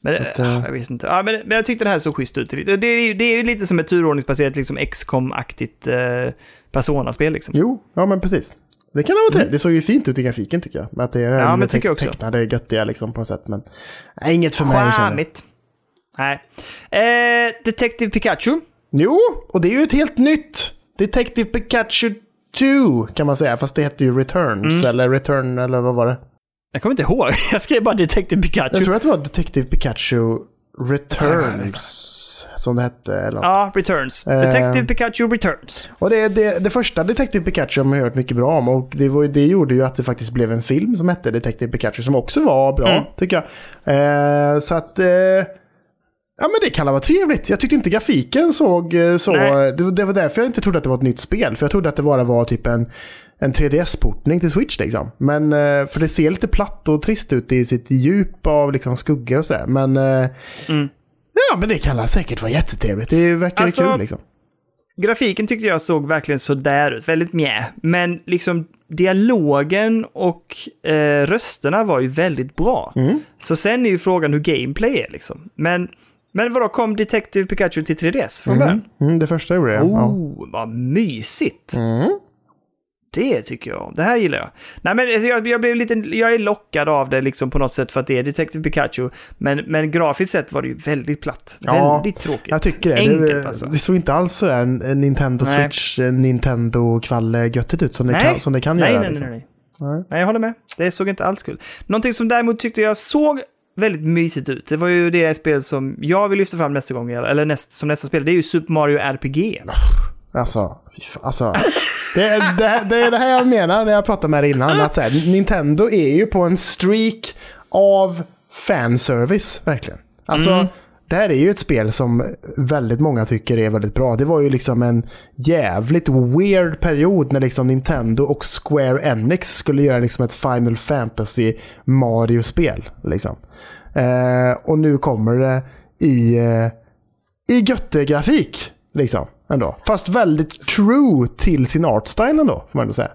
Men, att, eh, jag visste inte. Ja, men, men jag tyckte det här såg schysst ut. Det är, det är ju lite som ett turordningsbaserat liksom XCOM-aktigt eh, Persona-spel liksom. Jo, ja men precis. Det kan vara trevligt. Det såg ju fint ut i grafiken tycker jag. Att det är Mm. Ja, men tycker jag också. tecknade göttiga liksom på något sätt. Men nej, inget för mig. Charmigt. Nej. Eh, Detective Pikachu. Jo, och det är ju ett helt nytt Detective Pikachu 2 kan man säga. Fast det hette ju Returns Mm. eller Return eller vad var det? Jag kommer inte ihåg. Jag skrev bara Detective Pikachu. Jag tror att det var Detective Pikachu Returns som det hette. Eller något. Ja, Returns. Eh. Detective Pikachu Returns. Och det, det, det första Detective Pikachu har man hört mycket bra om och det, var, det gjorde ju att det faktiskt blev en film som hette Detective Pikachu som också var bra, Mm. tycker jag. Eh, så att... Eh, ja men det kan vara trevligt. Jag tyckte inte grafiken såg eh, så... Det, det var därför jag inte trodde att det var ett nytt spel. För jag trodde att det bara var typ en, en 3DS-portning till Switch liksom. Men, eh, för det ser lite platt och trist ut i sitt djup av liksom skuggor och sådär. Men... Eh, Mm. Ja men det kan säkert vara jättetrevligt. Det verkar Alltså, kul liksom. Grafiken tyckte jag såg verkligen sådär ut, väldigt mjä. Men liksom dialogen och eh, rösterna var ju väldigt bra. Mm. Så sen är ju frågan hur gameplay är liksom. Men, men vadå, kom Detective Pikachu till 3DS från början? Mm. Mm, det första gjorde det. ja. Oh, vad mysigt! Mm. Det tycker jag om. Det här gillar jag. Nej, men alltså, jag, jag, blev lite, jag är lockad av det liksom på något sätt för att det är Detective Pikachu. Men, men grafiskt sett var det ju väldigt platt. Ja, väldigt tråkigt. Jag tycker det. Enkelt det, alltså. det såg inte alls sådär en, en Nintendo Nej. Switch, en Nintendo kvalle göttigt ut som det Nej. kan, som det kan nej, göra. nej, liksom. nej, nej. Nej. Nej, jag håller med. Det såg inte alls kul. Någonting som däremot tyckte jag såg väldigt mysigt ut. Det var ju det spel som jag vill lyfta fram nästa gång, eller näst, som nästa spel. Det är ju Super Mario RPG. Alltså, alltså det, det, det är det här jag menar när jag pratade med dig innan. Att här, Nintendo är ju på en streak av fanservice, verkligen. Alltså, Mm. det här är ju ett spel som väldigt många tycker är väldigt bra. Det var ju liksom en jävligt weird period när liksom Nintendo och Square Enix skulle göra liksom ett Final Fantasy Mario-spel. Liksom. Eh, och nu kommer det i, eh, i göttegrafik. Liksom, ändå. Fast väldigt true till sin artstyle ändå, får man ändå säga.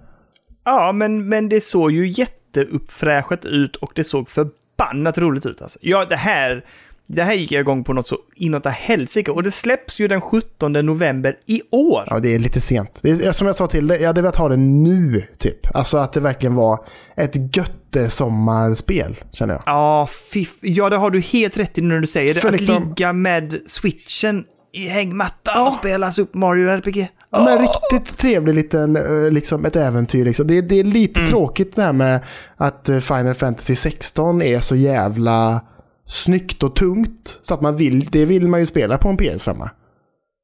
Ja, men, men det såg ju jätteuppfräschat ut och det såg förbannat roligt ut. Alltså. Ja, det här, det här gick jag igång på något så inåt helsike. Och det släpps ju den 17 november i år. Ja, det är lite sent. Det är, som jag sa till dig, jag hade velat ha det nu, typ. Alltså att det verkligen var ett götte-sommarspel, känner jag. Ja, fiff. ja, det har du helt rätt i när du säger det. För att liksom- ligga med switchen i hängmattan Ja. och spela Super Mario RPG. Ja, men riktigt trevlig liten, eh, liksom ett äventyr. Liksom. Det, det är lite tråkigt det här med att eh, Final Fantasy 16 är så jävla snyggt och tungt. Så att man vill, det vill man ju spela på en PS5.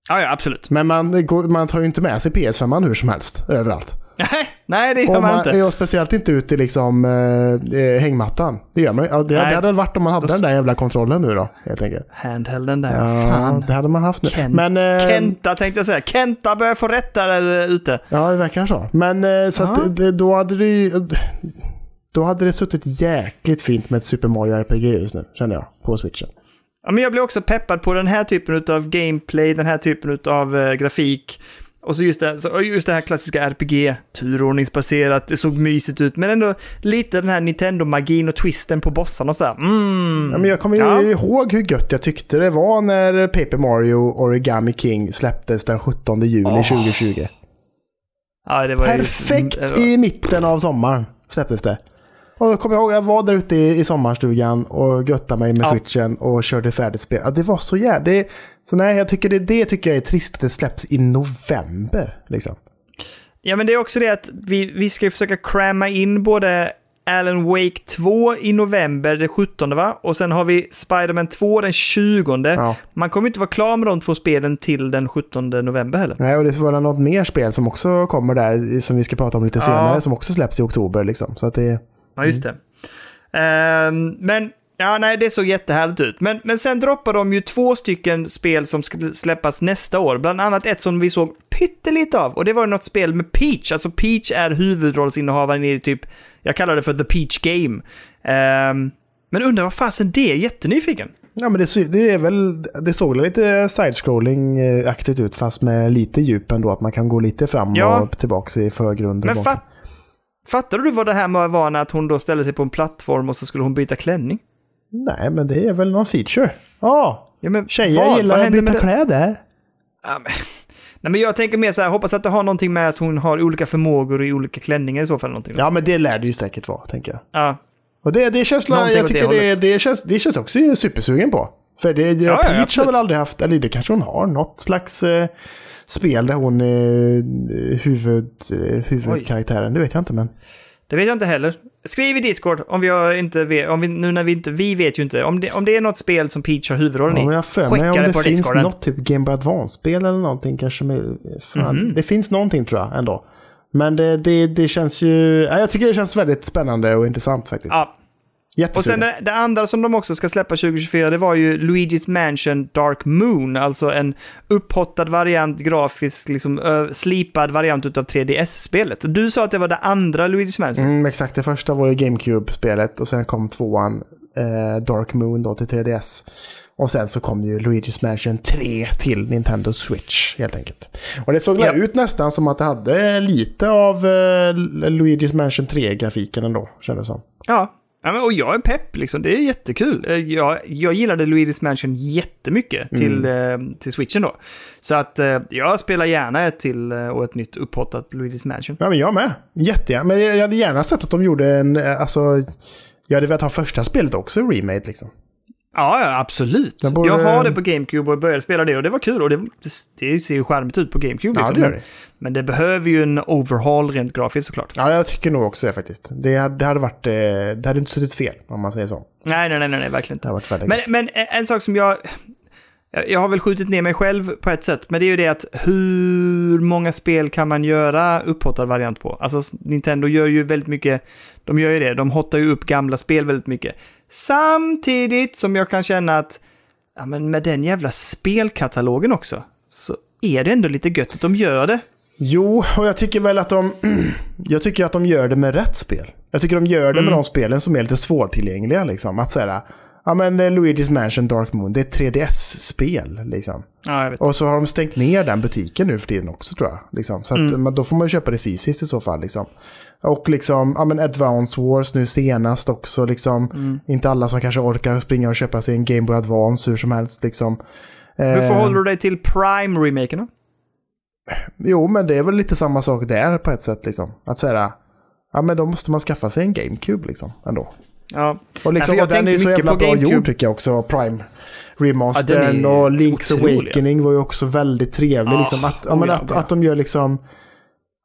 Ja, ja, absolut. Men man, man tar ju inte med sig PS5 hur som helst, överallt. Nej, nej det gör man man, inte. och speciellt inte ut i liksom, eh, eh, hängmattan. Det gör man ja, det, Nej. det hade väl varit om man hade Då- den där jävla kontrollen nu då, helt enkelt. Handhelden där, Ja, fan. det hade man haft nu. Ken- Men, eh, Kenta tänkte jag säga. Kenta börjar få rätt där eh, ute. Ja, det verkar så. Men eh, så Ja. att då hade det ju... Då hade det suttit jäkligt fint med ett Super Mario RPG just nu, känner jag, på switchen. Ja, men jag blir också peppad på den här typen av gameplay, den här typen av eh, grafik. Och så just det, så just det här klassiska RPG, turordningsbaserat, det såg mysigt ut, men ändå lite den här Nintendo-magin och twisten på bossarna och sådär. Mm. Ja, men jag kommer ju Ja. ihåg hur gött jag tyckte det var när Paper Mario Origami King släpptes den 17 juli Åh. 2020. Ja, var ju- Perfekt det var- i mitten av sommaren släpptes det. Och jag kommer ihåg, jag var där ute i, i sommarstugan och göttade mig med Ja. switchen och körde färdigt spel. Ja, det var så jävla... Det, så nej, jag tycker det, det tycker jag är trist att det släpps i november. Liksom. Ja, men det är också det att vi, vi ska ju försöka cramma in både Alan Wake 2 i november, det 17 va? Och sen har vi Spider-Man 2 den 20. Ja. Man kommer inte vara klar med de två spelen till den 17 november heller. Nej, och det var något mer spel som också kommer där, som vi ska prata om lite Ja. senare, som också släpps i oktober. Liksom. Så att det... Ja, just det. Ehm, men, ja, nej, det såg jättehärligt ut. Men, men sen droppar de ju två stycken spel som ska släppas nästa år. Bland annat ett som vi såg pyttelite av. Och det var något spel med Peach. Alltså Peach är huvudrollsinnehavaren i typ, jag kallar det för The Peach Game. Ehm, men undrar vad fasen det är, jättenyfiken. Ja, men det, det är väl... Det såg lite side-scrolling-aktigt ut, fast med lite djup ändå. Att man kan gå lite fram Ja. och tillbaka i förgrunden. Men bakom. Fat, fattar du vad det här med var när att hon då ställde sig på en plattform och så skulle hon byta klänning? Nej, men det är väl någon feature. Ja, Ja, men tjejer vad? gillar Vad att byta det? kläder. Ja, men, nej, men jag tänker mer så här, hoppas att det har någonting med att hon har olika förmågor i olika klänningar i så fall. Någonting. Ja, men det lär det ju säkert vara, tänker jag. Ja. Och det, det känns... Någonting Jag det tycker det, det, känns, det känns också supersugen på. För det, ja, Peach har absolut. väl aldrig haft, eller det kanske hon har, något slags eh, spel där hon är eh, huvud, eh, huvudkaraktären. Det vet jag inte, men... Det vet jag inte heller. Skriv i Discord om vi har inte vet, om vi, nu när vi inte, vi vet ju inte. Om det, om det är något spel som Peach har huvudrollen Ja, i. jag för mig om det finns Discorden. något typ Game Boy Advance-spel eller någonting kanske. Med, fan, Mhm. Det finns någonting tror jag ändå. Men det, det, det känns ju... Ja, jag tycker det känns väldigt spännande och intressant faktiskt. Ja. Och sen det, det andra som de också ska släppa 2024, det var ju Luigi's Mansion Dark Moon. Alltså en upphottad variant, grafisk, liksom ö, slipad variant utav 3DS-spelet. Du sa att det var det andra Luigi's Mansion. Mm, exakt, det första var ju GameCube-spelet och sen kom tvåan eh, Dark Moon då till 3DS. Och sen så kom ju Luigi's Mansion 3 till Nintendo Switch helt enkelt. Och det såg Ja. ut nästan som att det hade lite av eh, Luigi's Mansion 3-grafiken ändå, kändes det som. Ja. Ja men, och jag är pepp liksom, det är jättekul. Eh, Jag, jag gillade Luigi's Mansion jättemycket till, eh, till Switchen då. Så att eh, jag spelar gärna ett till eh, och ett nytt upphottat Luigi's Mansion. Ja, men jag med. Jättegärna. Men jag jag hade gärna sett att de gjorde en, eh, alltså... Jag hade velat ha första spelet också remade liksom. Ja, ja absolut. Borde- Jag har det på GameCube och började spela det och det var kul och det, det ser ju charmigt ut på GameCube. Ja, Liksom. det gör det. Men det behöver ju en overhaul rent grafiskt såklart. Ja, jag tycker nog också det faktiskt. Det hade, det hade varit... eh, Det hade inte suttit fel, om man säger så. Nej, nej, nej, nej, verkligen Det inte. hade varit väldigt Men, men en sak som jag... jag- Jag har väl skjutit ner mig själv på ett sätt, men det är ju det att hur många spel kan man göra upphottad variant på? Alltså Nintendo gör ju väldigt mycket, de gör ju det, de hottar ju upp gamla spel väldigt mycket. Samtidigt som jag kan känna att, ja men med den jävla spelkatalogen också, så är det ändå lite gött att de gör det. Jo, och jag tycker väl att de... jag tycker att de gör det med rätt spel. Jag tycker de gör det med de spelen som är lite svårtillgängliga. Liksom. Att säga, ja men eh, Luigi's Mansion Dark Moon, det är ett 3DS-spel. Liksom. Ja. Och så har de stängt ner den butiken nu för tiden också tror jag. Liksom. Så att, men då får man köpa det fysiskt i så fall. Liksom. Och liksom, ja men Advance Wars nu senast också. Liksom. Inte alla som kanske orkar springa och köpa sig en Game Boy Advance hur som helst. Liksom. Hur Eh, förhåller du dig till Prime-remaken då? Jo, men det är väl lite samma sak där på ett sätt. Liksom. Att säga, ja men då måste man skaffa sig en GameCube liksom ändå. Ja, Och, liksom, Ja, och den är så jävla bra GameCube. gjord tycker jag också. Prime Ja, remastern är och Link's otrolig, Awakening var ju också väldigt trevlig. Ah, liksom, att, ja, oh men ja, att, ja. att de gör liksom...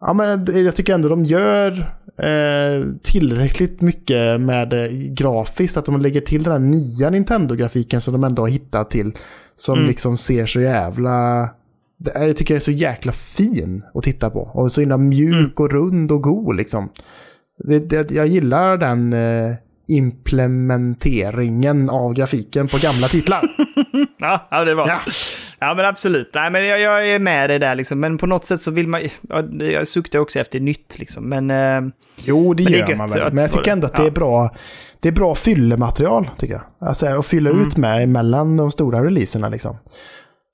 Ja, men jag tycker ändå de gör eh, tillräckligt mycket med eh, grafiskt. Att de lägger till den här nya Nintendo-grafiken som de ändå har hittat till. Som Mm. liksom ser så jävla... det Jag tycker det är så jäkla fin att titta på. Och så himla mjuk Mm. och rund och god liksom. Det, det, jag gillar den eh, implementeringen av grafiken på gamla titlar. Ja, det var. Ja. Ja. men absolut. Nej, men jag, jag är med dig där liksom. Men på något sätt så vill man... Ja, jag suktar också efter nytt liksom. Men... Eh, Jo, det det gör gött man väl. Men jag tycker det. ändå att det är bra. Det är bra fyllematerial, tycker jag. Alltså att fylla Mm. ut med mellan de stora releaserna liksom.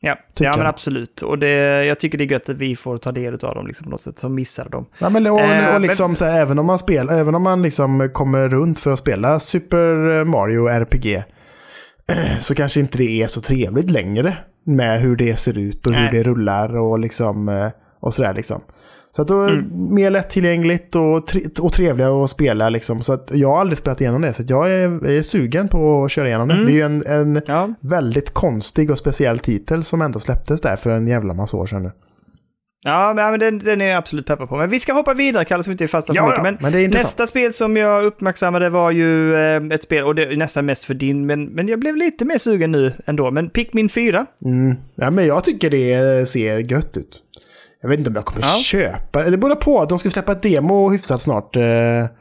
Ja, ja men absolut. Och det, jag tycker det är gött att vi får ta del av dem liksom, på något sätt, som missar dem. Ja, men, och, Eh, och liksom så här, även om man spelar, även om man liksom kommer runt för att spela Super Mario RPG så kanske inte det är så trevligt längre med hur det ser ut och hur Nej. det rullar och liksom eh, och sådär liksom. Så att då är Mm. mer lättillgängligt och, tre, och trevligare att spela liksom. Så att jag har aldrig spelat igenom det så jag är, är sugen på att köra igenom det. Mm. Det är ju en, en Ja, väldigt konstig och speciell titel som ändå släpptes där för en jävla massa år sedan nu. ja men, den, den är jag absolut peppad på. Men vi ska hoppa vidare, Kalle, så vi inte fastnar för Ja, mycket. ja, Men men det är nästa spel som jag uppmärksammade var ju eh, ett spel, och det är nästan mest för din, men, men jag blev lite mer sugen nu ändå. Men Pikmin 4. Mm. Ja, men jag tycker det ser gött ut. Jag vet inte om jag kommer Ja. köpa det. Det beror på. De ska släppa ett demo hyfsat snart. eh,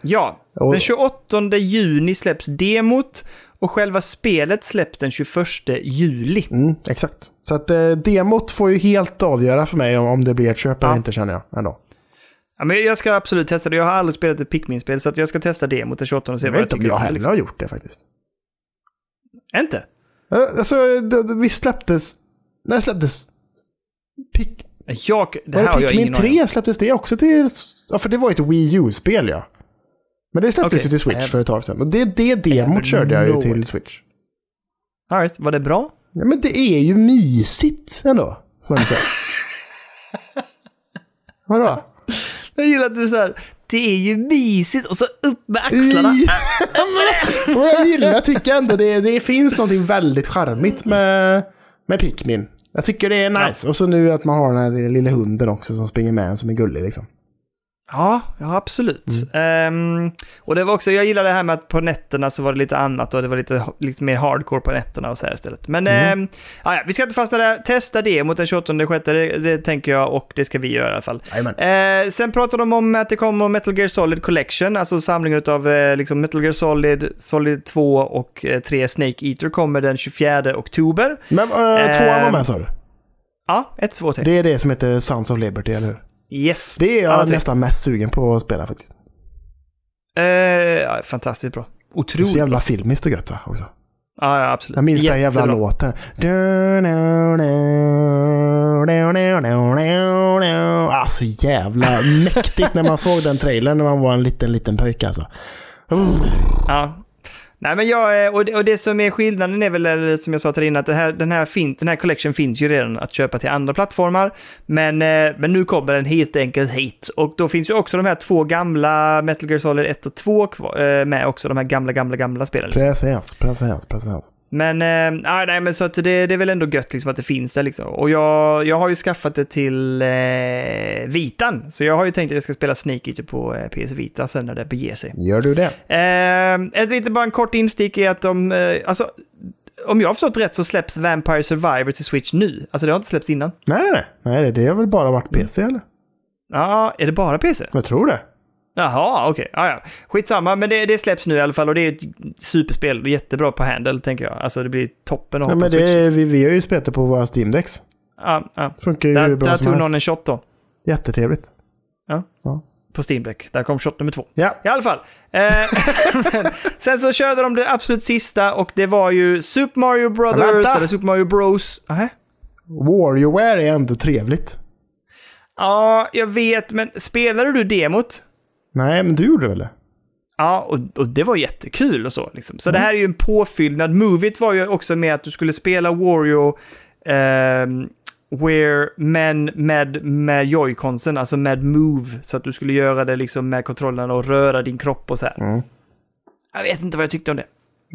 Ja, Och- den 28 juni släpps demot och själva spelet släpps den 21 juli. Mm, exakt. Så att eh, demot får ju helt avgöra för mig om, om det blir ett köp eller Ja. inte känner jag ändå. Ja, men jag ska absolut testa det. Jag har aldrig spelat ett Pikmin-spel så att jag ska testa demot den 28 och se Jag vad vet jag inte om tycker. jag heller liksom. har gjort det faktiskt. Inte? Eh, Alltså, det, det, vi släpptes... När släpptes... Pik, Jag, det här har jag ingen aning om. 3? Släpptes det också till... Ja, för det var ett Wii U-spel ja. Men det släpptes Okej. ju till Switch Även- för ett tag sedan. Och det, det demot körde jag ju till Switch. All right, var det bra? Ja, men det är ju mysigt ändå. Får man säga. Vadå? Jag gillar att du så här, det är ju mysigt och så upp med axlarna. Och jag gillar, jag tycker ändå det, det finns någonting väldigt charmigt med, med Pikmin. Jag tycker det är nice. Och så nu att man har den här lilla hunden också som springer med en som är gullig liksom. Ja, ja absolut. Ehm, och det var också, jag gillar det här med att på nätterna så var det lite annat och det var lite, lite mer hardcore på nätterna och så här istället. Men ehm, ja, ja, vi ska inte fastna där. Testa det mot den 28 sjätte, det, det tänker jag och det ska vi göra i alla fall. Eh, sen pratar de om att det kommer Metal Gear Solid Collection, alltså samlingen av eh, liksom Metal Gear Solid, Solid 2 och eh, 3 Snake Eater kommer den 24 oktober. Men äh, tvåan var med sa du? Ja, 1, 2, 3. Det är det som heter Sons of Liberty, eller hur? Yes. Det är Alla jag tre. nästan mest sugen på att spela faktiskt. Eh, ja, fantastiskt bra. Otroligt. så jävla filmiskt och gött va, också. Ja, ja, absolut. Jag minns den jävla låten. Alltså jävla mäktigt när man såg den trailern när man var en liten, liten pojke alltså. Ja. Nej, men jag, eh, och det, och det som är skillnaden är väl, som jag sa till innan, att här, den, här fin, den här collection finns ju redan att köpa till andra plattformar. Men, eh, men nu kommer den helt enkelt hit. Och då finns ju också de här två gamla Metal Gear Solid 1 och 2 kvar, eh, med också, de här gamla, gamla, gamla spelen. Liksom. Precis, precis, precis. Men, eh, nej, men så att det, det är väl ändå gött liksom att det finns där liksom. Och jag, jag har ju skaffat det till eh, Vitan. Så jag har ju tänkt att jag ska spela Eater på eh, PS Vita sen när det beger sig. Gör du det? Eh, ett bara en kort instick är att de, eh, alltså, om jag har förstått rätt så släpps Vampire Survivor till Switch nu. Alltså det har inte släppts innan. Nej, nej, nej. Det har väl bara varit PC eller? Ja, är det bara PC? Jag tror det. Jaha, okej. Ja, ja. Skitsamma, men det, det släpps nu i alla fall och det är ett superspel. Jättebra på handle, tänker jag. Alltså det blir toppen att ha Ja, på men Switch. det, liksom. vi, vi har ju spelat det på våra Steam-decks. Ja, ja. Funkar ju Där, bra där som tog helst. någon en shot då. Jättetrevligt. På Steam Deck. Där kom shot nummer två. Ja, I alla fall. Eh, sen så körde de det absolut sista och det var ju Super Mario Brothers, eller Super Mario Bros. Aha. WarioWare är ändå trevligt. Ja, jag vet, men spelade du demot? Nej, men du gjorde väl det? Ja, och, och det var jättekul och så. Liksom. Så det här är ju en påfyllnad. Movit var ju också med att du skulle spela Wario ehm, where, men med, med joyconsen, alltså med move. Så att du skulle göra det liksom med kontrollerna och röra din kropp och så här. Mm. Jag vet inte vad jag tyckte om det.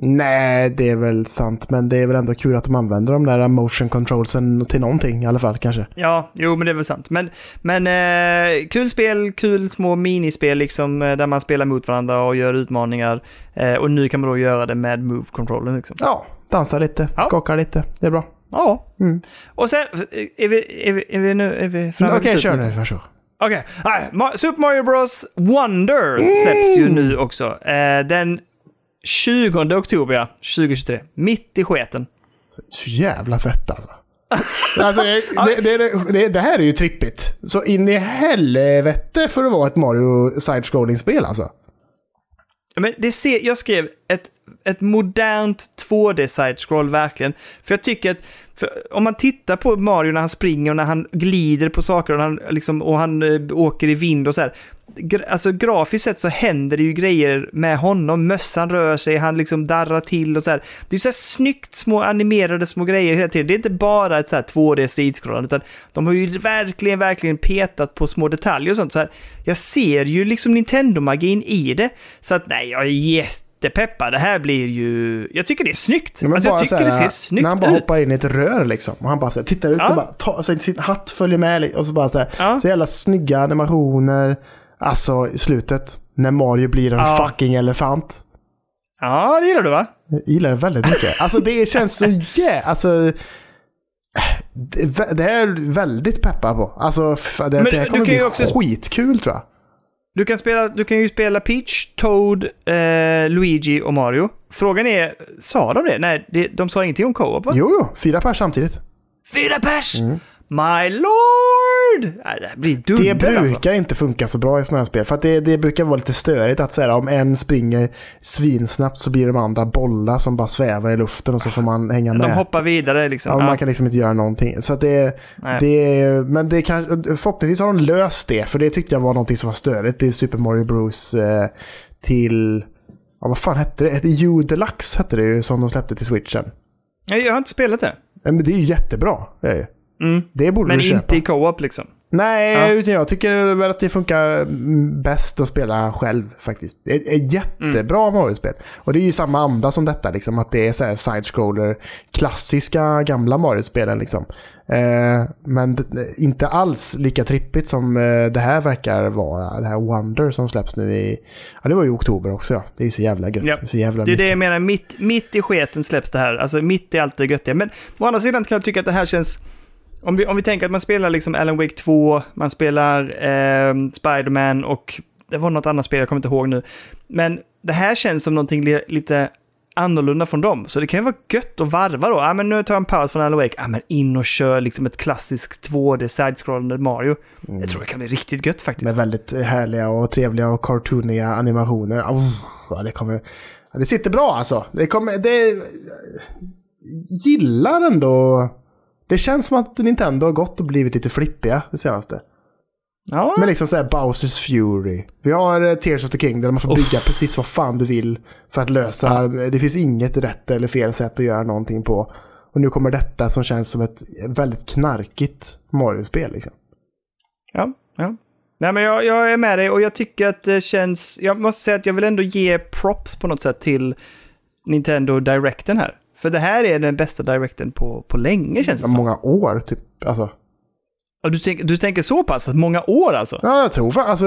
Nej, det är väl sant. Men det är väl ändå kul att de använder de där motion controlsen till någonting i alla fall kanske. Ja, jo men det är väl sant. Men, men eh, kul spel, kul små minispel liksom eh, där man spelar mot varandra och gör utmaningar. Eh, och nu kan man då göra det med move-controllen liksom. Ja, dansa lite, Ja. skaka lite. Det är bra. Ja. Mm. Och sen, är vi, är vi, är vi nu, är vi framme Okej, kör nu. Varsågod. Okej, Ma- Super Mario Bros Wonder släpps ju nu också. Eh, den 20 oktober, ja, 2023. Mitt i sketen. Så jävla fett alltså. alltså det, det, det, det, det här är ju trippigt. Så in i helvete för att vara ett Mario side-scrolling-spel alltså. Men det ser, jag skrev ett ett modernt 2D side-scroll verkligen. För jag tycker att, om man tittar på Mario när han springer och när han glider på saker och han, liksom, och han eh, åker i vind och så här. Gra- Alltså grafiskt sett så händer det ju grejer med honom. Mössan rör sig, han liksom darrar till och så här. Det är så här snyggt små animerade små grejer hela tiden. Det är inte bara ett så här 2D sidskrollande utan de har ju verkligen, verkligen petat på små detaljer och sånt. Så här, jag ser ju liksom Nintendo-magin i det. Så att nej, jag är jätte jättepeppad. Det här blir ju... Jag tycker det är snyggt. Ja, alltså, jag tycker så det här, ser snyggt När han bara ut. hoppar in i ett rör liksom. Och han bara här, tittar ut Ja. och bara tar, så sin hatt följer med. Och så bara så här, Ja. så jävla snygga animationer. Alltså i slutet. När Mario blir en Ja. fucking elefant. Ja, det gillar du va? Jag gillar det väldigt mycket. Alltså det känns så jä... Alltså... Det, det är jag väldigt peppad på. Alltså det, Men det här du kommer kan bli ju också- skitkul tror jag. Du kan, spela, du kan ju spela Peach, Toad, eh, Luigi och Mario. Frågan är, sa de det? Nej, det, de sa ingenting om co-op va? Jo, jo. Fyra pers samtidigt. Fyra pers! Mm. My lord! Nej, det blir Det dunder brukar alltså. inte funka så bra i sådana här spel. För det, det brukar vara lite störigt att säga om en springer svinsnabbt så blir de andra bollar som bara svävar i luften och så får man hänga med. De hoppar vidare liksom. Ja, Ja, Man kan liksom inte göra någonting. Så det, Nej. det, men det kan, förhoppningsvis har de löst det. För det tyckte jag var någonting som var störigt i Super Mario Bros. Eh, till... Ja, vad fan hette det? Ett U Deluxe hette det ju som de släppte till switchen. Nej, Jag har inte spelat det. Men det är ju jättebra. Det, är det. ju. Mm. det borde Men du köpa. inte i co-op liksom. Nej, Ja. utan jag tycker väl att det funkar bäst att spela själv faktiskt. Det är ett jättebra Mm. Mario-spel. Och det är ju samma anda som detta, liksom, att det är så side-scroller, klassiska gamla Mario-spelen. Liksom. Eh, men inte alls lika trippigt som eh, det här verkar vara. Det här Wonder som släpps nu i... Ja, det var i oktober också ja. Det är ju så jävla gött. Ja. Det är så jävla Det är det jag menar, mitt, mitt i sketen släpps det här. Alltså mitt i allt det göttiga. Men å andra sidan kan jag tycka att det här känns... Om vi, om vi tänker att man spelar liksom Alan Wake 2, man spelar eh, Spider-Man och det var något annat spel, jag kommer inte ihåg nu. Men det här känns som någonting li, lite annorlunda från dem. Så det kan ju vara gött att varva då. Ja, men nu tar jag en paus från Alan Wake. Ja, men in och kör liksom ett klassiskt 2D side-scrollande Mario. Jag tror det kan bli riktigt gött faktiskt. Med väldigt härliga och trevliga och cartooniga animationer. Oh, ja, det kommer... Ja, det sitter bra alltså. Det kommer... Det... Gillar ändå... Det känns som att Nintendo har gått och blivit lite flippiga det senaste. ja, Men liksom såhär Bowsers Fury. Vi har eh, Tears of the King där man får bygga precis vad fan du vill för att lösa. Det finns inget rätt eller fel sätt att göra någonting på. Och nu kommer detta som känns som ett väldigt knarkigt Mario-spel liksom. Ja, ja. Nej, men jag, jag är med dig och jag tycker att det känns... Jag måste säga att jag vill ändå ge props på något sätt till Nintendo Directen här. För det här är den bästa Directen på, på länge känns det som. Många år typ. Alltså. Du, tänk, du tänker så pass? Att många år alltså? Ja, jag tror fan. Alltså,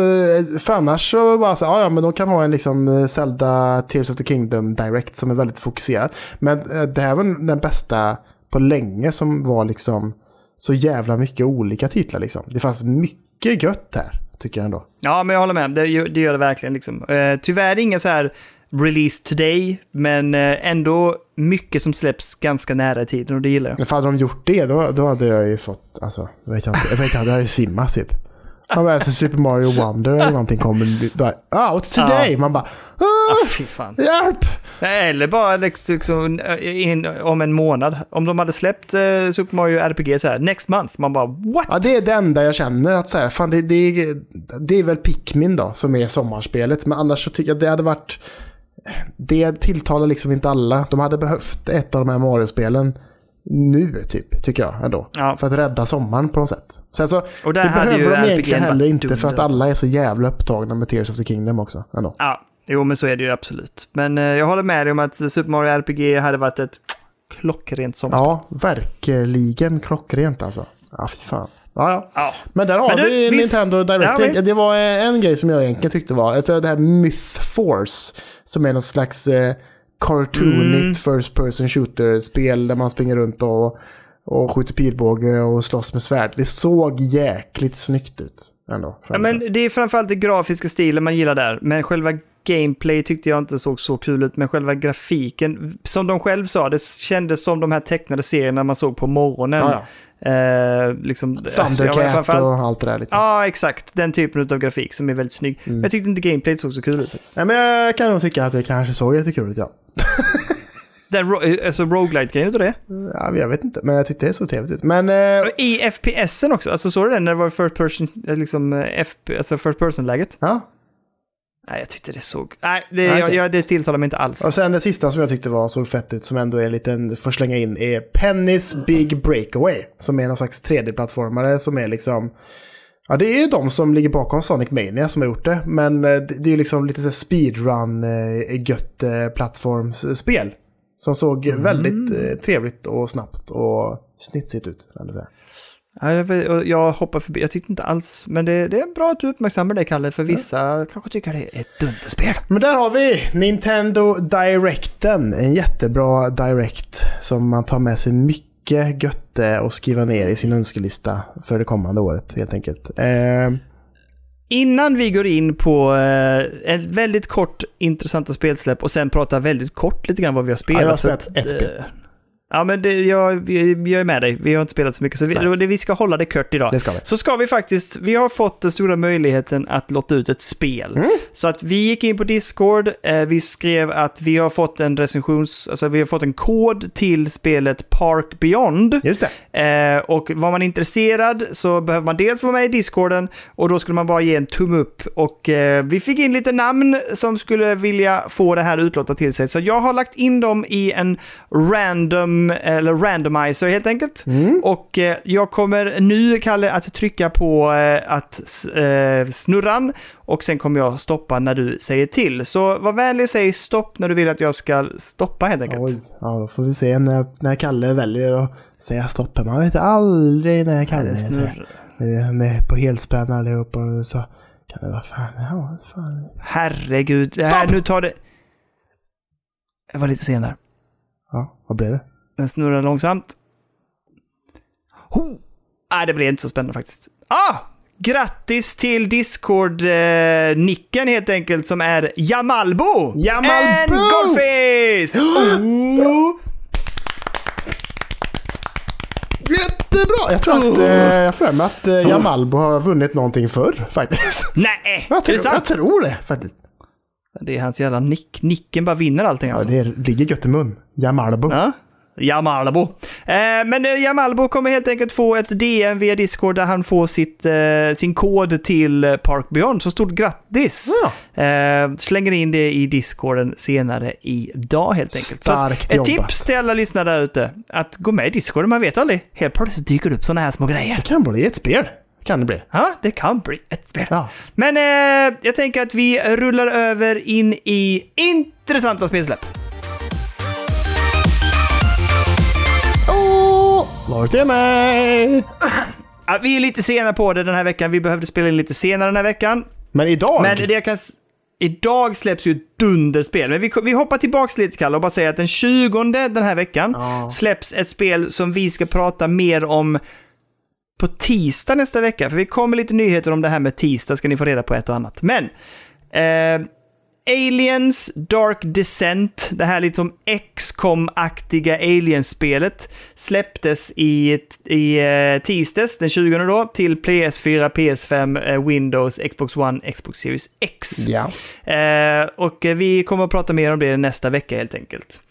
för annars så bara så, ja, ja, men de kan ha en liksom eh, Zelda Tears of the Kingdom Direct som är väldigt fokuserad. Men eh, det här var den bästa på länge som var liksom så jävla mycket olika titlar liksom. Det fanns mycket gött här, tycker jag ändå. Ja, men jag håller med. Det, det gör det verkligen. Liksom. Eh, tyvärr ingen så här release today, men eh, ändå mycket som släpps ganska nära i tiden och det gillar jag. Men hade de gjort det, då, då hade jag ju fått, alltså, jag vet jag inte, jag vet inte, jag hade ju svimmat typ. Man bara, alltså, Super Mario Wonder eller någonting kommer, då, ah, what's today? Ja. Man bara, Ah, ah, fy fan. hjälp! Eller bara liksom, eh, in, om en månad. Om de hade släppt eh, Super Mario RPG så här, next month, man bara what? Ja, det är det enda jag känner att så här, fan det, det, är, det är väl Pikmin då som är sommarspelet. Men annars så tycker jag det hade varit... Det tilltalar liksom inte alla. De hade behövt ett av de här Mario-spelen nu, typ, tycker jag ändå. Ja. För att rädda sommaren på något sätt. Sen så, Och där det behöver de egentligen heller inte för att alltså. alla är så jävla upptagna med Tears of the Kingdom också. Ändå. Ja, jo men så är det ju absolut. Men eh, jag håller med dig om att Super Mario RPG hade varit ett klockrent sommarspel. Ja, verkligen klockrent alltså. Ja, fy fan. Ja, ja. Men där har Men du, vi visst- Nintendo Direct. Ja, Det var en grej som jag egentligen tyckte var, alltså det här Myth Force, som är någon slags eh, cartoonigt Mm. first person shooter-spel där man springer runt och, och skjuter pilbåge och slåss med svärd. Det såg jäkligt snyggt ut ändå. Ja, men det är framförallt den grafiska stilen man gillar där. Men själva gameplay tyckte jag inte såg så kul ut. Men själva grafiken, som de själv sa, det kändes som de här tecknade serierna man såg på morgonen. ja, Eh, liksom, ja, Thundercat framförallt- och allt det där liksom. Ja, exakt. Den typen av grafik som är väldigt snygg. Mm. Men jag tyckte inte gameplayet såg så kul ut. faktiskt. Ja, men jag kan nog tycka att det kanske såg lite kul ut, ja. Den ro- alltså roguelite-grejen utav det. Ja, jag vet inte, men jag tyckte det såg trevligt ut. Men... Eh, I FPSen också, alltså såg du den när det var first person, eh, liksom eh, FP, alltså first person-läget? ja. Nej, jag tyckte det såg... Nej, det, Nej, jag, jag, det tilltalar mig inte alls. Och sen det sista som jag tyckte var såg fett ut, som ändå är en liten, får slänga in, är Pennys Big Breakaway. Som är någon slags 3D-plattformare som är liksom... Ja, det är ju de som ligger bakom Sonic Mania som har gjort det. Men eh, det är ju liksom lite så speedrun, eh, gött eh, plattformsspel. Som såg väldigt eh, trevligt och snabbt och snitsigt ut. kan jag säga. Ja, jag, hoppar förbi, jag tyckte inte alls, men det, det är bra att du uppmärksammar det Kalle, för vissa kanske tycker det är ett dunderspel. Men där har vi Nintendo Directen. En jättebra Direct som man tar med sig mycket götte och skriva ner i sin önskelista för det kommande året helt enkelt. Eh, Innan vi går in på eh, ett väldigt kort intressanta spelsläpp och sen prata väldigt kort lite grann vad vi har spelat. Ja, jag har spelat ett spel. Ja, men det, jag, jag är med dig. Vi har inte spelat så mycket, så vi, vi ska hålla det kort idag. det ska vi. Så ska vi faktiskt, vi har fått den stora möjligheten att lotta ut ett spel. Mm. Så att vi gick in på Discord, eh, vi skrev att vi har fått en recensions, alltså vi har fått en kod till spelet Park Beyond. Just det. Eh, och var man intresserad så behöver man dels vara med i Discorden och då skulle man bara ge en tumme upp. Och eh, vi fick in lite namn som skulle vilja få det här utlottat till sig. Så jag har lagt in dem i en random, eller randomizer helt enkelt. Och eh, jag kommer nu, Kalle, att trycka på eh, att eh, snurran och sen kommer jag stoppa när du säger till. Så var vänlig, säg stopp när du vill att jag ska stoppa helt enkelt. Oj, ja, då får vi se när, när Kalle väljer att säga stopp. Man vet aldrig när Kalle säger med på helspänn allihop och så kan det vara fan, ja, fan. Herregud, det här, Stopp! nu tar det... Jag var lite sen där. Ja, vad blir det? Den snurrar långsamt. Ho! Nej, det blir inte så spännande faktiskt. Ah! Grattis till Discord-nicken helt enkelt som är Jamalbo! Jamalbo! En golfis! Oh! Jättebra! Jag tror att, eh, jag för mig att eh, Jamalbo har vunnit någonting förr faktiskt. Nej, Jag är tror, det jag sant? tror det faktiskt. Det är hans jävla nick. Nicken bara vinner allting Ja, alltså. det är, ligger gött i mun. Jamalbo. Ja. Jamalbo. Eh, men eh, Jamalbo kommer helt enkelt få ett DM via Discord där han får sitt, eh, sin kod till Park Beyond. Så stort grattis! Ja. Eh, slänger in det i Discorden senare idag helt enkelt. Så Starkt ett jobbat. tips till alla lyssnare där ute. Att gå med i Discorden, man vet aldrig. Helt plötsligt dyker det upp sådana här små grejer. Det kan bli ett spel. Kan det bli. Ja, det kan bli ett spel. Ja. Men eh, jag tänker att vi rullar över in i intressanta spelsläpp. Det mig? Vi är lite sena på det den här veckan. Vi behövde spela in lite senare den här veckan. Men idag? Men det jag kan... Idag släpps ju ett dunderspel. Men vi, vi hoppar tillbaks lite Kalle och bara säger att den 20 den här veckan Ja. släpps ett spel som vi ska prata mer om på tisdag nästa vecka. För vi kommer lite nyheter om det här med tisdag, ska ni få reda på ett och annat. Men... Eh, Aliens Dark Descent, det här lite som XCOM-aktiga Aliens-spelet, släpptes i, i eh, tisdags, den 20 då, till PS4, PS5, eh, Windows, Xbox One, Xbox Series X. Ja. Eh, och vi kommer att prata mer om det nästa vecka helt enkelt.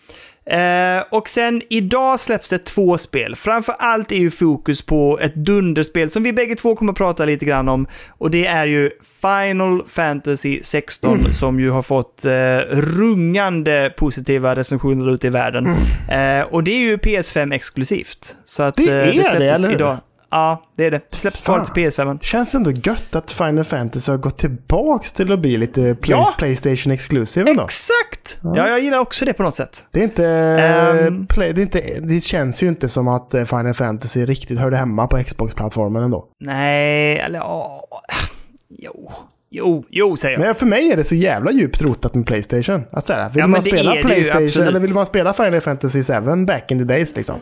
Eh, och sen idag släpps det två spel. Framför allt är ju fokus på ett dunderspel som vi bägge två kommer att prata lite grann om. Och det är ju Final Fantasy 16 som ju har fått eh, rungande positiva recensioner ute i världen. Eh, och det är ju PS5 exklusivt. Så att, Det eh, är det, släpptes hur? idag. Ja, det är det. Det släpps bara till PS5. Känns ändå gött att Final Fantasy har gått tillbaks till att bli lite play Ja. Playstation Exclusive ändå. Exakt! Ja, jag gillar också det på något sätt. Det är inte, Ehm. play, det är inte... Det känns ju inte som att eh, Final Fantasy riktigt hörde hemma på Xbox-plattformen ändå. Nej, eller ja... Jo, jo, jo säger jag. Men för mig är det så jävla djupt rotat med Playstation. Att säga, vill Ja, man spela ju, Playstation, absolut. eller vill man spela Final Fantasy 7 back in the days liksom.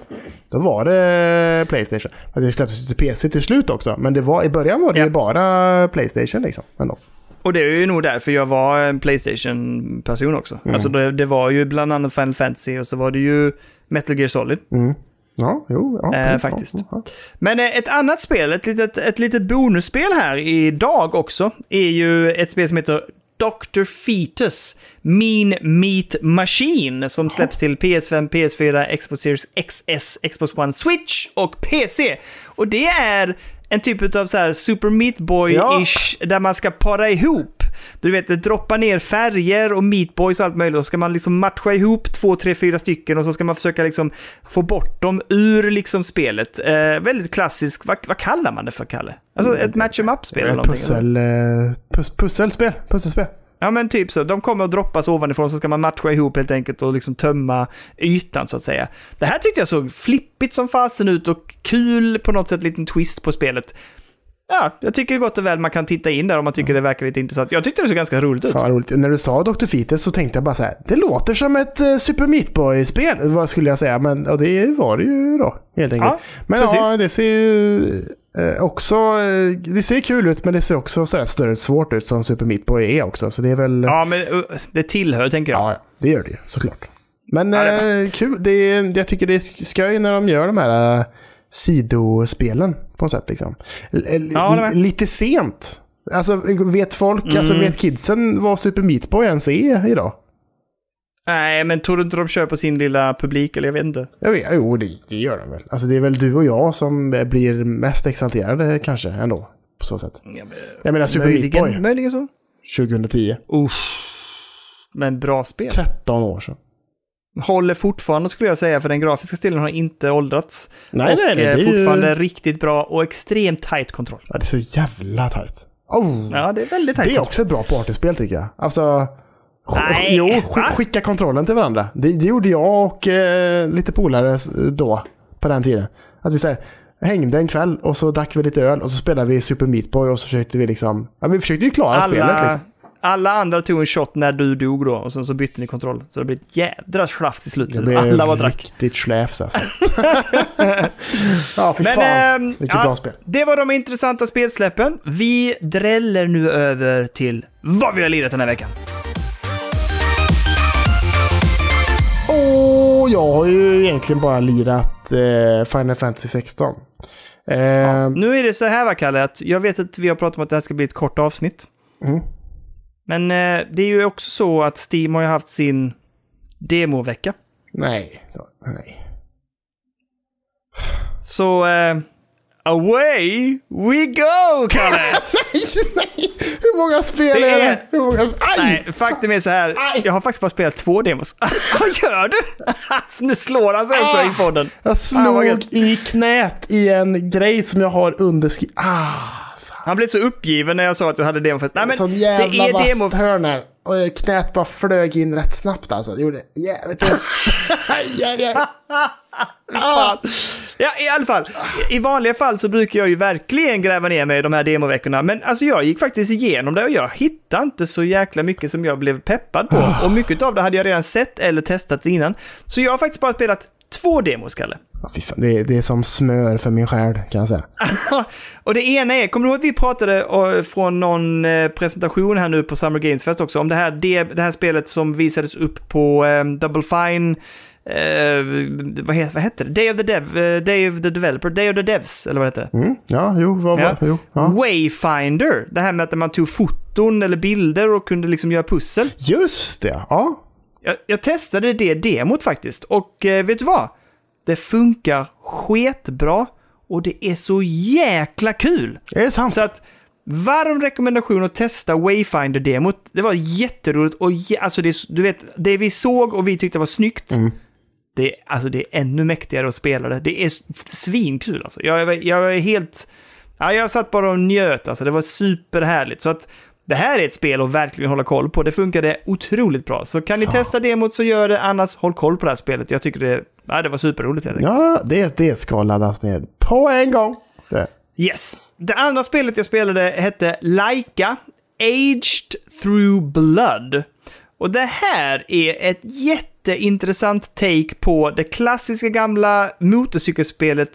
Då var det Playstation. Alltså det släpptes till PC till slut också. Men det var, i början var det Ja. ju bara Playstation liksom. Ändå. Och det är ju nog därför jag var en Playstation-person också. Mm. Alltså det, det var ju bland annat Final Fantasy och så var det ju Metal Gear Solid. Mm. Ja, jo. Ja, Eh, ja, faktiskt. Ja, Men eh, ett annat spel, ett litet, ett litet bonusspel här idag också, är ju ett spel som heter Dr. Fetus Mean Meat Machine som släpps till PS5, PS4, Xbox Series XS, Xbox One Switch och PC. Och det är en typ av så här Super Meat Boy-ish där man ska para ihop. Du vet, det droppar ner färger och Meat Boys och allt möjligt. Så ska man liksom matcha ihop två, tre, fyra stycken och så ska man försöka liksom få bort dem ur liksom spelet. Eh, väldigt klassiskt. Vad, vad kallar man det för, Kalle? Alltså ett match em up-spel eller någonting? Pussel, eh, pus, pusselspel. Pusselspel. Ja men typ så. De kommer att droppas ovanifrån så ska man matcha ihop helt enkelt och liksom tömma ytan så att säga. Det här tyckte jag såg flippigt som fasen ut och kul på något sätt, liten twist på spelet. Ja, jag tycker gott och väl man kan titta in där om man tycker det verkar lite intressant. Jag tyckte det såg ganska roligt ut. Fan roligt. När du sa Dr. Fetus så tänkte jag bara så här. Det låter som ett uh, Super Meat Boy-spel. Vad skulle jag säga? Men och det var det ju då. Helt enkelt. Ja, men precis. ja, det ser ju eh, också... eh, det ser kul ut men det ser också sådär större svårt ut som Super Meat Boy är också. Så det är väl... Ja, men det tillhör tänker jag. Ja, ja, det gör det ju såklart. Men Ja, det eh, kul. Det jag tycker det är skoj när de gör de här eh, sidospelen på något sätt. Liksom. L- Ja, lite sent. Alltså vet folk, Mm. alltså vet kidsen vad Super Meat Boy ens är idag? Nej, men tror du inte de kör på sin lilla publik eller jag vet inte. Jag vet, jo, det, det gör de väl. Alltså det är väl du och jag som blir mest exalterade kanske ändå. På så sätt. Ja, men, Jag menar Super Meat Boy, möjligen, möjligen så. 2010. Uff. Men bra spel. 13 år sedan. Håller fortfarande skulle jag säga, för den grafiska stilen har inte åldrats. Nej, och nej, nej. eh, Det är fortfarande ju... riktigt bra och extremt tight kontroll. Ja, det är så jävla tajt. Oh. Ja, det är väldigt tight Det är kontroll. också ett bra partyspel tycker jag. Alltså... Nej, jo, sk- skicka kontrollen till varandra. Det, det gjorde jag och eh, lite polare då, på den tiden. Att vi så här, hängde en kväll och så drack vi lite öl och så spelade vi Super Meat Boy och så försökte vi liksom... Ja, vi försökte ju klara spelet Alla, liksom. Alla andra tog en shot när du dog då och sen så bytte ni kontroll. Så det blev ett jädra slafs i Det slutet. blev Alla var drack. riktigt släfs alltså. ja, fy Men, fan. ehm, Vilket ja, bra spel. Det var de intressanta spelsläppen. Vi dräller nu över till vad vi har lirat den här veckan. Och jag har ju egentligen bara lirat eh, Final Fantasy 16. Eh, Nu är det så här va, Kalle, att jag vet att vi har pratat om att det här ska bli ett kort avsnitt. Mm. Men eh, det är ju också så att Steam har ju haft sin demovecka. Nej. nej. Så eh, away we go, Kalle! Nej, nej! Hur många spel Det är det? Hur många? Aj! Nej, faktum är så här. Aj! Jag har faktiskt bara spelat två demos. Vad gör du? nu slår han sig också Ah! i podden. Jag Ah, slog gött. i knät i en grej som jag har underskrivit. Ah. Han blev så uppgiven när jag sa att jag hade demofest. Nej, men Sån det jävla är vasst demo... hörn här. Och knät bara flög in rätt snabbt alltså. Det gjorde jävligt ont. Aj, aj. Fan. Ja, i alla fall. I vanliga fall så brukar jag ju verkligen gräva ner mig i de här demoveckorna. Men alltså jag gick faktiskt igenom det och jag hittade inte så jäkla mycket som jag blev peppad på. Och mycket av det hade jag redan sett eller testat innan. Så jag har faktiskt bara spelat två demos, Kalle. Ja. Det, är, det är som smör för min själ kan jag säga. och det ena är, kommer du ihåg att vi pratade eh, från någon eh, presentation här nu på Summer Games Fest också om det här, det, det här spelet som visades upp på eh, Double Fine, eh, vad, heter, vad hette det? Day of the Dev, eh, Day of the Developer, Day of the Devs, eller vad heter det? Mm. Ja, jo, vad Ja. var jo, ja. Wayfinder, det här med att man tog foton eller bilder och kunde liksom göra pussel. Just det, ja. Jag, jag testade det demot faktiskt och eh, vet du vad? Det funkar sketbra och det är så jäkla kul. Det är sant. Så att varm rekommendation att testa Wayfinder-demot. Det var jätteroligt och alltså det, du vet, det vi såg och vi tyckte var snyggt. Mm. Det, alltså det är ännu mäktigare att spela det. Det är svinkul alltså. Jag, är- jag är helt... Ja, jag satt bara och njöt alltså. Det var superhärligt. Så att det här är ett spel att verkligen hålla koll på. Det funkade otroligt bra. Så kan ni Ja. testa demot så gör det. Annars håll koll på det här spelet. Jag tycker det, ja, det var superroligt helt enkelt. Ja, det, det ska laddas ner på en gång. Det. Yes. Det andra spelet jag spelade hette Laika Aged Through Blood. Och det här är ett jätteintressant take på det klassiska gamla motorcykelspelet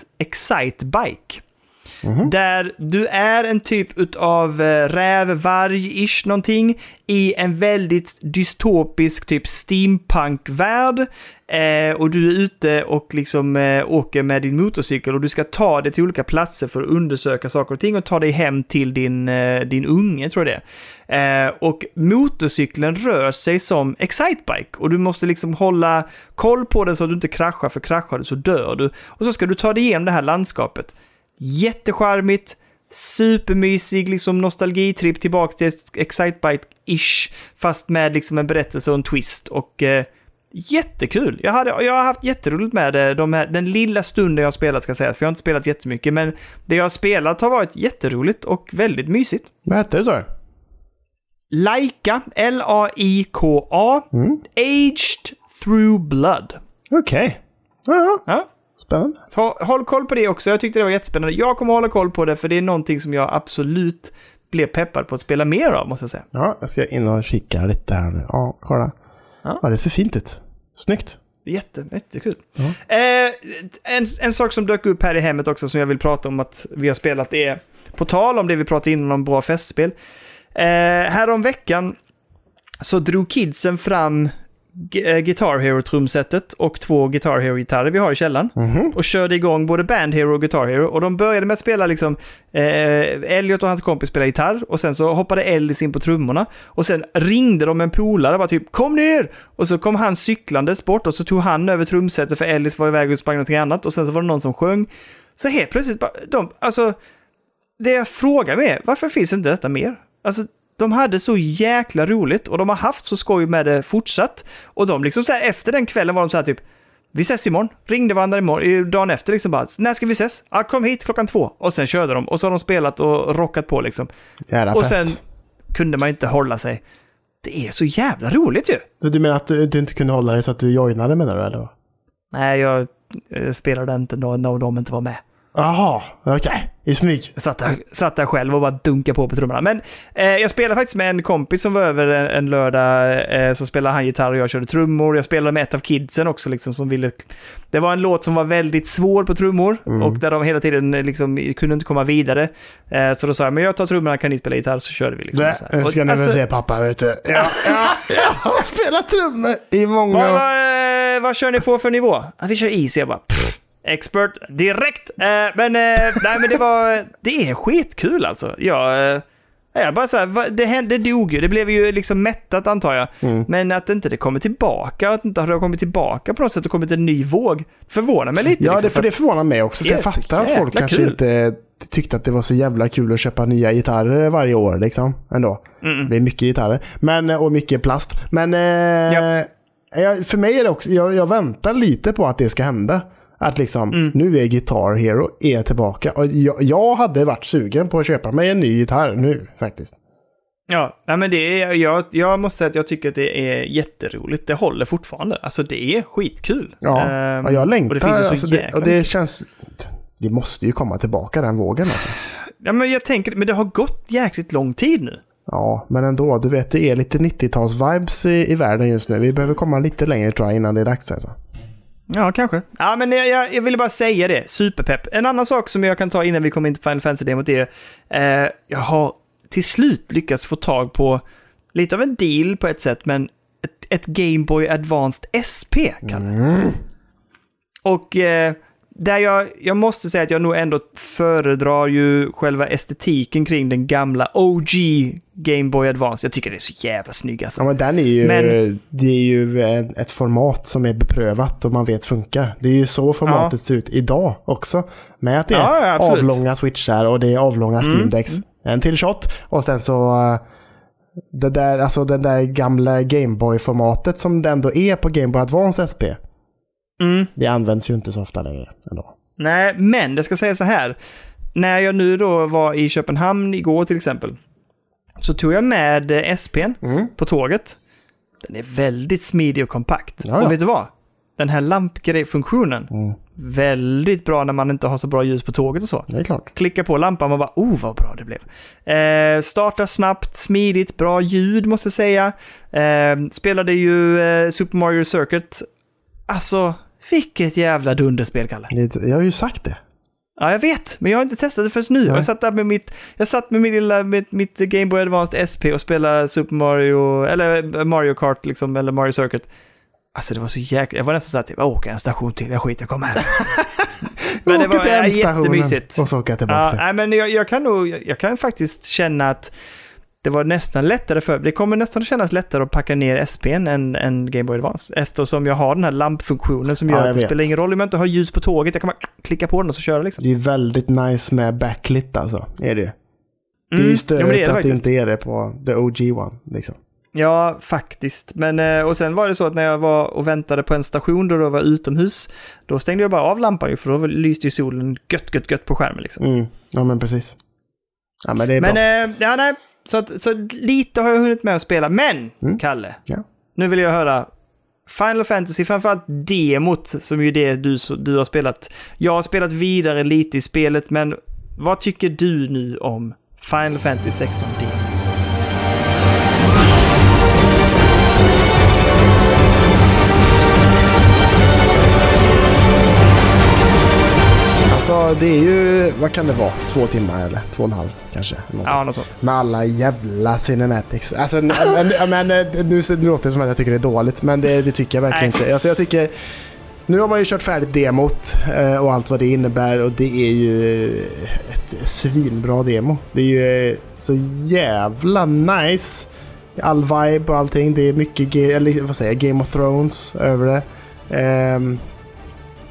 Mm -hmm. Där du är en typ utav eh, räv-varg-ish någonting i en väldigt dystopisk typ steampunk-värld. Eh, och du är ute och liksom eh, åker med din motorcykel och du ska ta dig till olika platser för att undersöka saker och ting och ta dig hem till din, eh, din unge, tror jag det är. eh, Och motorcykeln rör sig som excitebike och du måste liksom hålla koll på den så att du inte kraschar, för kraschar du så dör du. Och så ska du ta dig igenom det här landskapet. Jättecharmigt, supermysig liksom nostalgitripp tillbaks till Excitebike-ish, fast med liksom en berättelse och en twist. Och eh, jättekul! Jag, hade, jag har haft jätteroligt med det de här, den lilla stunden jag har spelat, ska jag säga, för jag har inte spelat jättemycket, men det jag har spelat har varit jätteroligt och väldigt mysigt. Vad hette det du? Laika, L-A-I-K-A, Aged Through Blood. Okej. Ja, ja. Ja, Spännande. så håll koll på det också. Jag tyckte det var jättespännande. Jag kommer hålla koll på det, för det är någonting som jag absolut blev peppad på att spela mer av, måste jag säga. Ja, jag ska in och kika lite här nu. Ja, kolla. Ja. Ja, det ser fint ut. Snyggt. Jätte, jättekul. Eh, en, en sak som dök upp här i hemmet också som jag vill prata om att vi har spelat är, på tal om det vi pratade innan om bra festspel. Eh, härom veckan så drog kidsen fram Guitar Hero-trumsetet och två Guitar Hero-gitarrer vi har i källaren. Och körde igång både Band Hero och Guitar Hero. Och de började med att spela liksom... Eh, Elliot och hans kompis spelade gitarr. Och sen så hoppade Ellis in på trummorna. Och sen ringde de en polare bara typ “Kom ner!” Och så kom han cyklandes bort och så tog han över trumsetet för Ellis var iväg och sprang någonting annat. Och sen så var det någon som sjöng. Så helt plötsligt bara... De, alltså... Det jag frågar mig är, varför finns inte detta mer? Alltså, de hade så jäkla roligt och de har haft så skoj med det fortsatt. Och de liksom så här, efter den kvällen var de så här typ, vi ses imorgon. Ringde varandra imorgon, dagen efter liksom bara, när ska vi ses? Ja, kom hit klockan två. Och sen körde de och så har de spelat och rockat på liksom. Jävla Och fett. sen kunde man inte hålla sig. Det är så jävla roligt ju! Du menar att du, du inte kunde hålla dig så att du joinade menar du eller? Nej, jag eh, spelade inte när de inte var med. Jaha, okej. I smyg. Jag satt där, satt där själv och bara dunkade på på trummorna. Men eh, jag spelade faktiskt med en kompis som var över en, en lördag. Eh, så spelade han gitarr och jag körde trummor. Jag spelade med ett av kidsen också liksom som ville... Det var en låt som var väldigt svår på trummor och där de hela tiden eh, liksom kunde inte komma vidare. Eh, så då sa jag, men jag tar trummorna, kan ni spela gitarr? Så körde vi liksom. Det här. Och, ska ni väl alltså, se pappa, vet du. Ja, ja, jag har spelat trummor i många Vad, år. vad, eh, vad kör ni på för nivå? Vi kör easy. Jag bara, pff, expert direkt. Eh, men, eh, nej, men det var, det är skitkul alltså. Jag, eh, jag bara så här, det, hände, det dog ju. Det blev ju liksom mättat antar jag. Mm. Men att inte det kommer tillbaka, att inte har kommit tillbaka på något sätt och kommit en ny våg. Förvånar mig lite. Ja, liksom, det, för det förvånar mig också. För jag fattar att folk kanske kul. inte tyckte att det var så jävla kul att köpa nya gitarrer varje år liksom. Ändå. Det är mycket gitarrer. Men, och mycket plast. Men eh, Japp. jag, för mig är det också, jag, jag väntar lite på att det ska hända. Att liksom, Mm. nu är Guitar Hero är tillbaka. Och jag, jag hade varit sugen på att köpa mig en ny gitarr nu faktiskt. Ja, nej, men det är, jag, jag måste säga att jag tycker att det är jätteroligt. Det håller fortfarande. Alltså det är skitkul. Ja, och jag längtar. Och det finns alltså, det, och det känns... Det måste ju komma tillbaka den vågen alltså. Ja, men jag tänker, men det har gått jäkligt lång tid nu. Ja, men ändå. Du vet, det är lite 90-tals-vibes i, i världen just nu. Vi behöver komma lite längre tror jag innan det är dags alltså. Ja, kanske. Ja, men jag, jag, jag ville bara säga det. Superpepp. En annan sak som jag kan ta innan vi kommer in till Final Fantasy-demot är eh, jag har till slut lyckats få tag på lite av en deal på ett sätt, men ett, ett Game Boy Advanced SP, Kalle. Och eh, där jag, jag måste säga att jag nog ändå föredrar ju själva estetiken kring den gamla OG Game Boy Advance. Jag tycker det är så jävla snygg alltså. Ja, men den är ju, Men- det är ju ett format som är beprövat och man vet funkar. Det är ju så formatet Ja. ser ut idag också. Med att det är Ja. Mm. avlånga switchar och det är avlånga Steam Decks. En till shot och sen så eh, det där, alltså den där gamla Gameboy-formatet som det ändå är på Game Boy Advance SP. Mm. Det används ju inte så ofta längre ändå. Nej, men det ska säga så här. När jag nu då var i Köpenhamn igår till exempel, så tog jag med eh, SPn Mm. på tåget. Den är väldigt smidig och kompakt. Ja, ja. Och vet du vad? Den här lampgrej-funktionen, Mm. väldigt bra när man inte har så bra ljus på tåget och så. Det är klart. Klicka på lampan och bara, oh vad bra det blev. Eh, starta snabbt, smidigt, bra ljud måste jag säga. Eh, spelade ju eh, Super Mario Circuit. Alltså, vilket jävla dunderspel, Kalle. Jag har ju sagt det. Ja, jag vet, men jag har inte testat det förrän nu. Nej. Jag satt där med mitt, jag satt med min lilla, med mitt Game Boy Advance SP och spelade Super Mario, eller Mario Kart liksom, eller Mario Circuit. Alltså det var så jäkla, jag var nästan såhär typ, jag åker en station till, jag skiter, jag kommer här. men det var ja, jättemysigt. Och så jag tillbaka. Ja, nej, men jag, jag kan nog, jag kan faktiskt känna att det var nästan lättare för, det kommer nästan kännas lättare att packa ner SPn än, än Game Boy Advance. Eftersom jag har den här lampfunktionen som Ja, gör jag att det vet. spelar ingen roll om jag inte har ljus på tåget, jag kan bara klicka på den och så köra liksom. Det är väldigt nice med backlit alltså. Är det ju. Det är Mm. ju Jo, störigt men det det att det inte är det på the OG one. Liksom. Ja, faktiskt. Men, eh, och sen var det så att när jag var och väntade på en station då det var utomhus, då stängde jag bara av lampan ju, för då lyste ju solen gött, gött, gött på skärmen liksom. Mm. Ja men precis. Ja men det är Men, bra. eh, ja, nej, så, att, så lite har jag hunnit med att spela. Men, Mm. Kalle, Ja. nu vill jag höra Final Fantasy, framförallt demot, som ju det du, du har spelat. Jag har spelat vidare lite i spelet, men vad tycker du nu om Final Fantasy 16 demot? Alltså det är ju, vad kan det vara? Två timmar eller två och en halv kanske? Någonting. Ja, något sånt. Med alla jävla cinematics. Alltså, men, eh, nu, låter det som att jag tycker det är dåligt, men det, det tycker jag verkligen Nej. inte. Alltså, jag tycker... Nu har man ju kört färdigt demot eh, och allt vad det innebär och det är ju ett svinbra demo. Det är ju eh, så jävla nice. All vibe och allting. Det är mycket, eller vad säger jag, Game of Thrones över det. Ehm,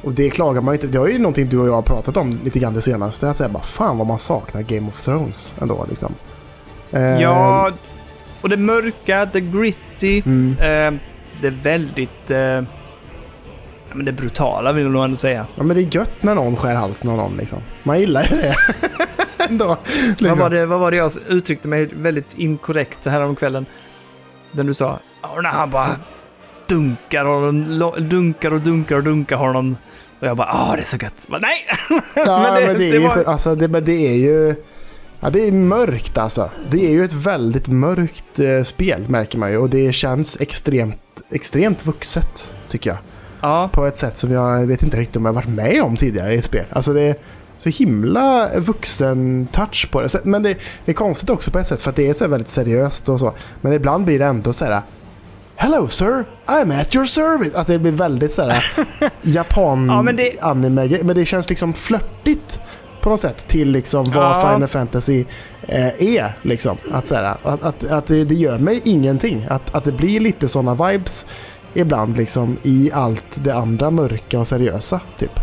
och det klagar man ju inte. Det var ju någonting du och jag har pratat om lite grann det senaste. Jag säger bara fan vad man saknar Game of Thrones ändå liksom. Ehm, Ja, och det mörka, det gritty, Mm. eh, det är väldigt... Eh, ja, men det brutala vill jag nog ändå säga. Ja men det är gött när någon skär halsen av någon liksom. Man gillar ju det. ändå. Liksom. Vad, var det, vad var det jag uttryckte mig väldigt inkorrekt här om kvällen? Den du sa, när han bara dunkar och, dunkar och dunkar och dunkar honom. Och jag bara, ah det är så gött. Bara, Nej! Ja, men men det, det- är det ju, var- alltså, det, men det är ju... Ja, det är mörkt alltså. Det är ju ett väldigt mörkt eh, spel märker man ju och det känns extremt, extremt vuxet tycker jag. Ja, På ett sätt som jag vet inte riktigt om jag varit med om tidigare i ett spel. Alltså det är så himla vuxen touch på det. Men det, det är konstigt också på ett sätt för att det är så väldigt seriöst och så. Men ibland blir det ändå så här. Hello sir, I'm at your service. Att det blir väldigt så här japan Ja, men Men det känns liksom flörtigt på något sätt till liksom vad Ja. Final Fantasy eh, är. Liksom. Att, så här, att, att, att det, det gör mig ingenting. Att, att det blir lite sådana vibes ibland liksom i allt det andra mörka och seriösa. Typ.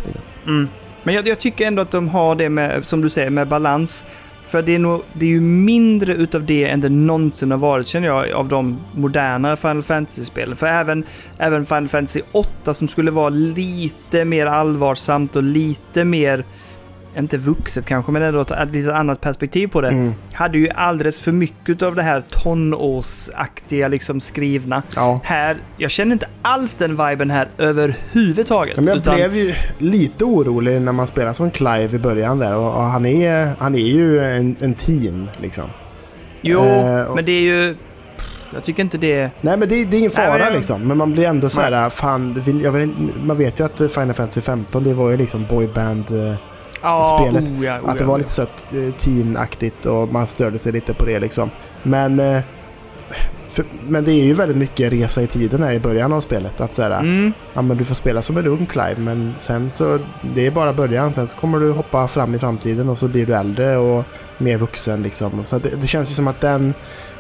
mm. Men jag, jag tycker ändå att de har det med, som du säger, med balans. För det är, nog, det är ju mindre utav det än det någonsin har varit, känner jag, av de moderna Final Fantasy-spelen. För även, även Final Fantasy 8 som skulle vara lite mer allvarsamt och lite mer, inte vuxet kanske, men ändå ett, lite annat perspektiv på det. Mm. Hade ju alldeles för mycket av det här tonårsaktiga liksom skrivna. Ja. Här, jag känner inte alls den viben här överhuvudtaget. Men jag utan- blev ju lite orolig när man spelar som Clive i början där och, och han, är, han är ju en, en teen liksom. Jo, Eh, och- men det är ju... Jag tycker inte det... Nej men det, det är ingen Nej, fara men jag- liksom. Men man blir ändå så Nej. här, fan, vill, inte- man vet ju att Final Fantasy 15 det var ju liksom boyband eh, Ja, spelet. Oh, ja, oh, att det ja, var lite så eh, teen-aktigt och man störde sig lite på det liksom. Men, eh, för, men det är ju väldigt mycket resa i tiden här i början av spelet. Att så här, ja. Mm, ja men du får spela som en ung Clive men sen så, det är bara början. Sen så kommer du hoppa fram i framtiden och så blir du äldre och mer vuxen liksom. Så det, det känns ju som att den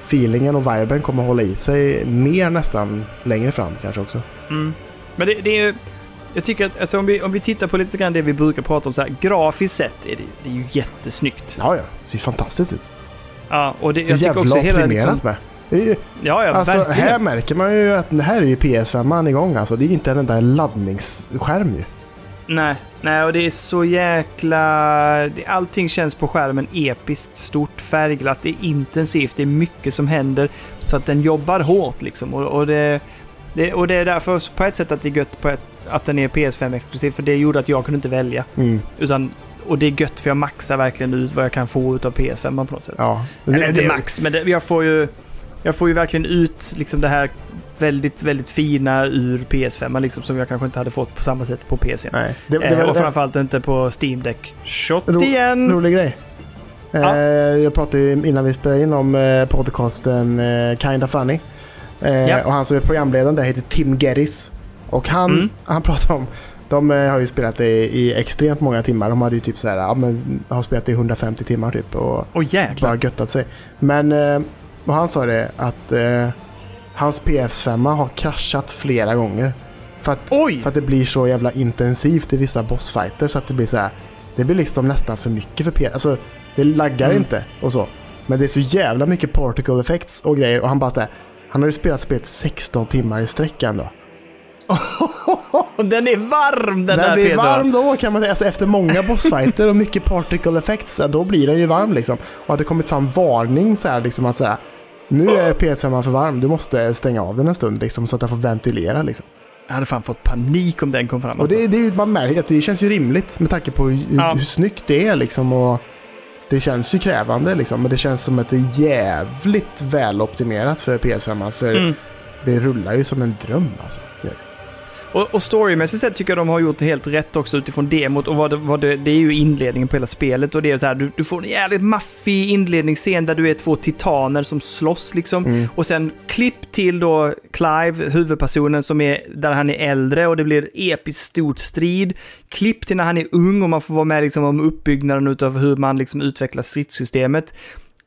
feelingen och viben kommer hålla i sig mer nästan längre fram kanske också. mm. Men det, det är ju... Jag tycker att alltså, om, vi, om vi tittar på lite grann det vi brukar prata om så här, grafiskt sett är det, det är ju jättesnyggt. Ja, ja. Det ser fantastiskt ut. Ja, och det, jag tycker också hela... Liksom, med. Ju, ja, ja, alltså, verkligen. här märker man ju att det här är ju PS5 igång alltså. Det är inte en enda laddningsskärm ju. Nej, nej, och det är så jäkla... Allting känns på skärmen episkt, stort, färgglatt, det är intensivt, det är mycket som händer. Så att den jobbar hårt liksom. Och, och, det, det, och det är därför på ett sätt att det är gött på ett, att den är PS5-exklusiv, för det gjorde att jag kunde inte välja. Mm. Utan, och det är gött för jag maxar verkligen ut vad jag kan få ut av PS5 på något sätt. Ja. Eller Det- inte det- max, men det, jag får ju... Jag får ju verkligen ut liksom det här väldigt, väldigt fina ur PS5 liksom, som jag kanske inte hade fått på samma sätt på PC. Nej, det, det Eh, och framförallt inte på Steam Deck. Shot Ro- igen! rolig grej. Eh, Ja. Jag pratade ju innan vi spelade in om eh, podcasten eh, Kinda Funny. Eh, Ja. Och han som är programledaren där heter Tim Geddes. Och han, Mm. han pratar om, de eh, har ju spelat det i extremt många timmar. De hade ju typ så här, ja, men, har spelat det i 150 timmar typ. Och Åh jäklar! bara göttat sig. Men, eh, och han sa det att eh, hans PS5 har kraschat flera gånger. För att, Oj! för att det blir så jävla intensivt i vissa bossfighter så att det blir så här. Det blir liksom nästan för mycket för PS. Alltså, det laggar Mm. inte och så. Men det är så jävla mycket particle effects och grejer och han bara så här, Han har ju spelat spelet 16 timmar i sträck ändå. den är varm den, Den där blir PS5. varm då kan man säga. Alltså, efter många bossfighter och mycket particle effects, då blir den ju varm liksom. Och att det kommit fram varning så här liksom att säga nu är PS5 för varm, du måste stänga av den en stund liksom så att den får ventilera liksom. Jag hade fan fått panik om den kom fram. Och Alltså. det, det, man märker att det känns ju rimligt med tanke på hur, Ja. hur snyggt det är liksom. Och det känns ju krävande liksom, men det känns som att det är jävligt väloptimerat för PS5. För Mm. det rullar ju som en dröm alltså. Och, och storymässigt sett tycker jag de har gjort det helt rätt också utifrån demot. Och vad det, vad det, det är ju inledningen på hela spelet. Och det är så här, du, du får en jävligt maffig inledningsscen där du är två titaner som slåss liksom. Mm. Och sen klipp till då Clive, huvudpersonen som är där han är äldre och det blir episkt stort strid. Klipp till när han är ung och man får vara med liksom om uppbyggnaden utav hur man liksom utvecklar stridssystemet.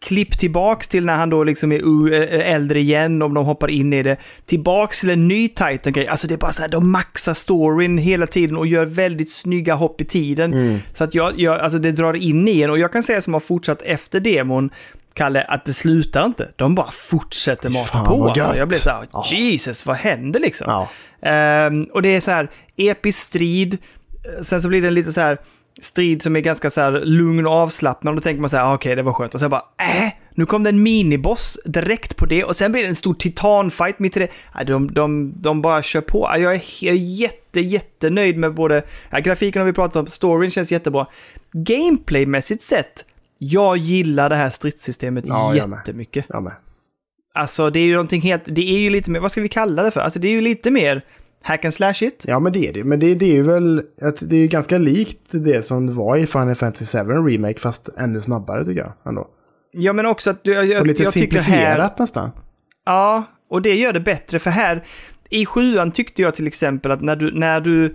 Klipp tillbaks till när han då liksom är äldre igen, om de hoppar in i det. Tillbaks till en ny Titan-grej. Alltså det är bara så här, de maxar storyn hela tiden och gör väldigt snygga hopp i tiden. Mm. Så att jag, jag, alltså det drar in i en och jag kan säga som har fortsatt efter demon, Kalle, att det slutar inte. De bara fortsätter mata Fan, på. Alltså. Jag blir så här, Ja. Jesus, vad händer liksom? Ja. Ehm, och det är så här, episk strid. Sen så blir det lite så här strid som är ganska så här lugn och avslappnad. Och då tänker man så här, ah, okej, det var skönt. Och sen bara, äh, nu kom det en miniboss direkt på det. Och sen blir det en stor titanfight mitt i det. Nej, de, de, de bara kör på. Jag är, jag är jätte, jättenöjd med både, ja, grafiken har vi pratat om, storyn känns jättebra. Gameplaymässigt sett, jag gillar det här stridssystemet Ja, jag med. jättemycket. Ja, men. Alltså det är ju någonting helt, det är ju lite mer, vad ska vi kalla det för? Alltså det är ju lite mer hack and slash it. ja, men det är det Men det, det är ju väl det är ju ganska likt det som det var i Final Fantasy 7 Remake fast ännu snabbare tycker jag. Ändå. Ja men också att du, jag, Och lite jag simplifierat här, nästan. ja, och det gör det bättre för här, i sjuan tyckte jag till exempel att när du, när du,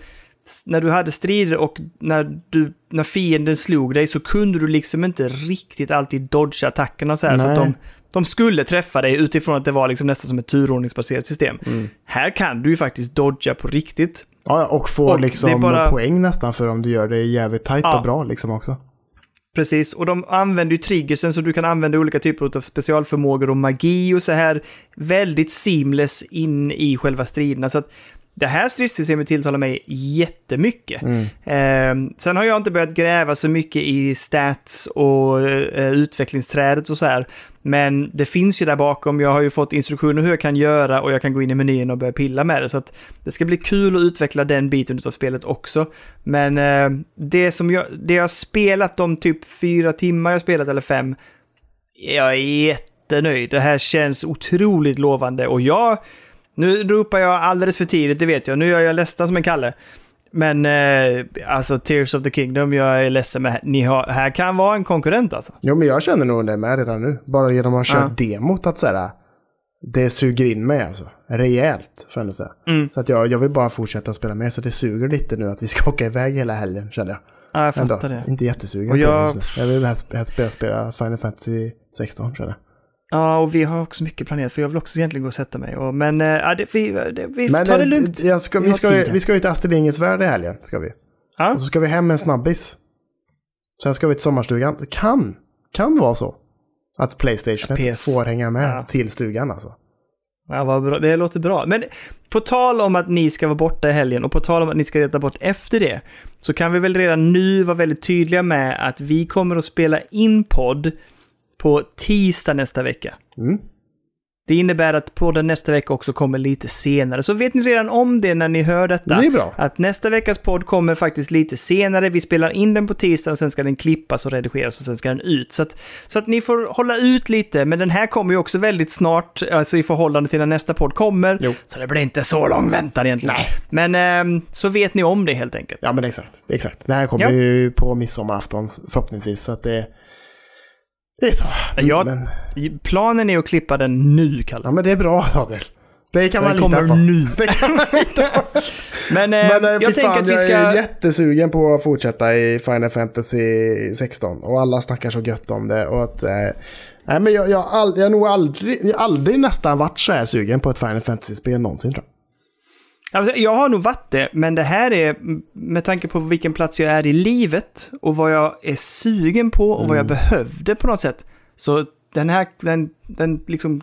när du hade strider och när, du, när fienden slog dig så kunde du liksom inte riktigt alltid dodga attackerna så här för att Nej. de, de skulle träffa dig utifrån att det var liksom nästan som ett turordningsbaserat system. Mm. Här kan du ju faktiskt dodga på riktigt. Ja, och få Och liksom bara- poäng nästan för om du gör det jävligt tajt Ja. och bra liksom också. Precis, och de använder ju triggersen så du kan använda olika typer av specialförmågor och magi och så här väldigt seamless in i själva striderna. Så att det här stridssystemet tilltalar mig jättemycket. Mm. Eh, sen har jag inte börjat gräva så mycket i stats och eh, utvecklingsträdet och så här. Men det finns ju där bakom. Jag har ju fått instruktioner hur jag kan göra och jag kan gå in i menyn och börja pilla med det. Så att det ska bli kul att utveckla den biten av spelet också. Men eh, det som jag, det jag har spelat de typ fyra timmar jag spelat eller fem. Jag är jättenöjd. Det här känns otroligt lovande och jag nu ropar jag alldeles för tidigt, det vet jag. Nu gör jag ledsen som en Kalle. Men eh, alltså Tears of the Kingdom, jag är ledsen med. Ni har, här kan vara en konkurrent alltså. Jo, men jag känner nog det med redan nu. Bara genom att ha kört demot att säga det suger in mig alltså. Rejält, får jag ändå säga. Mm. Så att jag, jag vill bara fortsätta spela mer, så det suger lite nu att vi ska åka iväg hela helgen, känner jag. Ja, jag Ändå. fattar det. Inte jättesugen Och på jag- det. just nu. Jag vill helst, helst spela, spela Final Fantasy 16, känner jag. Ja, och vi har också mycket planerat, för jag vill också egentligen gå och sätta mig. Och, men ja, det, vi, det, vi Men tar det eh, lugnt. Jag ska, Vi vi, ska, vi ska ju till Astrid Lindgrens Värld i helgen, ska vi. Ja, Och så ska vi hem med en snabbis. Sen ska vi till sommarstugan. Det kan, kan vara så. Att Playstation Ja, får hänga med Ja. till stugan alltså. ja vad bra. det låter bra. Men på tal om att ni ska vara borta i helgen och på tal om att ni ska reta bort efter det, så kan vi väl redan nu vara väldigt tydliga med att vi kommer att spela in podd på tisdag nästa vecka. Mm. Det innebär att podden nästa vecka också kommer lite senare. Så vet ni redan om det när ni hör detta. Det är bra. Att nästa veckas podd kommer faktiskt lite senare. Vi spelar in den på tisdag och sen ska den klippas och redigeras och sen ska den ut. Så att, så att ni får hålla ut lite. Men den här kommer ju också väldigt snart, alltså i förhållande till när nästa podd kommer. Jo. Så det blir inte så lång väntan egentligen. Nej. Men ehm, så vet ni om det helt enkelt. Ja men exakt. exakt. Det här kommer Ja. ju på midsommarafton förhoppningsvis. Så att det, det är så. Jag- Men, Planen är att klippa den nu, Kalle. ja men det är bra Daniel. Det kan man lita kommer på. nu. Det kan man lita på. Men, eh, Men eh, jag tänker fan, att vi jag ska... är jättesugen på att fortsätta i Final Fantasy 16. Och alla snackar så gött om det. Och att, eh, nej, men jag, jag, ald- jag har nog aldrig, jag aldrig nästan varit så här sugen på ett Final Fantasy-spel någonsin tror jag. Alltså, jag har nog varit det, men det här är med tanke på vilken plats jag är i livet och vad jag är sugen på och vad jag Mm. behövde på något sätt. Så den här, den, den liksom,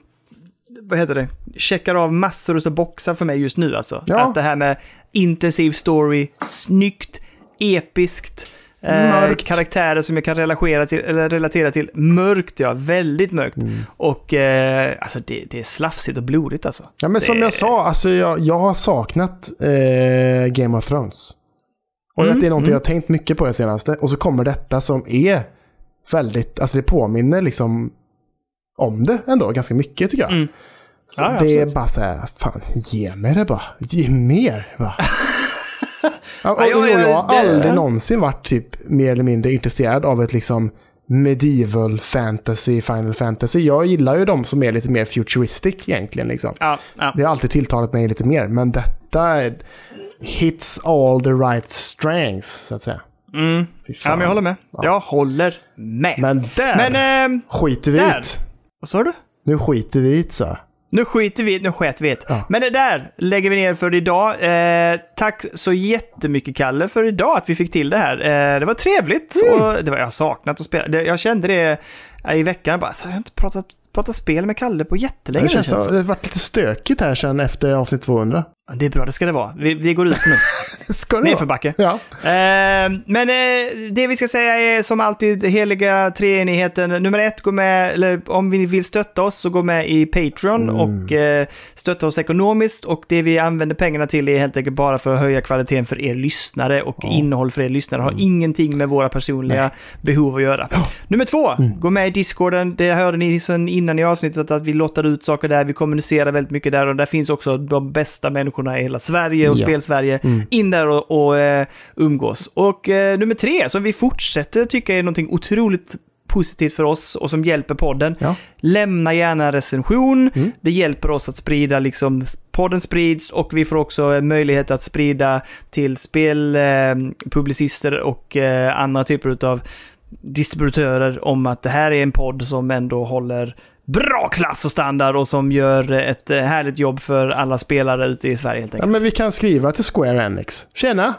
vad heter det, checkar av massor av boxar för mig just nu alltså. Ja. Att det här med intensiv story, snyggt, episkt, eh, karaktärer som jag kan relatera till, eller relatera till. Mörkt ja, väldigt mörkt. Mm. Och eh, alltså det, det är slafsigt och blodigt alltså. Ja men som Det- jag sa, alltså jag, jag har saknat eh, Game of Thrones. Och Mm, det är någonting mm. jag har tänkt mycket på det senaste. Och så kommer detta som är väldigt, alltså det påminner liksom om det ändå ganska mycket tycker jag. Mm. Så Ja, det absolut. är bara så här, fan ge mig det bara. Ge mer bara. ja, och, Ja, ja, och jag har aldrig någonsin varit typ mer eller mindre intresserad av ett liksom medieval fantasy, final fantasy. Jag gillar ju de som är lite mer futuristic egentligen liksom. Ja, ja. Det har alltid tilltalat mig lite mer, men detta hits all the right strengths, så att säga. Mm. Ja, men jag håller med. Ja. Jag håller med. Men där Men, ehm, skiter vi där. vad sa du? Nu skiter vi i så. Nu skiter vi nu sket vi. Ja. Men det där lägger vi ner för idag. Eh, tack så jättemycket Kalle för idag att vi fick till det här. Eh, det var trevligt Mm. och det var, jag har saknat att spela. Det, jag kände det eh, i veckan, bara, så jag har inte pratat, pratat spel med Kalle på jättelänge. Det, känns, känns det. det har varit lite stökigt här sen efter avsnitt 200. Det är bra, det ska det vara. Vi, vi går ut nu. Ska det Nerför vara? backe. Ja. Eh, men eh, det vi ska säga är som alltid heliga treenigheten. Nummer ett, gå med, eller om vi vill stötta oss så gå med i Patreon Mm. och eh, stötta oss ekonomiskt. Och det vi använder pengarna till är helt enkelt bara för att höja kvaliteten för er lyssnare och Ja. innehåll för er lyssnare. har Mm. ingenting med våra personliga behov att göra. Nummer två, Mm. gå med i Discorden. Det hörde ni innan i avsnittet att vi lottar ut saker där. Vi kommunicerar väldigt mycket där och där finns också de bästa människorna i hela Sverige och Ja. spelsverige Mm. in där och, och eh, umgås. Och eh, nummer tre, som vi fortsätter tycka är någonting otroligt positivt för oss och som hjälper podden. Ja. Lämna gärna en recension. Mm. Det hjälper oss att sprida, liksom, podden sprids och vi får också en möjlighet att sprida till spelpublicister eh, och eh, andra typer av distributörer om att det här är en podd som ändå håller bra klass och standard och som gör ett eh, härligt jobb för alla spelare ute i Sverige helt ja, enkelt. men vi kan skriva till Square Enix. Tjena!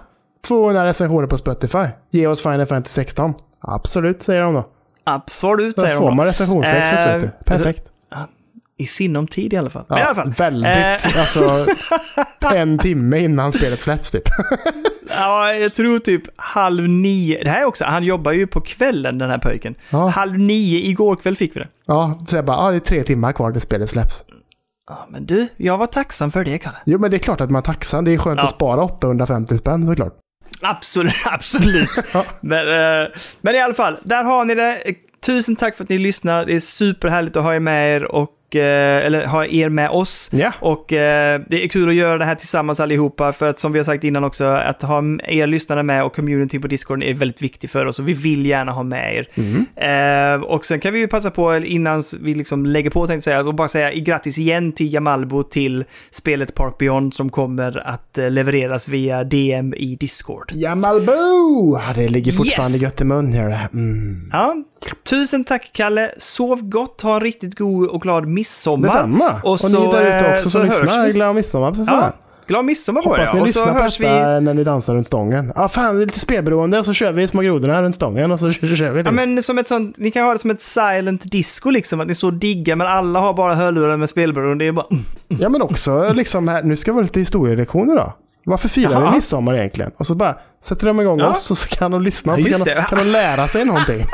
200 recensioner på Spotify. Ge oss Final Fantasy 16. Absolut, säger de då. Absolut, Då säger de får då. man recensionssexet, Eh, vet du. Perfekt. I sinom tid i alla fall. Men i alla fall. Väldigt. Eh. Alltså, en timme innan spelet släpps typ. Ja, jag tror typ halv nio. Det här är också, han jobbar ju på kvällen den här pojken. Ja, Halv nio igår kväll fick vi det. ja så jag bara, ja, det är tre timmar kvar till spelet släpps. Ja, men du, jag var tacksam för det, Kalle. Jo, men det är klart att man är tacksam. Det är skönt Ja. att spara 850 spänn såklart. Absolut, absolut. Ja. men, eh, men i alla fall, där har ni det. Tusen tack för att ni lyssnar. Det är superhärligt att ha er med er och eller ha er med oss. Ja. Och eh, det är kul att göra det här tillsammans allihopa, för att som vi har sagt innan också, att ha er lyssnare med och community på Discord är väldigt viktigt för oss och vi vill gärna ha med er. Mm. Eh, och sen kan vi ju passa på, innan vi liksom lägger på, tänkte säga, och bara säga grattis igen till Jamalbo till spelet Park Beyond som kommer att eh, levereras via DM i Discord. Jamalbo! Ja, det ligger fortfarande Yes! gött i mun här. Mm. Ja, tusen tack Kalle, sov gott, ha en riktigt god och glad midsommar. Detsamma! Och Och, ni där ute eh, också så som lyssnar, glad midsommar för fan. Ja, glad midsommar på. Hoppas ni Och lyssnar på detta vi... när ni dansar runt stången. Ja, fan, det är lite spelberoende och så kör vi små grodorna runt stången och så kör, vi det. Ja, men som ett sånt, ni kan ha det som ett silent disco liksom, att ni står och diggar men alla har bara hörlurar med spelberoende. Det är bara... mm. Ja, men också liksom här, nu ska vi ha lite historielektioner då. Varför firar vi Jaha. midsommar egentligen? Och så bara sätter de igång Ja. oss och så kan de lyssna och Ja, så kan de, kan de lära sig någonting.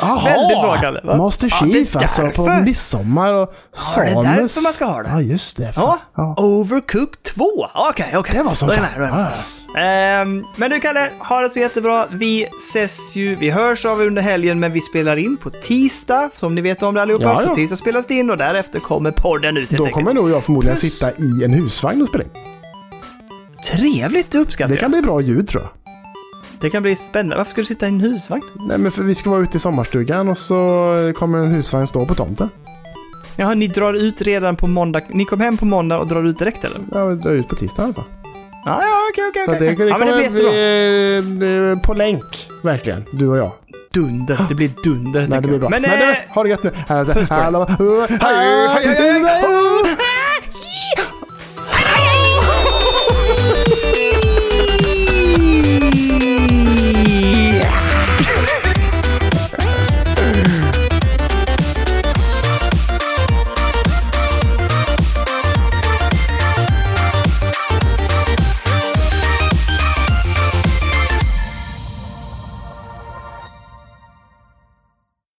Jaha! Väldigt bra, Kalle, va? Master Ja, Chief alltså på midsommar och Ja, det är Samus. därför man ska ha det. Ja, just det. Ja, Ja. Overcooked 2. Okej, okej. Det var som fan. med. Ja. Ehm, men du Kalle, ha det så jättebra. Vi ses ju, vi hörs av under helgen, men vi spelar in på tisdag, som ni vet om det allihopa. Ja, ja. På tisdag spelas det in och därefter kommer podden ut Då kommer nog jag förmodligen Puss. sitta i en husvagn och spela in. Trevligt, det uppskattar Det jag. kan bli bra ljud tror jag. Det kan bli spännande. Varför ska du sitta i en husvagn? Nej men för vi ska vara ute i sommarstugan och så kommer en husvagn stå på tomten. Jaha, ni drar ut redan på måndag. Ni kom hem på måndag och drar ut direkt eller? Ja, det är ut på tisdag i alla fall. Ja, ja, okej, okej. Så okej. det, det ja, men det kommer blir jättebra. bli eh, på länk, verkligen. Du och jag. Dunder. Det blir dunder. Nej, tänker det blir jag. bra. Men, Men, eh, ha det gött nu. Här, Puss på dig. hallå, Hej, hej, hej, hej.